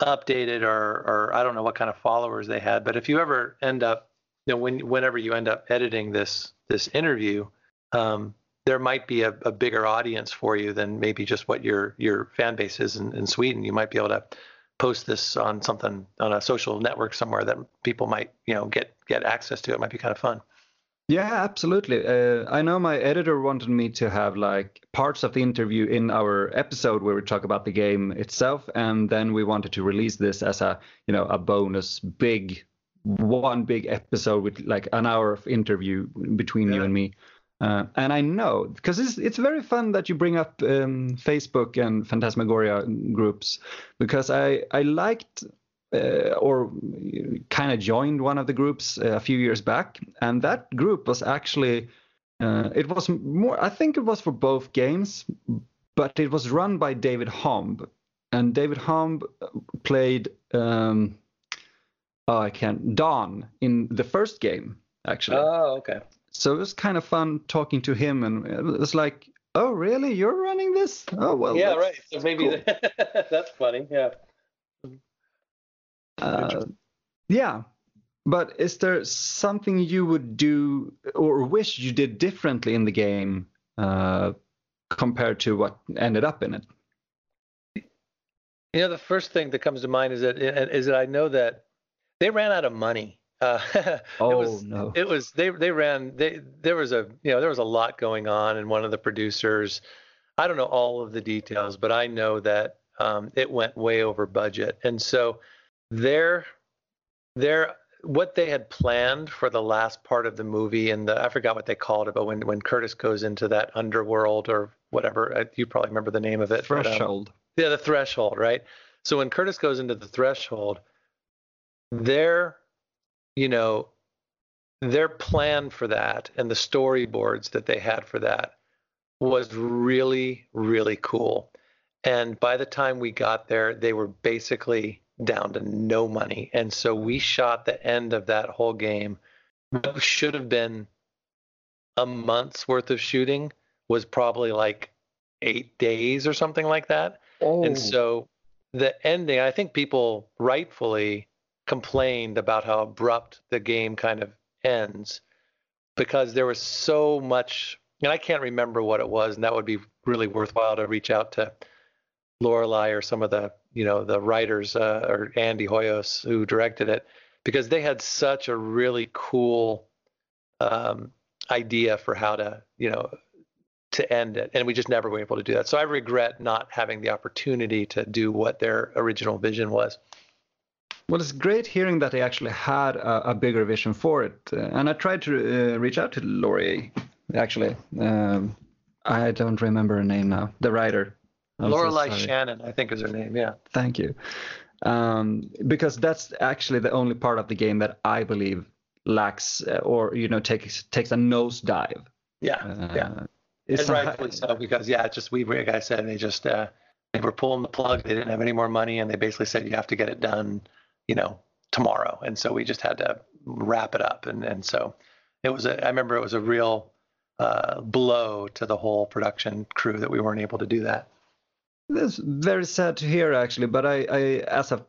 updated or or I don't know what kind of followers they had. But if you ever end up, you know, when whenever you end up editing this this interview, um, there might be a, a bigger audience for you than maybe just what your your fan base is in, in Sweden. You might be able to post this on something on a social network somewhere that people might you know get get access to. It might be kind of fun. Yeah, absolutely. Uh, I know my editor wanted me to have like parts of the interview in our episode where we talk about the game itself, and then we wanted to release this as a you know a bonus big one big episode with like an hour of interview between you and me. Uh, and I know because it's it's very fun that you bring up um, Facebook and Phantasmagoria groups because I I liked uh, or kind of joined one of the groups uh, a few years back, and that group was actually uh, it was more. I think it was for both games, but it was run by David Homb, and David Homb played. Um, oh, I can't. Don in the first game actually. Oh, okay. So it was kind of fun talking to him, and it was like, "Oh, really? You're running this? Oh, well." yeah, right. So maybe cool. that's funny. Yeah. Uh, yeah, but is there something you would do or wish you did differently in the game uh, compared to what ended up in it? You know, the first thing that comes to mind is that is that I know that they ran out of money. Uh, Oh it was, no! it was they they ran they there was a you know there was a lot going on and one of the producers i don't know all of the details but i know that um, it went way over budget and so their their what they had planned for the last part of the movie and the i forgot what they called it but when when curtis goes into that underworld or whatever uh, you probably remember the name of it but, um, Threshold. yeah, the threshold, right? So when Curtis goes into the threshold, their, you know, their plan for that and the storyboards that they had for that was really, really cool. And by the time we got there, they were basically down to no money. And so we shot the end of that whole game. What should have been a month's worth of shooting was probably like eight days or something like that. Oh, And so the ending, I think people rightfully complained about how abrupt the game kind of ends because there was so much, and I can't remember what it was, and that would be really worthwhile to reach out to Lorelei or some of the, you know, the writers uh, or Andy Hoyos who directed it because they had such a really cool um, idea for how to, you know, to end it and we just never were able to do that. So i regret not having the opportunity to do what their original vision was well, it's great hearing that they actually had a, a bigger vision for it. Uh, and I tried to uh, reach out to Laurie, actually. Um, I don't remember her name now. The writer. I'm so lorelei shannon i think is her name yeah Thank you. Um, because that's actually the only part of the game that I believe lacks uh, or you know takes takes a nosedive. yeah Uh, yeah it's and rightfully so because yeah it's just we like i said they just uh they were pulling the plug they didn't have any more money and they basically said you have to get it done you know tomorrow and so we just had to wrap it up and and so it was a i remember it was a real uh blow to the whole production crew that we weren't able to do that That's very sad to hear, actually. But I, I as a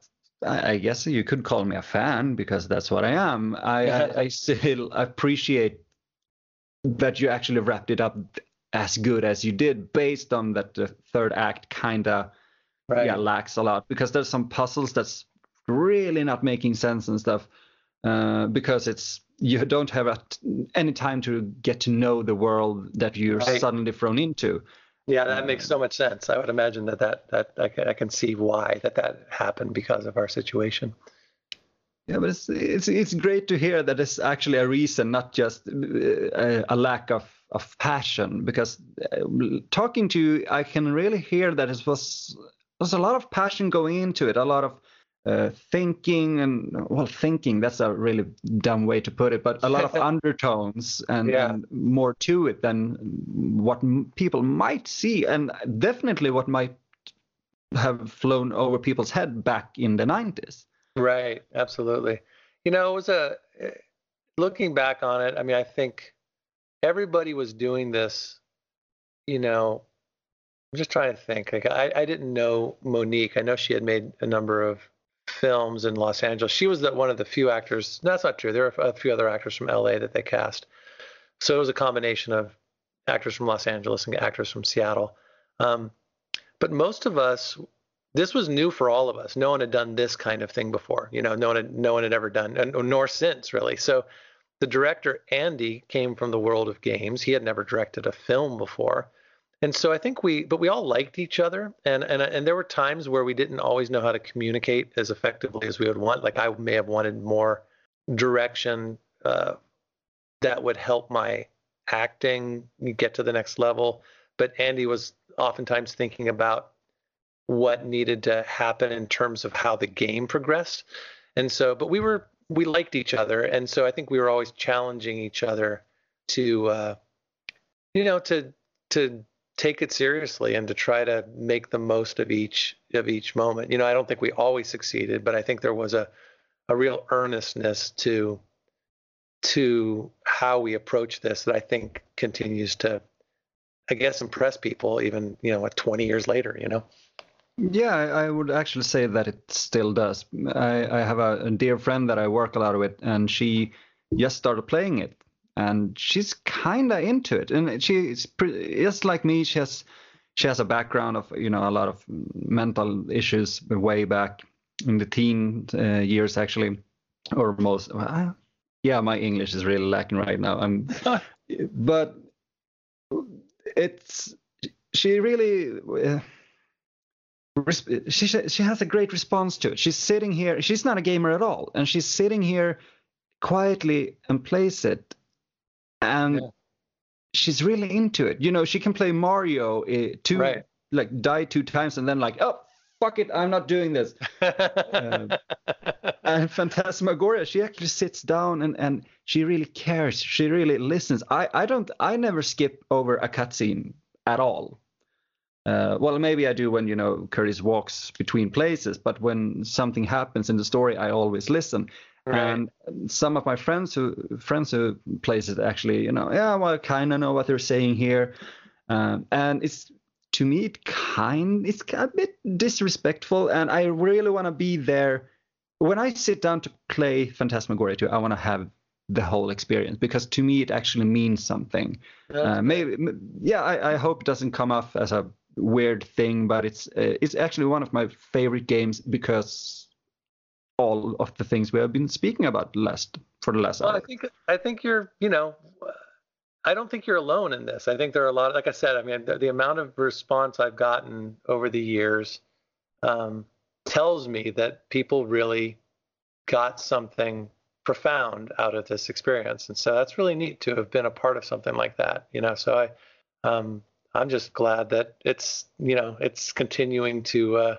I guess you could call me a fan because that's what I am. I, I, I still appreciate that you actually wrapped it up as good as you did, based on that the third act kinda right yeah lacks a lot because there's some puzzles that's really not making sense and stuff uh, because it's you don't have a, any time to get to know the world that you're Right. suddenly thrown into. Yeah, that makes so much sense. I would imagine that that, that I, can, I can see why that that happened because of our situation. Yeah, but it's it's it's great to hear that it's actually a reason, not just uh, a, a lack of of passion. Because uh, talking to you, I can really hear that it was there's a lot of passion going into it, a lot of uh, thinking and well, thinking that's a really dumb way to put it, but a lot of undertones and, Yeah. and more to it than what m- people might see, and definitely what might have flown over people's head back in the 90s. Right, absolutely. You know, it was a looking back on it. I mean, I think everybody was doing this. You know, I'm just trying to think. Like, I I didn't know Monique. I know she had made a number of films in Los Angeles. She was the, one of the few actors. No, that's not true. There are a few other actors from LA that they cast. So it was a combination of actors from Los Angeles and actors from Seattle. Um, but most of us, this was new for all of us. No one had done this kind of thing before. You know, no one had no one had ever done, and nor since really. So the director Andy came from the world of games. He had never directed a film before. And so I think we, but we all liked each other, and and and there were times where we didn't always know how to communicate as effectively as we would want. Like I may have wanted more direction uh, that would help my acting get to the next level, but Andy was oftentimes thinking about what needed to happen in terms of how the game progressed, and so, but we were we liked each other, and so I think we were always challenging each other to, uh, you know, to to take it seriously and to try to make the most of each of each moment. You know, I don't think we always succeeded, but I think there was a a real earnestness to to how we approach this that I think continues to I guess impress people even, you know, what 20 years later, you know. Yeah, I I would actually say that it still does. I, I have a, a dear friend that I work a lot with, and she just started playing it, and she's kind of into it. And she's pre- just like me. She has she has a background of you know a lot of mental issues way back in the teen uh, years, actually, or most. Uh, yeah, my English is really lacking right now. I'm, but it's she really. Uh, she she has a great response to it. She's sitting here. She's not a gamer at all, and she's sitting here quietly and plays it, and yeah. she's really into it. You know, she can play Mario uh, two right. like die two times and then like oh fuck it, I'm not doing this. uh, and Phantasmagoria, she actually sits down and and she really cares. She really listens. I I don't I never skip over a cutscene at all. Uh, well, maybe I do when you know Curtis walks between places, but when something happens in the story, I always listen. Right. And some of my friends who friends who plays it actually, you know, yeah, well, I kind of know what they're saying here, um, and it's to me it kind it's a bit disrespectful, and I really want to be there when I sit down to play Phantasmagoria 2. I want to have the whole experience because to me it actually means something. Uh, maybe, yeah, I, I hope it doesn't come off as a weird thing, but it's uh, it's actually one of my favorite games because all of the things we have been speaking about last for the last well, hour. I think I think you're you know I don't think you're alone in this. I think there are a lot. Like I said, I mean the, the amount of response I've gotten over the years um, tells me that people really got something profound out of this experience, and so that's really neat to have been a part of something like that. You know, so I um, I'm just glad that it's you know it's continuing to uh,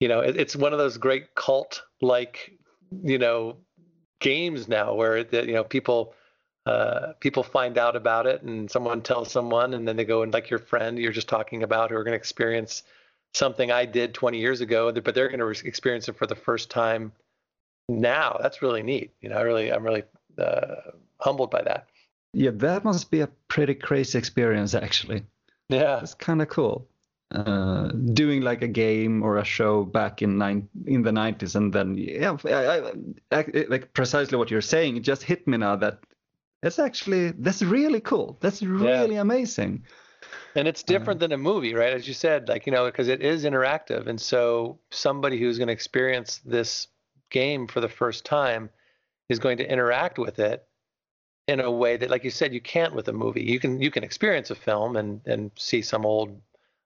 you know it, it's one of those great cult like you know games now where it, you know people uh, people find out about it and someone tells someone and then they go and like your friend you're just talking about who are going to experience something I did 20 years ago but they're going to experience it for the first time now. That's really neat you know I really I'm really uh, humbled by that. Yeah that must be a pretty crazy experience actually. Yeah, it's kind of cool. Uh, doing like a game or a show back in nine in the 90s, and then yeah, I, I, I, like precisely what you're saying. It just hit me now that it's actually that's really cool. That's really yeah. amazing. And it's different uh, than a movie, right? As you said, like you know, because it is interactive, and so somebody who's going to experience this game for the first time is going to interact with it in a way that, like you said, you can't with a movie. You can you can experience a film and and see some old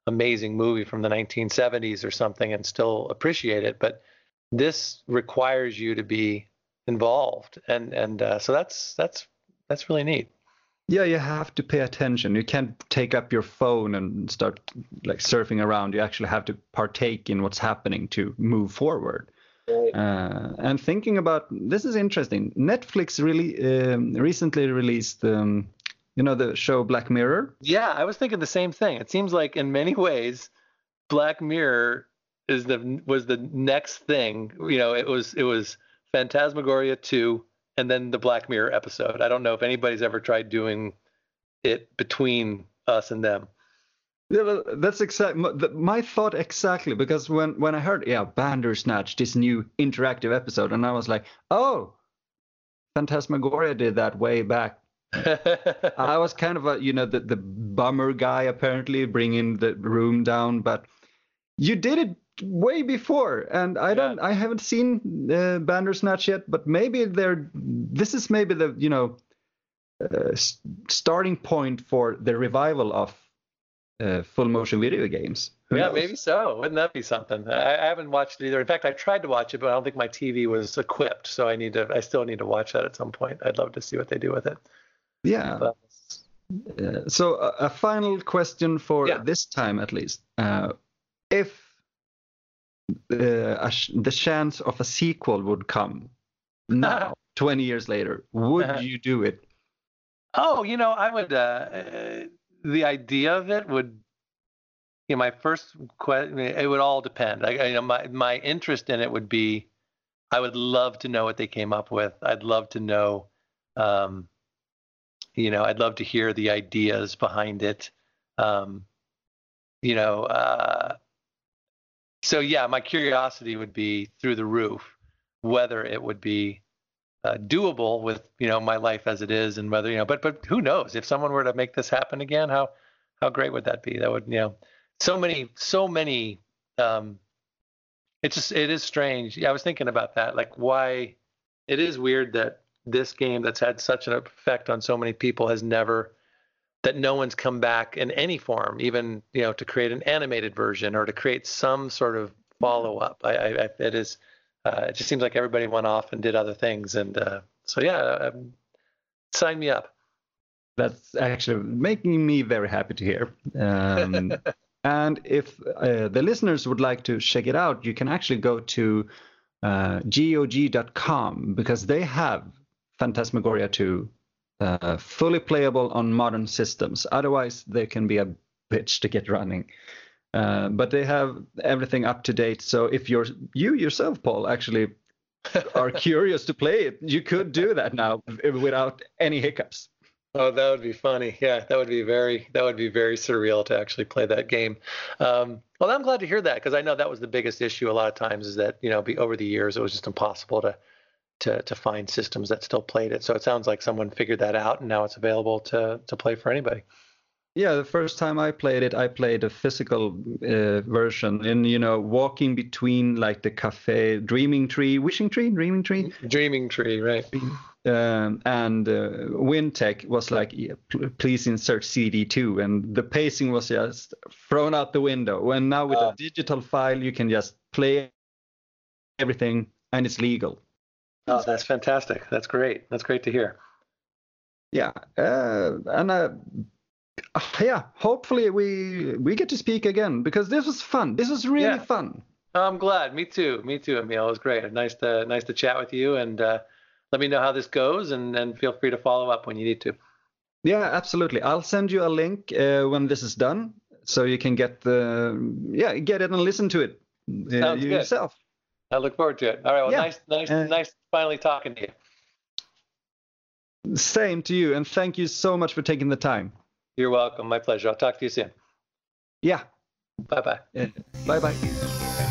amazing movie from the 1970s or something and still appreciate it, but this requires you to be involved, and and uh, so that's that's that's really neat. Yeah, you have to pay attention. You can't take up your phone and start like surfing around. You actually have to partake in what's happening to move forward. Uh, and thinking about this is interesting. Netflix really um, recently released, um, you know, the show Black Mirror. Yeah, I was thinking the same thing. It seems like in many ways, Black Mirror is the was the next thing. You know, it was it was Phantasmagoria two, and then the Black Mirror episode. I don't know if anybody's ever tried doing it between us and them. Yeah, well, that's exactly my thought exactly because when when I heard yeah Bandersnatch this new interactive episode and I was like oh Phantasmagoria did that way back. I was kind of a you know the the bummer guy apparently bringing the room down, but you did it way before and I don't yeah. I haven't seen uh, Bandersnatch yet, but maybe they're this is maybe the you know uh, starting point for the revival of uh, full motion video games. Who yeah, knows? maybe so. Wouldn't that be something? I, I, haven't watched it either. In fact, I tried to watch it, but I don't think my TV was equipped. So I need to. I still need to watch that at some point. I'd love to see what they do with it. Yeah. But, uh, so a, a, final question for yeah. this time, at least. Uh, if uh, sh- the chance of a sequel would come now, 20 years later, would you do it? Oh, you know, I would. Uh, the idea of it would, you know, my first question, it would all depend. I, you know, my my interest in it would be, I would love to know what they came up with. I'd love to know, um, you know, I'd love to hear the ideas behind it. Um, you know, uh, so yeah, my curiosity would be through the roof, whether it would be uh, doable with you know my life as it is, and whether you know, but but who knows if someone were to make this happen again, how how great would that be? That would you know, so many so many. Um, it's just it is strange. Yeah, I was thinking about that. Like why it is weird that this game that's had such an effect on so many people has never that no one's come back in any form, even you know to create an animated version or to create some sort of follow up. I, I, it is uh, it just seems like everybody went off and did other things, and uh, so yeah, um, sign me up. That's actually making me very happy to hear. Um, and if uh, the listeners would like to check it out, you can actually go to uh, GOG.com because they have Phantasmagoria 2 uh, fully playable on modern systems. Otherwise, they can be a bitch to get running. Uh, but they have everything up to date. So if you're you yourself, Paul, actually are curious to play it, you could do that now without any hiccups. Oh, that would be funny. Yeah, that would be very that would be very surreal to actually play that game. Um, well, I'm glad to hear that because I know that was the biggest issue a lot of times is that you know be over the years it was just impossible to to to find systems that still played it. So it sounds like someone figured that out, and now it's available to to play for anybody. Yeah, the first time I played it, I played a physical uh, version, and you know, walking between like the cafe, Dreaming Tree, Wishing Tree, Dreaming Tree, Dreaming Tree, right? Um, and uh, WynTech was like, yeah, please insert CD2, and the pacing was just thrown out the window. And now with uh, a digital file, you can just play everything, and it's legal. Oh, that's fantastic. That's great. That's great to hear. Yeah, uh, and uh, yeah, hopefully we we get to speak again because this was fun. This was really yeah. fun. I'm glad. Me too. Me too, Emil. It was great. Nice to nice to chat with you, and uh, let me know how this goes, and then feel free to follow up when you need to. Yeah, absolutely. I'll send you a link uh, when this is done, so you can get the yeah get it and listen to it uh, yourself. I look forward to it. All right. Well, yeah. nice, nice, uh, nice finally talking to you. Same to you, and thank you so much for taking the time. You're welcome. My pleasure. I'll talk to you soon. Yeah. Bye bye. Bye bye.